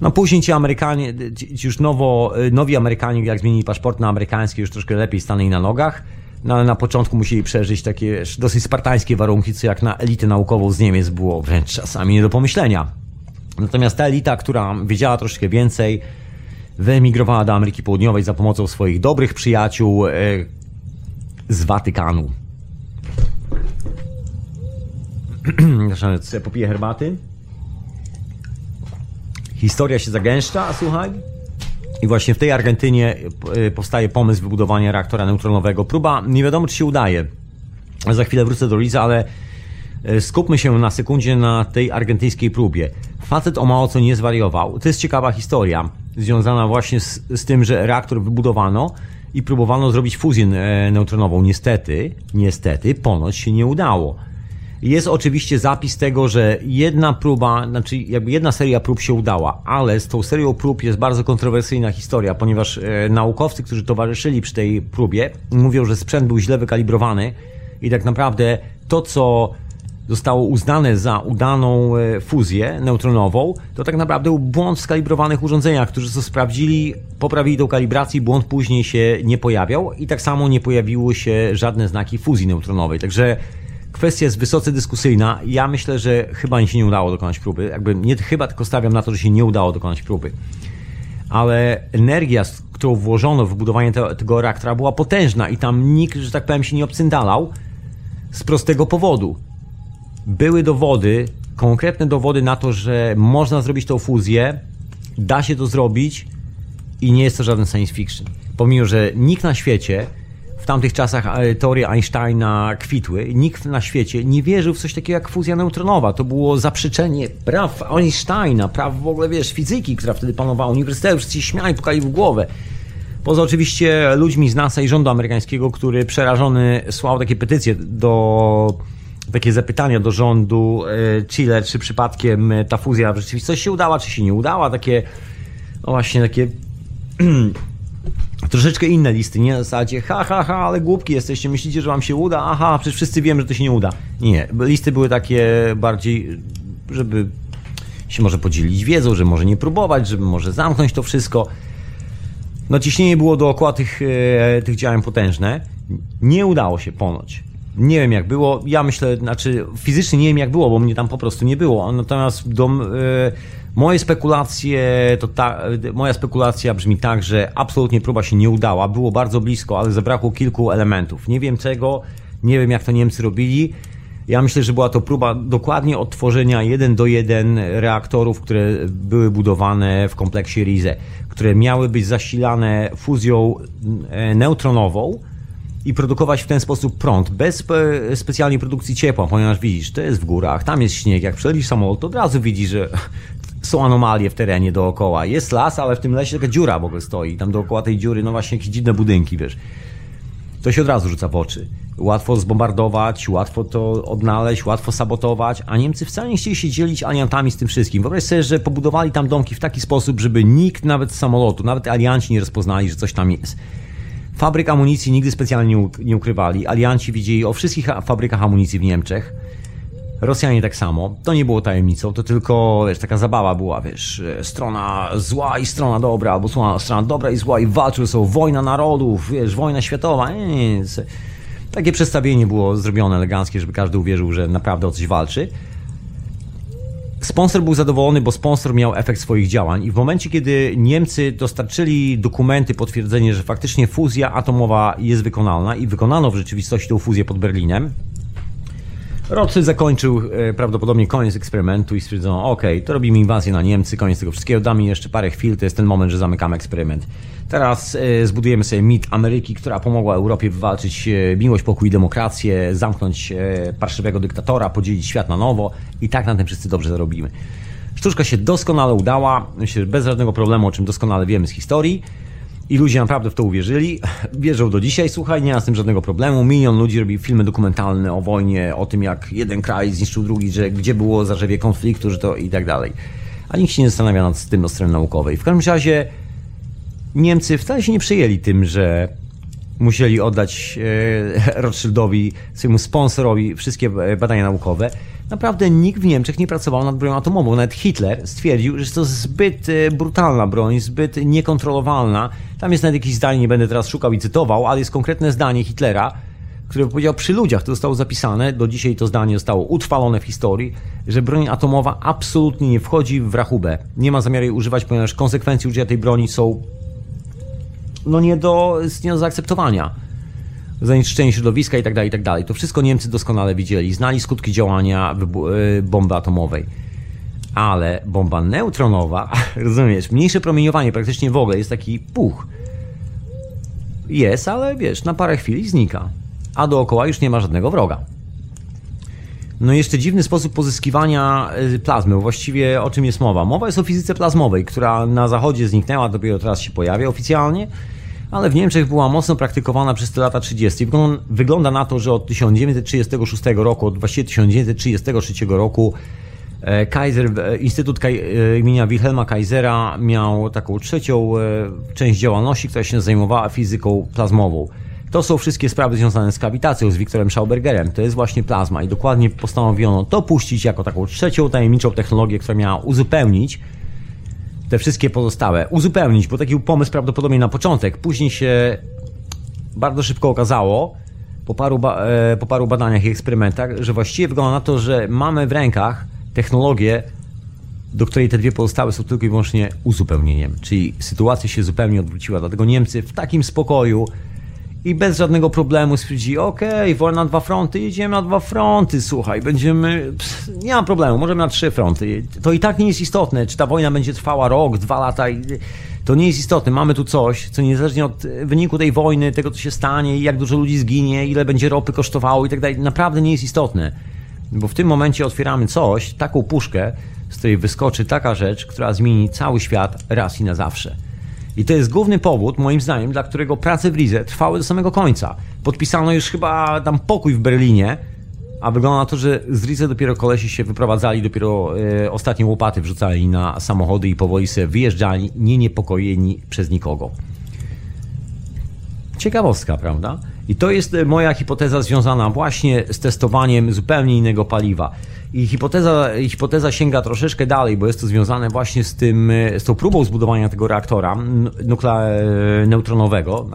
No później ci Amerykanie, ci już nowo, nowi Amerykanie, jak zmienili paszport na amerykański, już troszkę lepiej stanęli na nogach. No ale na początku musieli przeżyć takie dosyć spartańskie warunki, co jak na elitę naukową z Niemiec było wręcz czasami nie do pomyślenia. Natomiast ta elita, która wiedziała troszkę więcej, wyemigrowała do Ameryki Południowej za pomocą swoich dobrych przyjaciół e, z Watykanu. Zresztą sobie popiję herbaty. Historia się zagęszcza, słuchaj. I właśnie w tej Argentynie e, powstaje pomysł wybudowania reaktora neutronowego. Próba, nie wiadomo czy się udaje. Za chwilę wrócę do Liza, ale e, skupmy się na sekundzie na tej argentyńskiej próbie. Facet o mało co nie zwariował. To jest ciekawa historia związana właśnie z, z tym, że reaktor wybudowano i próbowano zrobić fuzję e, neutronową. Niestety, niestety, ponoć się nie udało. Jest oczywiście zapis tego, że jedna próba, znaczy jakby jedna seria prób się udała, ale z tą serią prób jest bardzo kontrowersyjna historia, ponieważ e, naukowcy, którzy towarzyszyli przy tej próbie, mówią, że sprzęt był źle wykalibrowany i tak naprawdę to, co zostało uznane za udaną e, fuzję neutronową, to tak naprawdę był błąd w skalibrowanych urządzeniach, którzy to sprawdzili, poprawili tą kalibrację, błąd później się nie pojawiał i tak samo nie pojawiły się żadne znaki fuzji neutronowej. Także kwestia jest wysoce dyskusyjna. Ja myślę, że chyba się nie udało dokonać próby. Jakby nie chyba, tylko stawiam na to, że się nie udało dokonać próby. Ale energia, którą włożono w budowanie te, tego reaktora była potężna i tam nikt, że tak powiem, się nie obcyndalał z prostego powodu. Były dowody, konkretne dowody na to, że można zrobić tą fuzję, da się to zrobić i nie jest to żaden science fiction. Pomimo, że nikt na świecie w tamtych czasach e, teorie Einsteina kwitły. Nikt na świecie nie wierzył w coś takiego jak fuzja neutronowa. To było zaprzeczenie praw Einsteina, praw w ogóle, wiesz, fizyki, która wtedy panowała. Uniwersytety wszyscy śmiali, pukali w głowę. Poza oczywiście ludźmi z NASA i rządu amerykańskiego, który przerażony słał takie petycje do takie zapytania do rządu e, Chile, czy przypadkiem ta fuzja w rzeczywistości się udała, czy się nie udała, takie no właśnie takie troszeczkę inne listy, nie na zasadzie ha, ha, ha, ale głupki jesteście, myślicie, że wam się uda, aha, przecież wszyscy wiemy, że to się nie uda. Nie, listy były takie bardziej, żeby się może podzielić wiedzą, że może nie próbować, żeby może zamknąć to wszystko. No ciśnienie było dookoła tych, e, tych działań potężne. Nie udało się ponoć. Nie wiem jak było, ja myślę, znaczy fizycznie nie wiem jak było, bo mnie tam po prostu nie było. Natomiast do, e, Moje spekulacje, to ta, moja spekulacja brzmi tak, że absolutnie próba się nie udała. Było bardzo blisko, ale zabrakło kilku elementów. Nie wiem czego, nie wiem jak to Niemcy robili. Ja myślę, że była to próba dokładnie odtworzenia jeden do jeden reaktorów, które były budowane w kompleksie RIZE, które miały być zasilane fuzją e, neutronową i produkować w ten sposób prąd, bez spe specjalnej produkcji ciepła, ponieważ widzisz, to jest w górach, tam jest śnieg, jak przelecisz samolot, to od razu widzisz, że są anomalie w terenie dookoła. Jest las, ale w tym lesie taka dziura w ogóle stoi. Tam dookoła tej dziury, no właśnie jakieś dziwne budynki, wiesz. To się od razu rzuca w oczy. Łatwo zbombardować, łatwo to odnaleźć, łatwo sabotować, a Niemcy wcale nie chcieli się dzielić aliantami z tym wszystkim. Wyobraź sobie, że pobudowali tam domki w taki sposób, żeby nikt nawet z samolotu, nawet alianci nie rozpoznali, że coś tam jest. Fabryk amunicji nigdy specjalnie nie ukrywali. Alianci widzieli o wszystkich fabrykach amunicji w Niemczech Rosjanie tak samo. To nie było tajemnicą, to tylko wiesz, taka zabawa była, wiesz, strona zła i strona dobra, albo strona, strona dobra i zła i walczył są wojna narodów, wiesz, wojna światowa. Nie, nie, nie. Takie przedstawienie było zrobione eleganckie, żeby każdy uwierzył, że naprawdę o coś walczy. Sponsor był zadowolony, bo sponsor miał efekt swoich działań i w momencie, kiedy Niemcy dostarczyli dokumenty, potwierdzenie, że faktycznie fuzja atomowa jest wykonalna i wykonano w rzeczywistości tą fuzję pod Berlinem, Rothschild zakończył e, prawdopodobnie koniec eksperymentu i stwierdzono, ok, to robimy inwazję na Niemcy, koniec tego wszystkiego, damy jeszcze parę chwil, to jest ten moment, że zamykamy eksperyment. Teraz e, zbudujemy sobie mit Ameryki, która pomogła Europie wywalczyć e, miłość, pokój i demokrację, zamknąć parszywego dyktatora, podzielić świat na nowo i tak na tym wszyscy dobrze zarobimy. Sztuczka się doskonale udała, myślę, że bez żadnego problemu, o czym doskonale wiemy z historii. I ludzie naprawdę w to uwierzyli. Wierzą do dzisiaj, słuchaj, nie ma z tym żadnego problemu. Milion ludzi robi filmy dokumentalne o wojnie, o tym jak jeden kraj zniszczył drugi, że gdzie było zarzewie konfliktu, że to i tak dalej. A nikt się nie zastanawia nad tym od strony naukowej. W każdym razie Niemcy wcale się nie przyjęli tym, że musieli oddać e, Rothschildowi, swojemu sponsorowi wszystkie e, badania naukowe. Naprawdę nikt w Niemczech nie pracował nad bronią atomową. Nawet Hitler stwierdził, że to zbyt e, brutalna broń, zbyt niekontrolowalna. Tam jest nawet jakieś zdanie, nie będę teraz szukał i cytował, ale jest konkretne zdanie Hitlera, które powiedział przy ludziach, to zostało zapisane, do dzisiaj to zdanie zostało utrwalone w historii, że broń atomowa absolutnie nie wchodzi w rachubę. Nie ma zamiaru jej używać, ponieważ konsekwencje użycia tej broni są no nie do, nie do zaakceptowania. Zanieczyszczenie środowiska i tak dalej, i tak dalej. To wszystko Niemcy doskonale widzieli, znali skutki działania y, bomby atomowej. Ale bomba neutronowa, rozumiesz, mniejsze promieniowanie praktycznie w ogóle jest taki puch. Jest, ale wiesz, na parę chwil znika. A dookoła już nie ma żadnego wroga. No i jeszcze dziwny sposób pozyskiwania y, plazmy. Właściwie o czym jest mowa? Mowa jest o fizyce plazmowej, która na zachodzie zniknęła, dopiero teraz się pojawia oficjalnie ale w Niemczech była mocno praktykowana przez te lata 30. Wygląda na to, że od 1936 roku, od właściwie 1933 roku e, Kaiser, e, Instytut e, imienia Wilhelma Kaisera miał taką trzecią część działalności, która się zajmowała fizyką plazmową. To są wszystkie sprawy związane z kawitacją, z Wiktorem Schaubergerem. To jest właśnie plazma i dokładnie postanowiono to puścić jako taką trzecią tajemniczą technologię, która miała uzupełnić te wszystkie pozostałe. Uzupełnić, bo taki był pomysł prawdopodobnie na początek. Później się bardzo szybko okazało, po paru, e, po paru badaniach i eksperymentach, że właściwie wygląda na to, że mamy w rękach technologię, do której te dwie pozostałe są tylko i wyłącznie uzupełnieniem. Czyli sytuacja się zupełnie odwróciła. Dlatego Niemcy w takim spokoju i bez żadnego problemu stwierdzili, okej, okay, wojna na dwa fronty, jedziemy na dwa fronty, słuchaj, będziemy, nie ma problemu, możemy na trzy fronty. To i tak nie jest istotne, czy ta wojna będzie trwała rok, dwa lata, to nie jest istotne. Mamy tu coś, co niezależnie od wyniku tej wojny, tego co się stanie, jak dużo ludzi zginie, ile będzie ropy kosztowało i tak dalej, naprawdę nie jest istotne. Bo w tym momencie otwieramy coś, taką puszkę, z której wyskoczy taka rzecz, która zmieni cały świat raz i na zawsze. I to jest główny powód, moim zdaniem, dla którego prace w Rize trwały do samego końca. Podpisano już chyba tam pokój w Berlinie, a wygląda na to, że z Rize dopiero kolesi się wyprowadzali, dopiero e, ostatnie łopaty wrzucali na samochody i powoli sobie wyjeżdżali, nie niepokojeni przez nikogo. Ciekawostka, prawda? I to jest e, moja hipoteza związana właśnie z testowaniem zupełnie innego paliwa. I hipoteza, hipoteza sięga troszeczkę dalej, bo jest to związane właśnie z, tym, e, z tą próbą zbudowania tego reaktora nuklea e, neutronowego,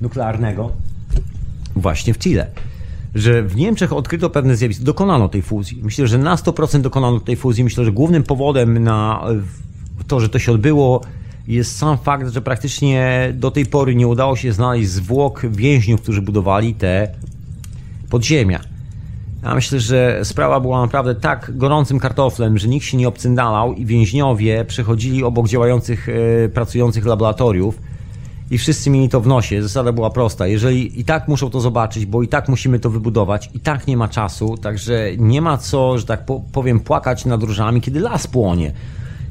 nuklearnego, właśnie w Chile. Że w Niemczech odkryto pewne zjawisko, dokonano tej fuzji. Myślę, że na 100% dokonano tej fuzji. Myślę, że głównym powodem na to, że to się odbyło, jest sam fakt, że praktycznie do tej pory nie udało się znaleźć zwłok więźniów, którzy budowali te podziemia. Ja myślę, że sprawa była naprawdę tak gorącym kartoflem, że nikt się nie obcyndalał i więźniowie przechodzili obok działających, e, pracujących laboratoriów i wszyscy mieli to w nosie. Zasada była prosta. Jeżeli i tak muszą to zobaczyć, bo i tak musimy to wybudować, i tak nie ma czasu, także nie ma co, że tak powiem, płakać nad różami, kiedy las płonie.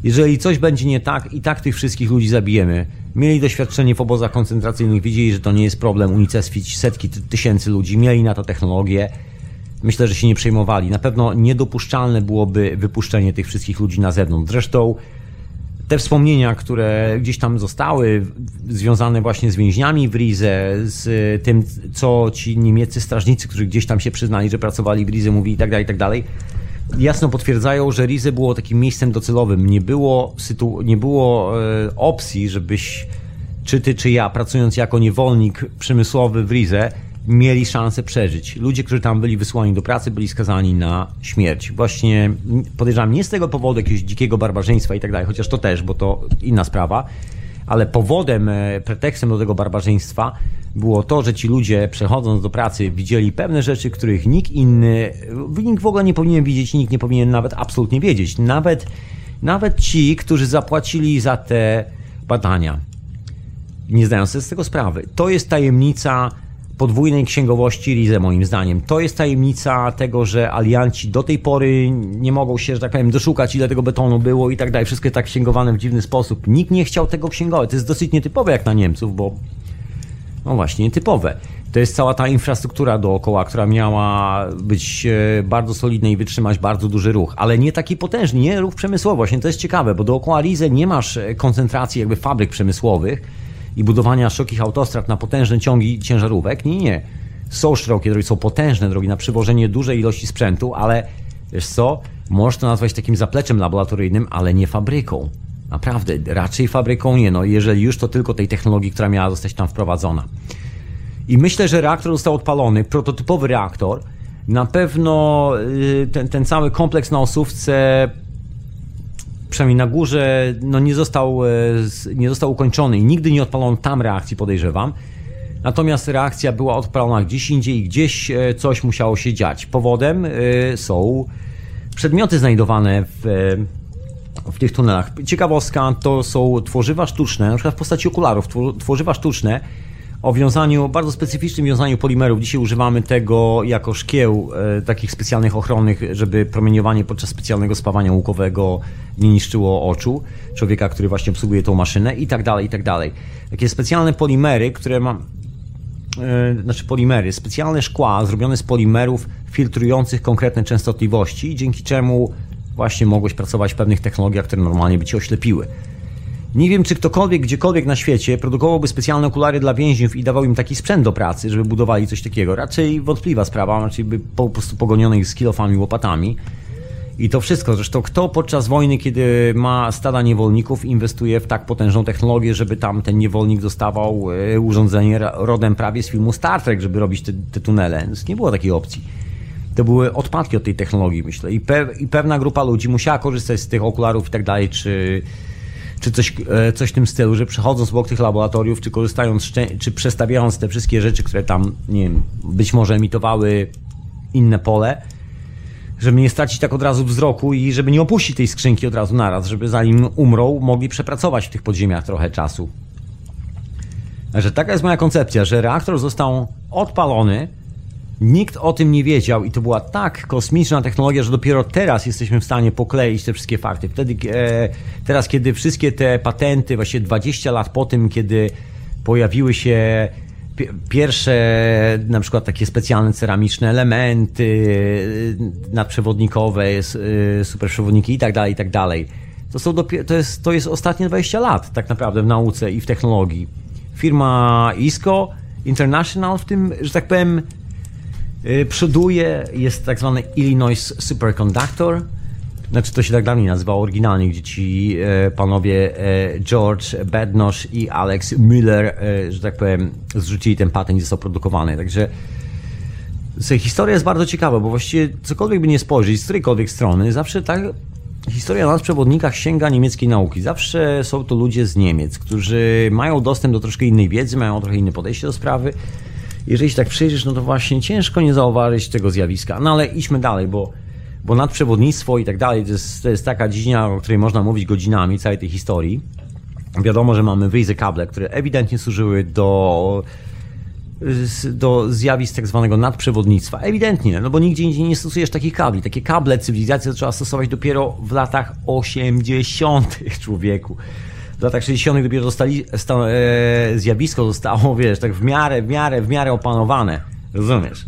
Jeżeli coś będzie nie tak, i tak tych wszystkich ludzi zabijemy. Mieli doświadczenie w obozach koncentracyjnych, widzieli, że to nie jest problem unicestwić setki tysięcy ludzi, mieli na to technologię. Myślę, że się nie przejmowali. Na pewno niedopuszczalne byłoby wypuszczenie tych wszystkich ludzi na zewnątrz. Zresztą te wspomnienia, które gdzieś tam zostały, związane właśnie z więźniami w Rize, z tym, co ci niemieccy strażnicy, którzy gdzieś tam się przyznali, że pracowali w Rize, mówili i tak dalej, i tak dalej, jasno potwierdzają, że Rize było takim miejscem docelowym. Nie było, sytu- nie było e, opcji, żebyś czy ty, czy ja, pracując jako niewolnik przemysłowy w Rize, mieli szansę przeżyć. Ludzie, którzy tam byli wysłani do pracy, byli skazani na śmierć. Właśnie podejrzewam nie z tego powodu jakiegoś dzikiego barbarzyństwa i tak dalej, chociaż to też, bo to inna sprawa, ale powodem, e, pretekstem do tego barbarzyństwa było to, że ci ludzie przechodząc do pracy widzieli pewne rzeczy, których nikt inny, nikt w ogóle nie powinien widzieć, nikt nie powinien nawet absolutnie wiedzieć. Nawet, nawet ci, którzy zapłacili za te badania, nie zdają sobie z tego sprawy. To jest tajemnica podwójnej księgowości Rize, moim zdaniem. To jest tajemnica tego, że alianci do tej pory nie mogą się, że tak powiem, doszukać, ile tego betonu było i tak dalej. Wszystko tak księgowane w dziwny sposób. Nikt nie chciał tego księgować. To jest dosyć nietypowe jak na Niemców, bo no właśnie, nietypowe. To jest cała ta infrastruktura dookoła, która miała być e, bardzo solidna i wytrzymać bardzo duży ruch, ale nie taki potężny, nie ruch przemysłowy. Właśnie to jest ciekawe, bo dookoła Rize nie masz e, koncentracji jakby fabryk przemysłowych i budowania szerokich autostrad na potężne ciągi ciężarówek. Nie, nie. Są szerokie drogi, są potężne drogi na przywożenie dużej ilości sprzętu, ale wiesz co, możesz to nazwać takim zapleczem laboratoryjnym, ale nie fabryką. Naprawdę, raczej fabryką nie. No, jeżeli już, to tylko tej technologii, która miała zostać tam wprowadzona. I myślę, że reaktor został odpalony, prototypowy reaktor. Na pewno y, ten, ten cały kompleks na osówce, przynajmniej na górze, no nie, został, e, nie został ukończony i nigdy nie odpalono tam reakcji, podejrzewam. Natomiast reakcja była odpalona gdzieś indziej i gdzieś e, coś musiało się dziać. Powodem e, są przedmioty znajdowane w w tych tunelach. Ciekawostka to są tworzywa sztuczne, na przykład w postaci okularów, tworzywa sztuczne o wiązaniu, bardzo specyficznym wiązaniu polimerów. Dzisiaj używamy tego jako szkieł e, takich specjalnych ochronnych, żeby promieniowanie podczas specjalnego spawania łukowego nie niszczyło oczu człowieka, który właśnie obsługuje tą maszynę i tak dalej, i tak dalej. Takie specjalne polimery, które mam, e, znaczy polimery, specjalne szkła zrobione z polimerów filtrujących konkretne częstotliwości, dzięki czemu właśnie mogłeś pracować w pewnych technologiach, które normalnie by ci oślepiły. Nie wiem, czy ktokolwiek, gdziekolwiek na świecie produkowałby specjalne okulary dla więźniów i dawał im taki sprzęt do pracy, żeby budowali coś takiego. Raczej wątpliwa sprawa, raczej by po prostu pogoniono ich z kilofami, łopatami. I to wszystko. Zresztą kto podczas wojny, kiedy ma stada niewolników, inwestuje w tak potężną technologię, żeby tam ten niewolnik dostawał e, urządzenie rodem prawie z filmu Star Trek, żeby robić te, te tunele. Więc nie było takiej opcji. To były odpadki od tej technologii, myślę. I, pe I, pewna grupa ludzi musiała korzystać z tych okularów i tak dalej, czy, czy coś, e, coś w tym stylu, że przechodząc obok tych laboratoriów, czy korzystając, czy przestawiając te wszystkie rzeczy, które tam, nie wiem, być może emitowały inne pole, żeby nie stracić tak od razu wzroku i żeby nie opuścić tej skrzynki od razu naraz, żeby zanim umrą, mogli przepracować w tych podziemiach trochę czasu. Że taka jest moja koncepcja, że reaktor został odpalony, nikt o tym nie wiedział i to była tak kosmiczna technologia, że dopiero teraz jesteśmy w stanie pokleić te wszystkie fakty. Wtedy, e, teraz, kiedy wszystkie te patenty, właśnie 20 lat po tym, kiedy pojawiły się pierwsze na przykład takie specjalne ceramiczne elementy y, nadprzewodnikowe, y, superprzewodniki i tak dalej, i tak dalej. To, są dopiero, to, jest, to jest ostatnie 20 lat tak naprawdę w nauce i w technologii. Firma ISCO International w tym, że tak powiem, przoduje, jest tak zwany Illinois Superconductor, znaczy to się tak dla mnie nazywało oryginalnie, gdzie ci e, panowie e, George Bednosh i Alex Miller, e, że tak powiem, zrzucili ten patent i został produkowany. Także historia jest bardzo ciekawa, bo właściwie cokolwiek by nie spojrzeć, z którejkolwiek strony, zawsze tak historia na przewodnikach sięga niemieckiej nauki. Zawsze są to ludzie z Niemiec, którzy mają dostęp do troszkę innej wiedzy, mają trochę inne podejście do sprawy. Jeżeli się tak przyjrzysz, no to właśnie ciężko nie zauważyć tego zjawiska. No ale idźmy dalej, bo bo nadprzewodnictwo i tak dalej to jest, to jest taka dziedzina, o której można mówić godzinami, całej tej historii. Wiadomo, że mamy wyjzy kable, które ewidentnie służyły do do zjawisk tak zwanego nadprzewodnictwa. Ewidentnie, no bo nigdzie indziej nie stosujesz takich kabli. Takie kable cywilizacji trzeba stosować dopiero w latach 80. człowieku. W latach 60. dopiero zostali, sta, e, zjawisko zostało, wiesz, tak w miarę, w miarę, w miarę opanowane. Rozumiesz?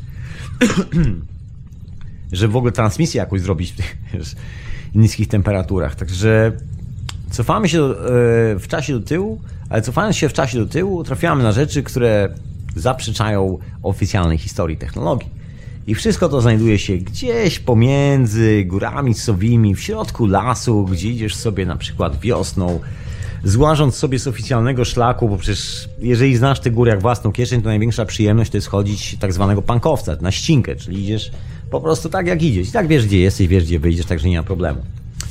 że w ogóle transmisję jakoś zrobić w tych wiesz, niskich temperaturach. Także cofamy się do, e, w czasie do tyłu, ale cofając się w czasie do tyłu, trafiamy na rzeczy, które zaprzeczają oficjalnej historii technologii. I wszystko to znajduje się gdzieś pomiędzy górami sowymi, w środku lasu, gdzie idziesz sobie na przykład wiosną, złażąc sobie z oficjalnego szlaku, bo przecież jeżeli znasz te góry jak własną kieszeń, to największa przyjemność to jest chodzić tak zwanego pankowca, na ścinkę, czyli idziesz po prostu tak jak idziesz. I tak wiesz gdzie jesteś, wiesz gdzie wyjdziesz, także nie ma problemu.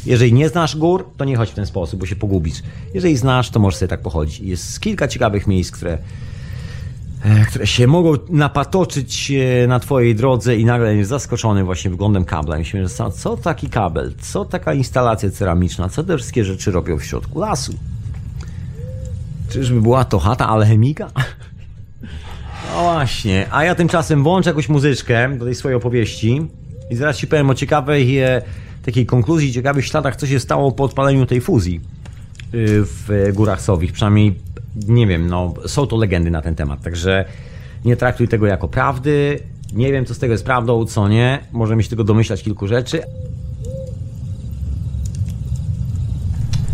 Jeżeli nie znasz gór, to nie chodź w ten sposób, bo się pogubisz. Jeżeli znasz, to możesz sobie tak pochodzić. Jest kilka ciekawych miejsc, które, e, które się mogą napatoczyć e, na twojej drodze i nagle jest zaskoczony właśnie wyglądem kabla. Myślę, że co taki kabel, co taka instalacja ceramiczna, co te wszystkie rzeczy robią w środku lasu? Czyżby była to chata alchemika? No właśnie, a ja tymczasem włączę jakąś muzyczkę do tej swojej opowieści i zaraz Ci powiem o ciekawej e, takiej konkluzji, ciekawych śladach, co się stało po odpaleniu tej fuzji y, w Górach Sowich. Przynajmniej, nie wiem, no, są to legendy na ten temat, także nie traktuj tego jako prawdy. Nie wiem, co z tego jest prawdą, co nie. Możemy się tylko domyślać kilku rzeczy.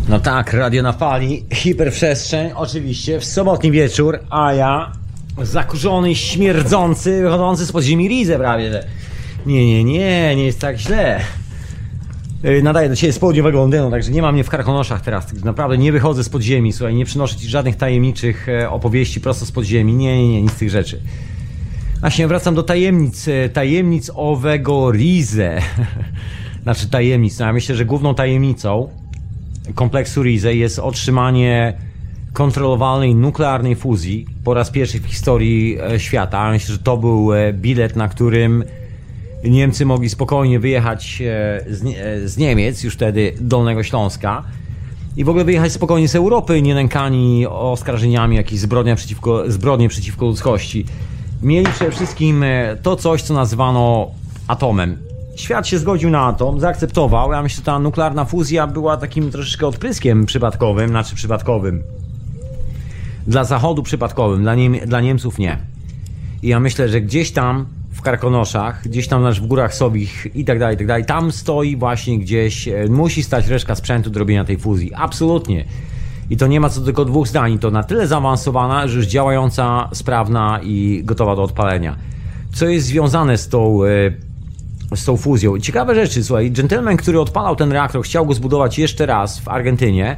No tak, radio na fali, hiperprzestrzeń, oczywiście, w sobotni wieczór, a ja zakurzony, śmierdzący, wychodzący z podziemi Rizę prawie, że nie, nie, nie, nie jest tak źle. Y, nadaję do Ciebie z południowego Londynu, także nie mam mnie w karkonoszach teraz. Naprawdę nie wychodzę z podziemi, słuchaj, nie przynoszę Ci żadnych tajemniczych e, opowieści prosto z podziemi. Nie, nie, nie, nic z tych rzeczy. Właśnie wracam do tajemnic, e, tajemnic owego Rize. znaczy tajemnic, no ja myślę, że główną tajemnicą kompleksu Rize jest otrzymanie kontrolowalnej nuklearnej fuzji po raz pierwszy w historii e, świata. Myślę, że to był e, bilet, na którym Niemcy mogli spokojnie wyjechać e, z, Niemiec, już wtedy Dolnego Śląska, i w ogóle wyjechać spokojnie z Europy, nie nękani oskarżeniami jakichś zbrodnia przeciwko, zbrodnie przeciwko ludzkości. Mieli przede wszystkim to coś, co nazywano atomem. Świat się zgodził na atom, zaakceptował. Ja myślę, że ta nuklearna fuzja była takim troszeczkę odpryskiem przypadkowym, znaczy przypadkowym dla Zachodu przypadkowym, dla, Niem dla Niemców nie. I ja myślę, że gdzieś tam w Karkonoszach, gdzieś tam w górach Sowich i tak dalej, i tak dalej, tam stoi właśnie gdzieś, e, musi stać reszka sprzętu do robienia tej fuzji. Absolutnie. I to nie ma co tylko dwóch zdań. To na tyle zaawansowana, że już działająca, sprawna i gotowa do odpalenia. Co jest związane z tą, e, z tą fuzją? Ciekawe rzeczy, słuchaj. Gentleman, który odpalał ten reaktor, chciał go zbudować jeszcze raz w Argentynie,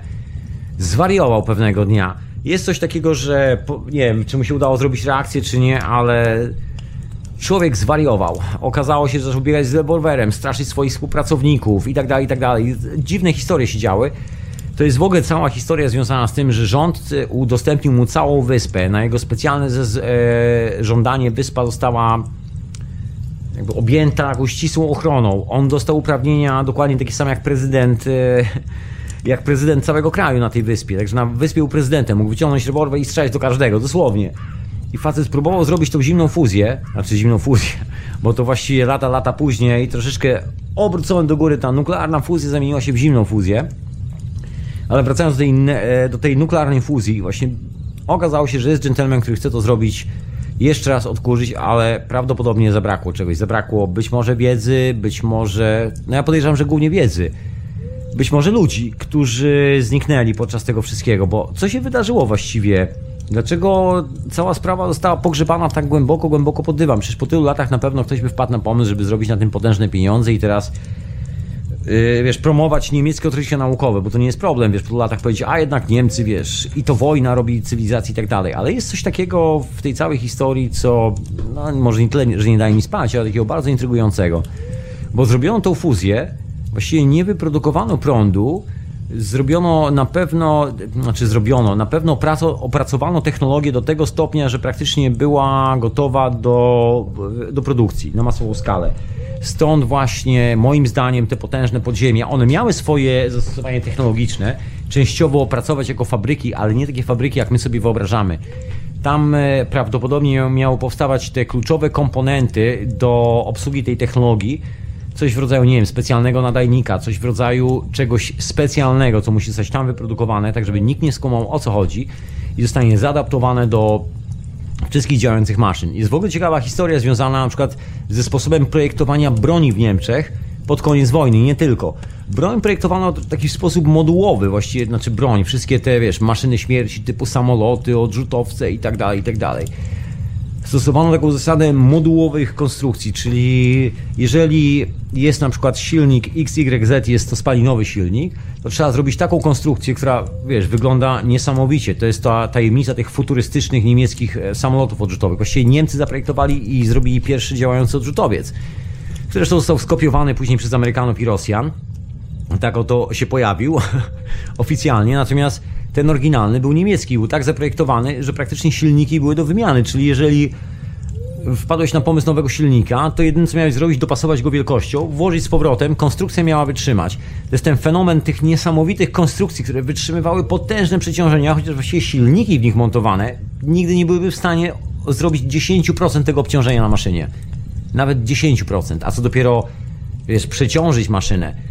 zwariował pewnego dnia. Jest coś takiego, że nie wiem, czy mu się udało zrobić reakcję, czy nie, ale człowiek zwariował. Okazało się, że zaczął biegać z rewolwerem, straszyć swoich współpracowników i tak dalej, i tak dalej. Dziwne historie się działy. To jest w ogóle cała historia związana z tym, że rząd udostępnił mu całą wyspę. Na jego specjalne e, żądanie wyspa została jakby objęta jakąś ścisłą ochroną. On dostał uprawnienia dokładnie takie same jak prezydent, e, jak prezydent całego kraju na tej wyspie. Także na wyspie był prezydentem, mógł wyciągnąć rewolwer i strzelać do każdego, dosłownie. I facet spróbował zrobić tą zimną fuzję, znaczy zimną fuzję, bo to właściwie lata, lata później troszeczkę obrócony do góry ta nuklearna fuzja zamieniła się w zimną fuzję. Ale wracając do tej, e, do tej nuklearnej fuzji, właśnie okazało się, że jest gentleman, który chce to zrobić jeszcze raz odkurzyć, ale prawdopodobnie zabrakło czegoś. Zabrakło być może wiedzy, być może. No ja podejrzewam, że głównie wiedzy. Być może ludzi, którzy zniknęli podczas tego wszystkiego, bo co się wydarzyło właściwie? Dlaczego cała sprawa została pogrzebana tak głęboko, głęboko pod dywan? Przecież po tylu latach na pewno ktoś by wpadł na pomysł, żeby zrobić na tym potężne pieniądze i teraz yy, wiesz, promować niemieckie odkrycia naukowe, bo to nie jest problem, wiesz, po latach powiedzieć, a jednak Niemcy, wiesz, i to wojna robi cywilizację i tak dalej, ale jest coś takiego w tej całej historii, co, no, może nie tyle, że nie daje mi spać, ale takiego bardzo intrygującego, bo zrobiono tą fuzję, właściwie nie wyprodukowano prądu, zrobiono na pewno, znaczy zrobiono, na pewno opracowano technologię do tego stopnia, że praktycznie była gotowa do, do produkcji na masową skalę. Stąd właśnie moim zdaniem te potężne podziemia, one miały swoje zastosowanie technologiczne, częściowo opracować jako fabryki, ale nie takie fabryki, jak my sobie wyobrażamy. Tam e, prawdopodobnie miały powstawać te kluczowe komponenty do obsługi tej technologii, coś w rodzaju, nie wiem, specjalnego nadajnika, coś w rodzaju czegoś specjalnego, co musi zostać tam wyprodukowane, tak żeby nikt nie skumał o co chodzi i zostanie zaadaptowane do wszystkich działających maszyn. Jest w ogóle ciekawa historia związana na przykład ze sposobem projektowania broni w Niemczech pod koniec wojny, nie tylko. Broń projektowano w taki sposób modułowy, właściwie, znaczy broń, wszystkie te, wiesz, maszyny śmierci typu samoloty, odrzutowce i tak dalej, i tak dalej stosowano taką zasadę modułowych konstrukcji, czyli jeżeli jest na przykład silnik XYZ, jest to spalinowy silnik, to trzeba zrobić taką konstrukcję, która, wiesz, wygląda niesamowicie. To jest ta tajemnica tych futurystycznych niemieckich e, samolotów odrzutowych. Właściwie Niemcy zaprojektowali i zrobili pierwszy działający odrzutowiec, który zresztą został skopiowany później przez Amerykanów i Rosjan. Tak oto się pojawił oficjalnie, natomiast ten oryginalny był niemiecki, był tak zaprojektowany, że praktycznie silniki były do wymiany, czyli jeżeli wpadłeś na pomysł nowego silnika, to jedyne co miałeś zrobić, dopasować go wielkością, włożyć z powrotem, konstrukcja miała wytrzymać. To jest ten fenomen tych niesamowitych konstrukcji, które wytrzymywały potężne przeciążenia, chociaż właściwie silniki w nich montowane nigdy nie byłyby w stanie zrobić 10% tego obciążenia na maszynie. Nawet 10%, a co dopiero, wiesz, przeciążyć maszynę.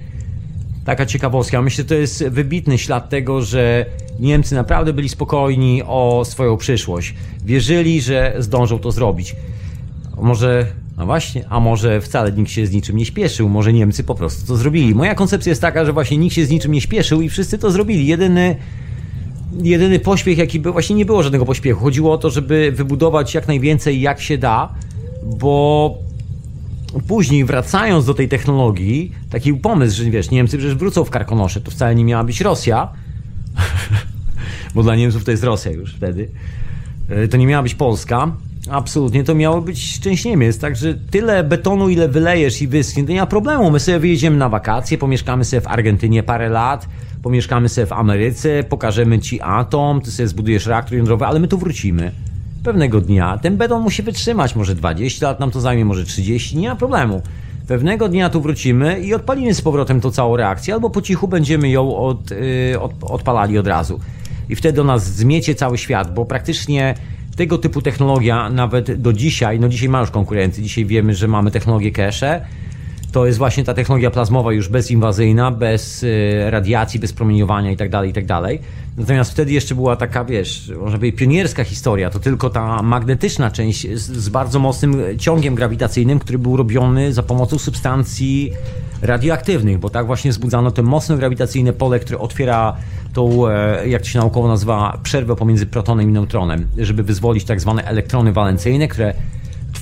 Taka ciekawostka. Myślę, że to jest wybitny ślad tego, że Niemcy naprawdę byli spokojni o swoją przyszłość. Wierzyli, że zdążą to zrobić. Może, no właśnie, a może wcale nikt się z niczym nie śpieszył, może Niemcy po prostu to zrobili. Moja koncepcja jest taka, że właśnie nikt się z niczym nie śpieszył i wszyscy to zrobili. Jedyny jedyny pośpiech, jaki był, właśnie nie było żadnego pośpiechu. Chodziło o to, żeby wybudować jak najwięcej, jak się da, bo później wracając do tej technologii, taki pomysł, że wiesz, Niemcy przecież wrócą w Karkonosze, to wcale nie miała być Rosja, bo dla Niemców to jest Rosja już wtedy, e, to nie miała być Polska, absolutnie to miało być część Niemiec, także tyle betonu, ile wylejesz i wyschnie, to nie ma problemu, my sobie wyjedziemy na wakacje, pomieszkamy sobie w Argentynie parę lat, pomieszkamy sobie w Ameryce, pokażemy ci atom, ty sobie zbudujesz reaktor jądrowy, ale my tu wrócimy pewnego dnia ten beton musi wytrzymać, może 20 lat nam to zajmie, może 30, nie ma problemu. Pewnego dnia tu wrócimy i odpalimy z powrotem tą całą reakcję, albo po cichu będziemy ją od, yy, od, odpalali od razu. I wtedy do nas zmiecie cały świat, bo praktycznie tego typu technologia nawet do dzisiaj, no dzisiaj ma już konkurencję, dzisiaj wiemy, że mamy technologię cache, to jest właśnie ta technologia plazmowa już bezinwazyjna, bez e, radiacji, bez promieniowania itd., tak itd. Tak Natomiast wtedy jeszcze była taka, wiesz, może być pionierska historia, to tylko ta magnetyczna część z, z bardzo mocnym ciągiem grawitacyjnym, który był robiony za pomocą substancji radioaktywnych, bo tak właśnie wzbudzano to mocno grawitacyjne pole, które otwiera tą, e, jak to się naukowo nazywa, przerwę pomiędzy protonem i neutronem, żeby wyzwolić tak zwane elektrony walencyjne, które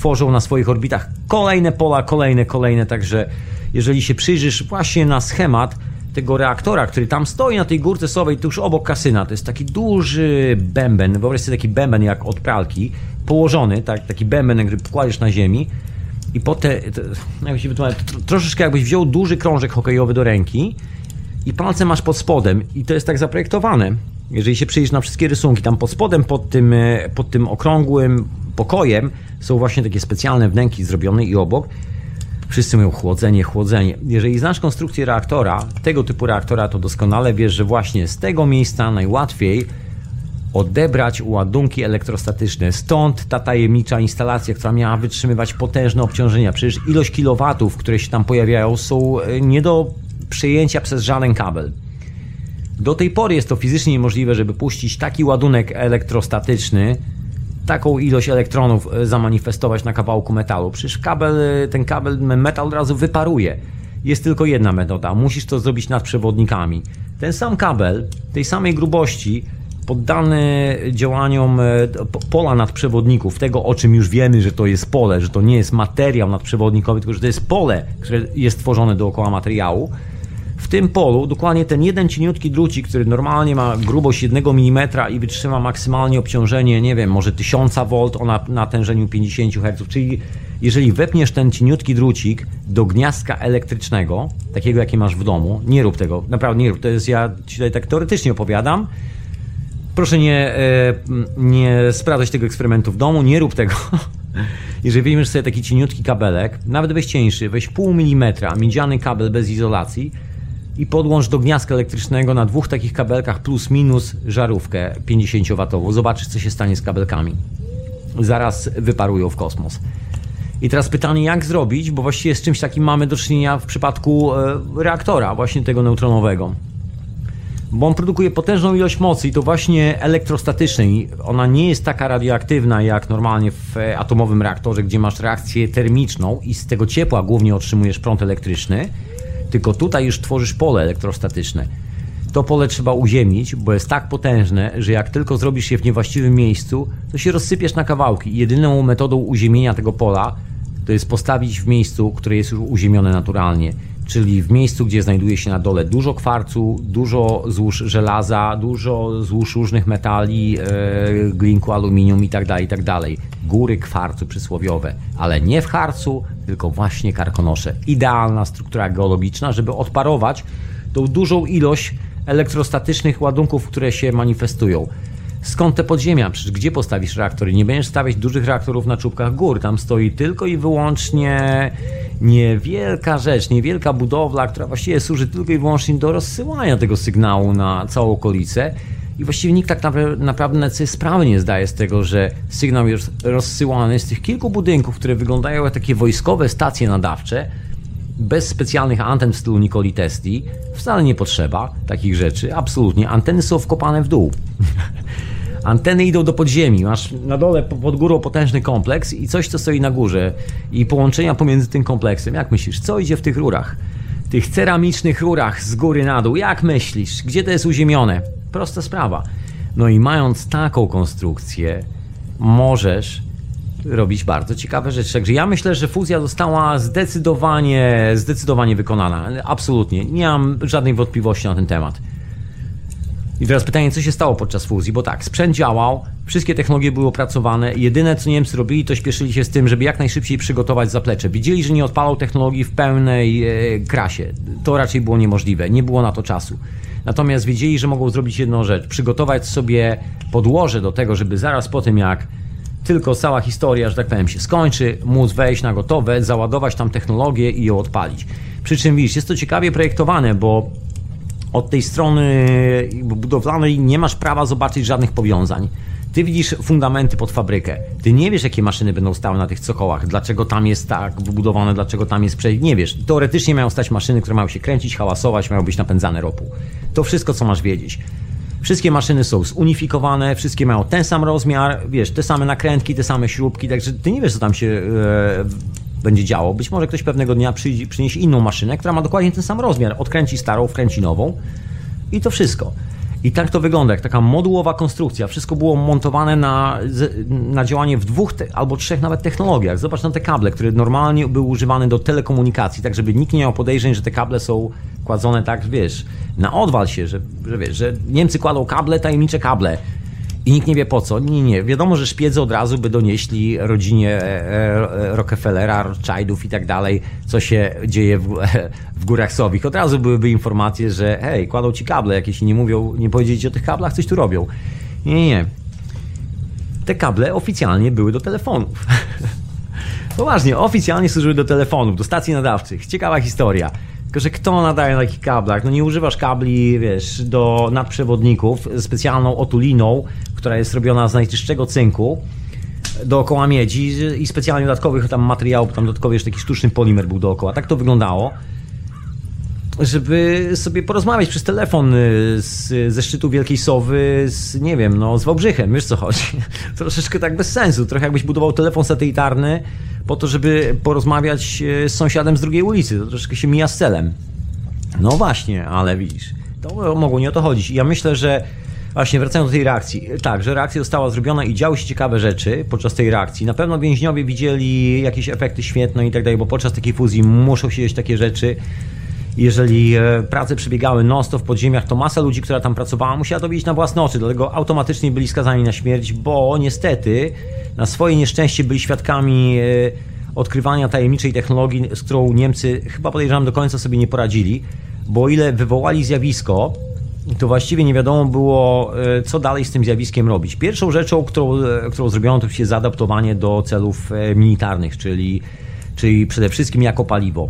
tworzą na swoich orbitach kolejne pola, kolejne, kolejne, także jeżeli się przyjrzysz właśnie na schemat tego reaktora, który tam stoi na tej górce sowej tuż obok kasyna, to jest taki duży bęben, wyobraź sobie taki bęben jak od pralki, położony, tak, taki bęben, który kładziesz na ziemi i potem, jak się troszeczkę jakbyś wziął duży krążek hokejowy do ręki i palce masz pod spodem i to jest tak zaprojektowane. Jeżeli się przyjrzysz na wszystkie rysunki, tam pod spodem, pod tym, e, pod tym okrągłym pokojem są właśnie takie specjalne wnęki zrobione i obok Wszyscy mówią chłodzenie, chłodzenie. Jeżeli znasz konstrukcję reaktora, tego typu reaktora, to doskonale wiesz, że właśnie z tego miejsca najłatwiej odebrać ładunki elektrostatyczne. Stąd ta tajemnicza instalacja, która miała wytrzymywać potężne obciążenia. Przecież ilość kilowatów, które się tam pojawiają, są e, nie do przejęcia przez żaden kabel. Do tej pory jest to fizycznie niemożliwe, żeby puścić taki ładunek elektrostatyczny, taką ilość elektronów e, zamanifestować na kawałku metalu. Przecież kabel, e, ten kabel, metal od razu wyparuje. Jest tylko jedna metoda. Musisz to zrobić nad przewodnikami. Ten sam kabel, tej samej grubości, poddany działaniom e, pola nadprzewodników, tego o czym już wiemy, że to jest pole, że to nie jest materiał nadprzewodnikowy, tylko że to jest pole, które jest tworzone dookoła materiału, w tym polu dokładnie ten jeden cieniutki drucik, który normalnie ma grubość 1 mm i wytrzyma maksymalnie obciążenie, nie wiem, może 1000 V o natężeniu 50 Hz, czyli jeżeli wepniesz ten cieniutki drucik do gniazdka elektrycznego, takiego jaki masz w domu, nie rób tego, naprawdę nie rób, to jest, ja ci tutaj tak teoretycznie opowiadam, proszę nie, e, nie sprawdzać tego eksperymentu w domu, nie rób tego. Jeżeli weźmiesz sobie taki cieniutki kabelek, nawet weź cieńszy, weź pół milimetra, miedziany kabel bez izolacji, i podłącz do gniazdka elektrycznego na dwóch takich kabelkach plus minus żarówkę 50W. Zobaczysz, co się stanie z kabelkami. Zaraz wyparują w kosmos. I teraz pytanie, jak zrobić, bo właściwie z czymś takim mamy do czynienia w przypadku e, reaktora, właśnie tego neutronowego. Bo on produkuje potężną ilość mocy i to właśnie elektrostatycznej. Ona nie jest taka radioaktywna jak normalnie w atomowym reaktorze, gdzie masz reakcję termiczną i z tego ciepła głównie otrzymujesz prąd elektryczny tylko tutaj już tworzysz pole elektrostatyczne. To pole trzeba uziemić, bo jest tak potężne, że jak tylko zrobisz je w niewłaściwym miejscu, to się rozsypiesz na kawałki. Jedyną metodą uziemienia tego pola to jest postawić w miejscu, które jest już uziemione naturalnie. Czyli w miejscu, gdzie znajduje się na dole dużo kwarcu, dużo złóż żelaza, dużo złóż różnych metali, e, glinku, aluminium itd., tak itd. Tak Góry kwarcu przysłowiowe, ale nie w harcu, tylko właśnie karkonosze. Idealna struktura geologiczna, żeby odparować tą dużą ilość elektrostatycznych ładunków, które się manifestują. Skąd te podziemia? Przecież gdzie postawisz reaktory? Nie będziesz stawiać dużych reaktorów na czubkach gór. Tam stoi tylko i wyłącznie niewielka rzecz, niewielka budowla, która właściwie służy tylko i wyłącznie do rozsyłania tego sygnału na całą okolicę. I właściwie nikt tak naprawdę sobie sprawy nie zdaje z tego, że sygnał jest rozsyłany z tych kilku budynków, które wyglądają jak takie wojskowe stacje nadawcze, bez specjalnych anten w stylu Nikoli Tesli. Wcale nie potrzeba takich rzeczy, absolutnie. Anteny są wkopane w dół. Anteny idą do podziemi, masz na dole pod górą potężny kompleks i coś, co stoi na górze i połączenia pomiędzy tym kompleksem. Jak myślisz, co idzie w tych rurach? Tych ceramicznych rurach z góry na dół. Jak myślisz, gdzie to jest uziemione? Prosta sprawa. No i mając taką konstrukcję, możesz robić bardzo ciekawe rzeczy. Także ja myślę, że fuzja została zdecydowanie, zdecydowanie wykonana. Absolutnie. Nie mam żadnej wątpliwości na ten temat. I teraz pytanie, co się stało podczas fuzji? Bo tak, sprzęt działał, wszystkie technologie były opracowane. Jedyne, co Niemcy robili, to śpieszyli się z tym, żeby jak najszybciej przygotować zaplecze. Widzieli, że nie odpalał technologii w pełnej e, krasie. To raczej było niemożliwe, nie było na to czasu. Natomiast wiedzieli, że mogą zrobić jedną rzecz: przygotować sobie podłoże do tego, żeby zaraz po tym, jak tylko cała historia, że tak powiem, się skończy, móc wejść na gotowe, załadować tam technologię i ją odpalić. Przy czym widzisz, jest to ciekawie projektowane, bo od tej strony budowlanej nie masz prawa zobaczyć żadnych powiązań. Ty widzisz fundamenty pod fabrykę. Ty nie wiesz, jakie maszyny będą stały na tych cokołach, dlaczego tam jest tak wybudowane, dlaczego tam jest przejść. Nie wiesz. Teoretycznie mają stać maszyny, które mają się kręcić, hałasować, mają być napędzane ropu. To wszystko, co masz wiedzieć. Wszystkie maszyny są zunifikowane, wszystkie mają ten sam rozmiar, wiesz, te same nakrętki, te same śrubki, także ty nie wiesz, co tam się e, będzie działo. Być może ktoś pewnego dnia przyniesie inną maszynę, która ma dokładnie ten sam rozmiar. Odkręci starą, wkręci nową i to wszystko. I tak to wygląda, jak taka modułowa konstrukcja. Wszystko było montowane na, na działanie w dwóch te, albo trzech nawet technologiach. Zobacz na te kable, które normalnie były używane do telekomunikacji, tak żeby nikt nie miał podejrzeń, że te kable są kładzone tak, wiesz, na odwal się, że, że wiesz, że Niemcy kładą kable, tajemnicze kable i nikt nie wie po co. Nie, nie. Wiadomo, że szpiedzy od razu by donieśli rodzinie e, e, Rockefellera, Rothschildów i tak dalej, co się dzieje w, w górach Sowich. Od razu byłyby informacje, że hej, kładą ci kable jakieś i nie mówią, nie powiedzieli ci o tych kablach, coś tu robią. Nie, nie, nie. Te kable oficjalnie były do telefonów. Poważnie, oficjalnie służyły do telefonów, do stacji nadawczych. Ciekawa historia. Tylko, że kto nadaje na takich kablach? No nie używasz kabli, wiesz, do nadprzewodników specjalną otuliną, która jest robiona z najczystszego cynku dookoła miedzi i specjalnie dodatkowych tam materiałów, tam dodatkowy jeszcze taki sztuczny polimer był dookoła. Tak to wyglądało żeby sobie porozmawiać przez telefon y, z, ze szczytu Wielkiej Sowy z, nie wiem, no z Wałbrzychem, wiesz co chodzi? Troszeczkę tak bez sensu, trochę jakbyś budował telefon satelitarny po to, żeby porozmawiać y, z sąsiadem z drugiej ulicy, to troszeczkę się mija z celem. No właśnie, ale widzisz, to mogło nie o to chodzić. Ja myślę, że Właśnie, wracając do tej reakcji. Tak, że reakcja została zrobiona i działy się ciekawe rzeczy podczas tej reakcji. Na pewno więźniowie widzieli jakieś efekty świetne i tak dalej, bo podczas takiej fuzji muszą się dzieć takie rzeczy jeżeli e, prace przebiegały non-stop w podziemiach, to masa ludzi, która tam pracowała, musiała to widzieć na własne oczy, dlatego automatycznie byli skazani na śmierć, bo niestety na swoje nieszczęście byli świadkami e, odkrywania tajemniczej technologii, z którą Niemcy chyba podejrzewam do końca sobie nie poradzili, bo o ile wywołali zjawisko, to właściwie nie wiadomo było, e, co dalej z tym zjawiskiem robić. Pierwszą rzeczą, którą, którą zrobiono, to się zaadaptowanie do celów militarnych, czyli, czyli przede wszystkim jako paliwo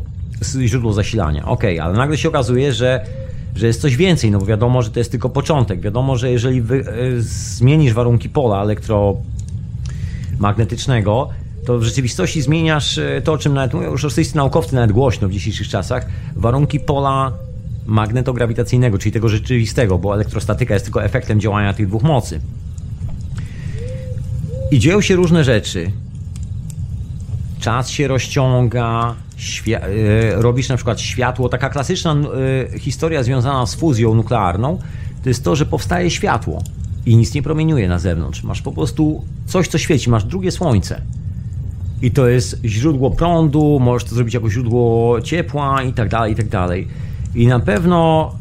źródło zasilania. Ok, ale nagle się okazuje, że, że jest coś więcej, no bo wiadomo, że to jest tylko początek. Wiadomo, że jeżeli wy, e, zmienisz warunki pola elektromagnetycznego, to w rzeczywistości zmieniasz e, to, o czym nawet mówią rosyjscy naukowcy nawet głośno w dzisiejszych czasach, warunki pola magnetograwitacyjnego, czyli tego rzeczywistego, bo elektrostatyka jest tylko efektem działania tych dwóch mocy. I dzieją się różne rzeczy. Czas się rozciąga, Świ- e, robisz na przykład światło, taka klasyczna y, historia związana z fuzją nuklearną, to jest to, że powstaje światło i nic nie promieniuje na zewnątrz. Masz po prostu coś, co świeci, masz drugie słońce. I to jest źródło prądu, możesz to zrobić jako źródło ciepła i tak dalej, i tak dalej. I na pewno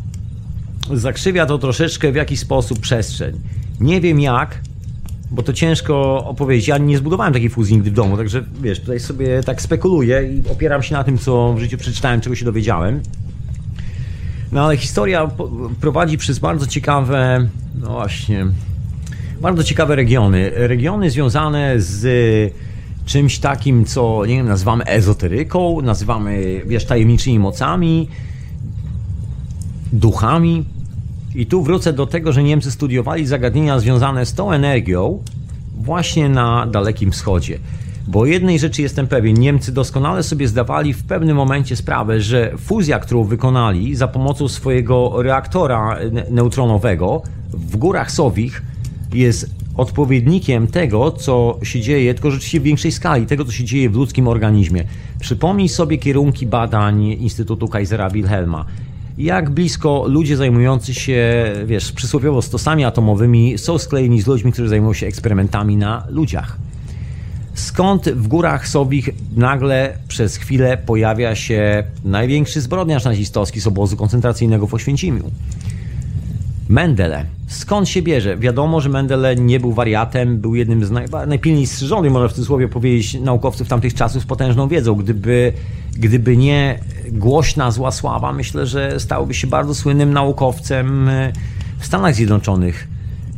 zakrzywia to troszeczkę w jakiś sposób przestrzeń. Nie wiem jak, bo to ciężko opowiedzieć. Ja nie zbudowałem takiej fuzji nigdy w domu, także wiesz, tutaj sobie tak spekuluję i opieram się na tym, co w życiu przeczytałem, czego się dowiedziałem. No ale historia prowadzi przez bardzo ciekawe, no właśnie, bardzo ciekawe regiony. Regiony związane z czymś takim, co nie wiem, nazywamy ezoteryką, nazywamy, wiesz, tajemniczymi mocami, duchami. I tu wrócę do tego, że Niemcy studiowali zagadnienia związane z tą energią właśnie na Dalekim Wschodzie. Bo jednej rzeczy jestem pewien, Niemcy doskonale sobie zdawali w pewnym momencie sprawę, że fuzja, którą wykonali za pomocą swojego reaktora neutronowego w górach Sowich jest odpowiednikiem tego, co się dzieje, tylko rzeczywiście w większej skali, tego, co się dzieje w ludzkim organizmie. Przypomnij sobie kierunki badań Instytutu Kaisera Wilhelma jak blisko ludzie zajmujący się, wiesz, przysłowiowo stosami atomowymi są sklejeni z ludźmi, którzy zajmują się eksperymentami na ludziach. Skąd w górach Sobich nagle przez chwilę pojawia się największy zbrodniarz nazistowski z obozu koncentracyjnego w Oświęcimiu? Mendele. Skąd się bierze? Wiadomo, że Mendele nie był wariatem, był jednym z naj, najpilniej strzeżonych, można w cudzysłowie powiedzieć, naukowców tamtych czasów z potężną wiedzą. Gdyby, gdyby nie głośna zła sława, myślę, że stałby się bardzo słynnym naukowcem e, w Stanach Zjednoczonych.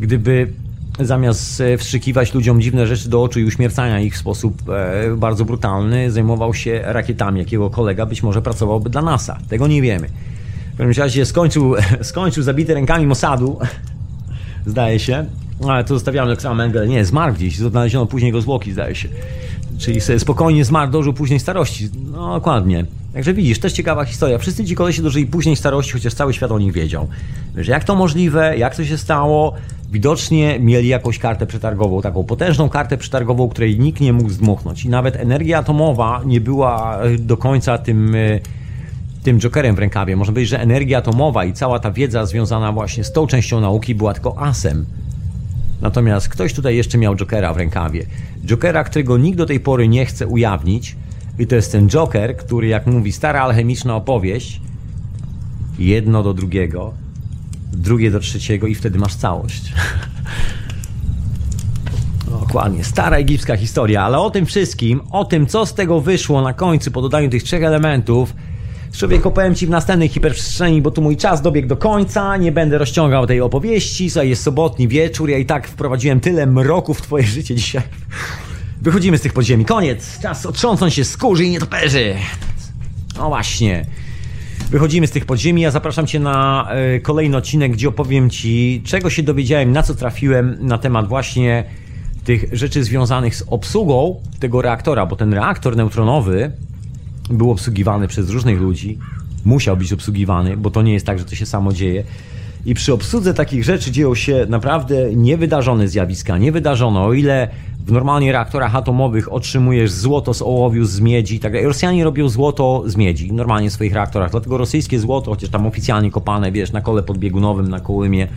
Gdyby zamiast e, wstrzykiwać ludziom dziwne rzeczy do oczu i uśmiercania ich w sposób e, bardzo brutalny, zajmował się rakietami, jakiego kolega być może pracowałby dla NASA. Tego nie wiemy. W każdym razie skończył, skończył zabity rękami Mossadu, zdaje się. Ale to zostawiamy Aleksandra Mengele. Nie, zmarł gdzieś, znaleziono później go zwłoki, zdaje się. Czyli sobie spokojnie zmarł, dożył późnej starości. No, dokładnie. Także widzisz, też ciekawa historia. Wszyscy ci kolesie dożyli później starości, chociaż cały świat o nich wiedział. Wiesz, jak to możliwe, jak to się stało? Widocznie mieli jakąś kartę przetargową, taką potężną kartę przetargową, której nikt nie mógł zdmuchnąć. I nawet energia atomowa nie była do końca tym e, tym jokerem w rękawie. Można powiedzieć, że energia atomowa i cała ta wiedza związana właśnie z tą częścią nauki była tylko asem. Natomiast ktoś tutaj jeszcze miał jokera w rękawie. Jokera, którego nikt do tej pory nie chce ujawnić. I to jest ten joker, który, jak mówi stara alchemiczna opowieść, jedno do drugiego, drugie do trzeciego i wtedy masz całość. Dokładnie, stara egipska historia, ale o tym wszystkim, o tym, co z tego wyszło na końcu po dodaniu tych trzech elementów, Człowiek opowiem Ci w następnej hiperprzestrzeni, bo tu mój czas dobiegł do końca, nie będę rozciągał tej opowieści, słuchaj, jest sobotni wieczór, ja i tak wprowadziłem tyle mroku w Twoje życie dzisiaj. Wychodzimy z tych podziemi, koniec, czas otrząsnąć się z kurzy i nietoperzy. No właśnie. Wychodzimy z tych podziemi, ja zapraszam Cię na y, kolejny odcinek, gdzie opowiem Ci, czego się dowiedziałem, na co trafiłem na temat właśnie tych rzeczy związanych z obsługą tego reaktora, bo ten reaktor neutronowy był obsługiwany przez różnych ludzi, musiał być obsługiwany, bo to nie jest tak, że to się samo dzieje. I przy obsłudze takich rzeczy dzieją się naprawdę niewydarzone zjawiska. Niewydarzone, o ile w normalnie reaktorach atomowych otrzymujesz złoto z ołowiu, z miedzi tak. Rosjanie robią złoto z miedzi normalnie w swoich reaktorach. Dlatego rosyjskie złoto, chociaż tam oficjalnie kopane, wiesz, na kole podbiegunowym, na kołymie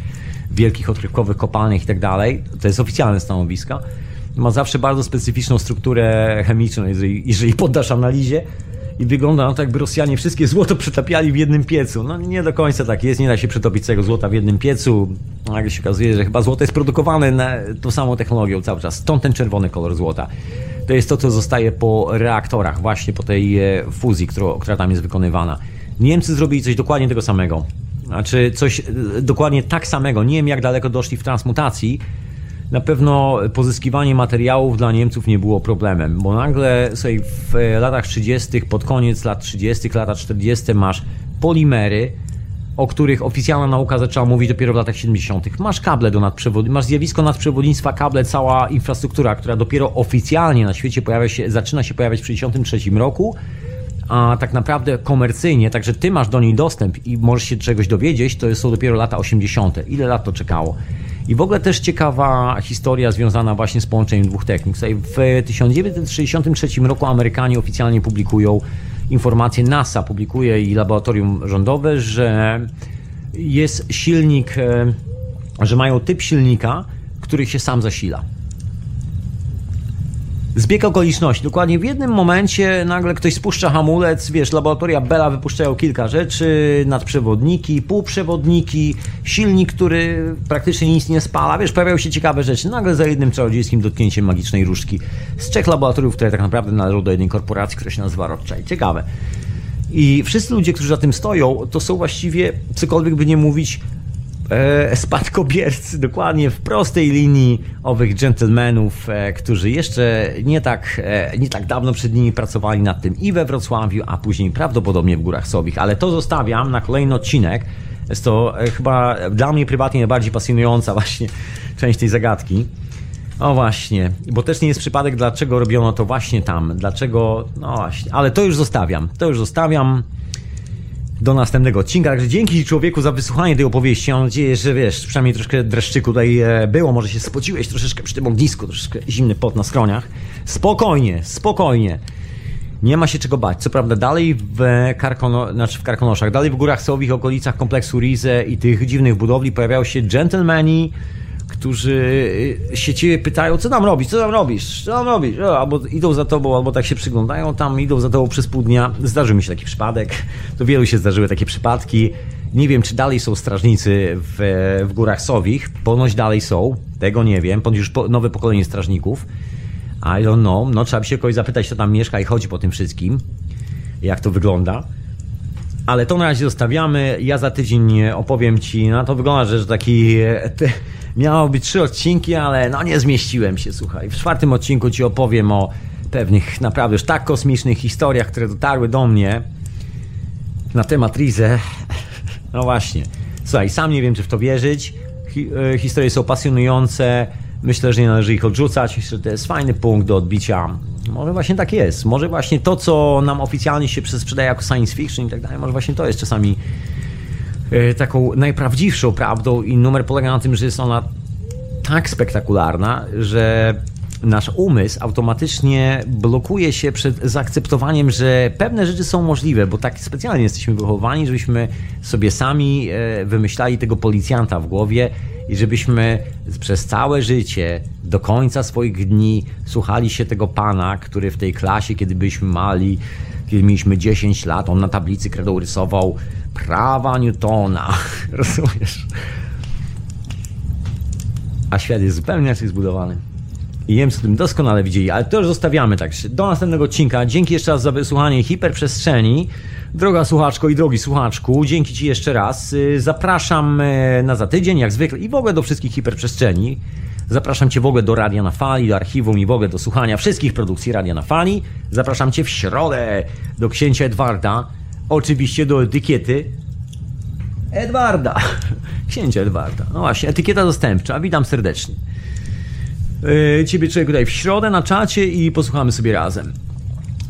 wielkich odkrywkowych kopalnych i tak dalej, to jest oficjalne stanowiska, ma zawsze bardzo specyficzną strukturę chemiczną, jeżeli, jeżeli poddasz analizie i wygląda na to, jakby Rosjanie wszystkie złoto przetapiali w jednym piecu. No nie do końca tak jest, nie da się przetopić całego złota w jednym piecu. Nagle się okazuje, że chyba złoto jest produkowane na tą samą technologią cały czas. Stąd ten czerwony kolor złota. To jest to, co zostaje po reaktorach, właśnie po tej e, fuzji, która, która tam jest wykonywana. Niemcy zrobili coś dokładnie tego samego. Znaczy coś e, dokładnie tak samego. Nie wiem, jak daleko doszli w transmutacji, na pewno pozyskiwanie materiałów dla Niemców nie było problemem, bo nagle sobie w latach 30., pod koniec lat 30., lata 40. masz polimery, o których oficjalna nauka zaczęła mówić dopiero w latach 70. Masz kable do nadprzewodnictwa, masz zjawisko nadprzewodnictwa, kable, cała infrastruktura, która dopiero oficjalnie na świecie pojawia się, zaczyna się pojawiać w 1963 roku, a tak naprawdę komercyjnie, także ty masz do niej dostęp i możesz się czegoś dowiedzieć, to są dopiero lata 80. Ile lat to czekało? I w ogóle też ciekawa historia związana właśnie z połączeniem dwóch technik. W 1963 roku Amerykanie oficjalnie publikują informacje, NASA publikuje i laboratorium rządowe, że jest silnik, e, że mają typ silnika, który się sam zasila. Zbieg okoliczności. Dokładnie w jednym momencie nagle ktoś spuszcza hamulec, wiesz, laboratoria Bella wypuszczają kilka rzeczy, nadprzewodniki, półprzewodniki, silnik, który praktycznie nic nie spala, wiesz, pojawiają się ciekawe rzeczy. Nagle za jednym czarodziejskim dotknięciem magicznej różdżki z trzech laboratoriów, które tak naprawdę należą do jednej korporacji, która się nazywa Rothschild. Ciekawe. I wszyscy ludzie, którzy za tym stoją, to są właściwie, cokolwiek by nie mówić, e, spadkobiercy dokładnie w prostej linii owych gentlemanów, e, którzy jeszcze nie tak, e, nie tak dawno przed nimi pracowali nad tym i we Wrocławiu, a później prawdopodobnie w Górach Sobich. Ale to zostawiam na kolejny odcinek. Jest to chyba dla mnie prywatnie najbardziej pasjonująca właśnie część tej zagadki. O właśnie, bo też nie jest przypadek, dlaczego robiono to właśnie tam, dlaczego, no właśnie, ale to już zostawiam, to już zostawiam do następnego odcinka. Także dzięki człowieku za wysłuchanie tej opowieści. Mam nadzieję, że wiesz, przynajmniej troszkę dreszczyku tutaj e, było. Może się spociłeś troszeczkę przy tym ognisku, troszeczkę zimny pot na skroniach. Spokojnie, spokojnie. Nie ma się czego bać. Co prawda dalej w, Karkono, znaczy w Karkonoszach, dalej w Górach Sowich, okolicach kompleksu Rize i tych dziwnych budowli pojawiają się gentlemani, którzy y, się ciebie pytają, co tam robisz, co tam robisz, co tam robisz, albo idą za tobą, albo tak się przyglądają tam, idą za tobą przez pół dnia. Zdarzył mi się taki przypadek, to wielu się zdarzyły takie przypadki. Nie wiem, czy dalej są strażnicy w, w Górach Sowich, ponoć dalej są, tego nie wiem, ponoć już po, nowe pokolenie strażników. I don't know, no trzeba by się kogoś zapytać, kto tam mieszka i chodzi po tym wszystkim, jak to wygląda. Ale to na razie zostawiamy. Ja za tydzień opowiem Ci, no to wygląda, że taki... Miało być trzy odcinki, ale no nie zmieściłem się, słuchaj. W czwartym odcinku ci opowiem o pewnych naprawdę już tak kosmicznych historiach, które dotarły do mnie na temat Rize. No właśnie. Słuchaj, sam nie wiem, czy w to wierzyć. Hi, e, historie są pasjonujące. Myślę, że nie należy ich odrzucać. Myślę, że to jest fajny punkt do odbicia. Może właśnie tak jest. Może właśnie to, co nam oficjalnie się sprzedaje jako science fiction i tak dalej, może właśnie to jest czasami taką najprawdziwszą prawdą i numer polega na tym, że jest ona tak spektakularna, że nasz umysł automatycznie blokuje się przed zaakceptowaniem, że pewne rzeczy są możliwe, bo tak specjalnie jesteśmy wychowani, żebyśmy sobie sami e, wymyślali tego policjanta w głowie i żebyśmy przez całe życie, do końca swoich dni, słuchali się tego pana, który w tej klasie, kiedy byliśmy mali, kiedy mieliśmy 10 lat, on na tablicy kredą rysował prawa Newtona. Rozumiesz? A świat jest zupełnie inaczej zbudowany. I Niemcy tym doskonale widzieli, ale to już zostawiamy tak. Do następnego odcinka. Dzięki jeszcze raz za wysłuchanie hiperprzestrzeni. Droga słuchaczko i drogi słuchaczku, dzięki Ci jeszcze raz. Y, Zapraszam y, na za tydzień, jak zwykle, i w ogóle do wszystkich hiperprzestrzeni. Zapraszam Cię w ogóle do Radia na Fali, do archiwum i w ogóle do słuchania wszystkich produkcji Radia na Fali. Zapraszam Cię w środę do księcia Edwarda. Oczywiście do etykiety Edwarda. Księcia Edwarda. No właśnie, etykieta dostępcza. Witam serdecznie. Yy, Ciebie człowiek tutaj w środę na czacie i posłuchamy sobie razem.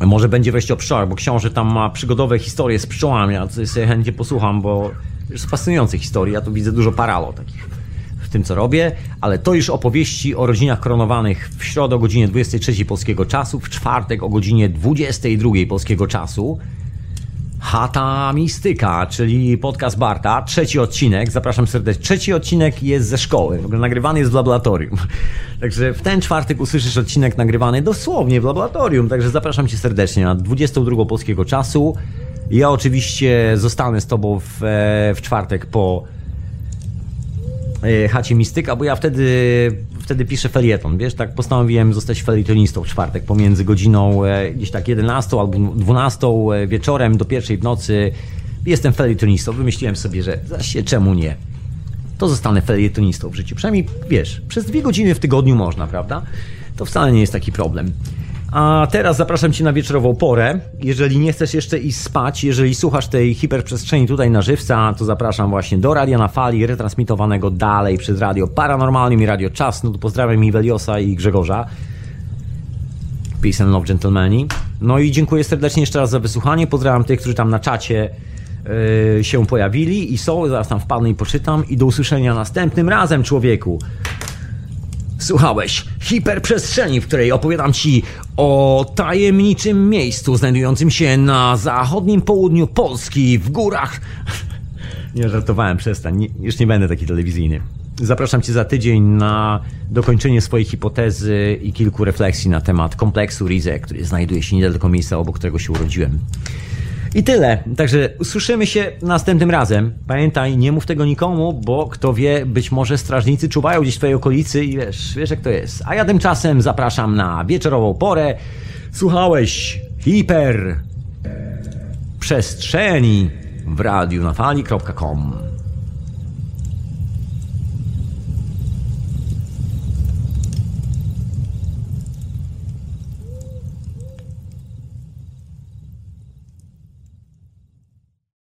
Może będzie wreszcie o pszczołach, bo książę tam ma przygodowe historie z pszczołami, a coś sobie chętnie posłucham, bo już fascynujące historie. Ja tu widzę dużo paralo takich w tym, co robię, ale to już opowieści o rodzinach koronowanych w środę o godzinie 23 polskiego czasu, w czwartek o godzinie 22 polskiego czasu. Chata Mistyka, czyli podcast Barta, trzeci odcinek, zapraszam serdecznie. Trzeci odcinek jest ze szkoły, w ogóle nagrywany jest w laboratorium. Także w ten czwartek usłyszysz odcinek nagrywany dosłownie w laboratorium, także zapraszam Cię serdecznie na 22 polskiego czasu. Ja oczywiście zostanę z Tobą w, e, w czwartek po e, chacie Mistyka, bo ja wtedy, wtedy piszę felieton, wiesz, tak postanowiłem zostać felietonistą w czwartek pomiędzy godziną e, gdzieś tak 11 albo 12 e, wieczorem do pierwszej w nocy. Jestem felietonistą, wymyśliłem sobie, że właśnie czemu nie? To zostanę felietonistą w życiu. Przynajmniej, wiesz, przez dwie godziny w tygodniu można, prawda? To wcale nie jest taki problem. A teraz zapraszam Cię na wieczorową porę. Jeżeli nie chcesz jeszcze iść spać, jeżeli słuchasz tej hiperprzestrzeni tutaj na żywca, to zapraszam właśnie do Radia na Fali, retransmitowanego dalej przez Radio Paranormalnym i Radio Czas. No to pozdrawiam i Weliosa i Grzegorza. Peace and love, gentlemani. No i dziękuję serdecznie jeszcze raz za wysłuchanie. Pozdrawiam tych, którzy tam na czacie yy, się pojawili i są. Zaraz tam wpadnę i poczytam. I do usłyszenia następnym razem, człowieku. Słuchałeś hiperprzestrzeni, w której opowiadam ci o tajemniczym miejscu znajdującym się na zachodnim południu Polski, w górach. Nie żartowałem, przestań, nie, już nie będę taki telewizyjny. Zapraszam cię za tydzień na dokończenie swojej hipotezy i kilku refleksji na temat kompleksu Rize, który znajduje się niedaleko miejsca, obok którego się urodziłem. I tyle. Także usłyszymy się następnym razem. Pamiętaj, nie mów tego nikomu, bo kto wie, być może strażnicy czuwają gdzieś w twojej okolicy i wiesz, wiesz jak to jest. A ja tymczasem zapraszam na wieczorową porę. Słuchałeś hiper przestrzeni w radiu na fali.com.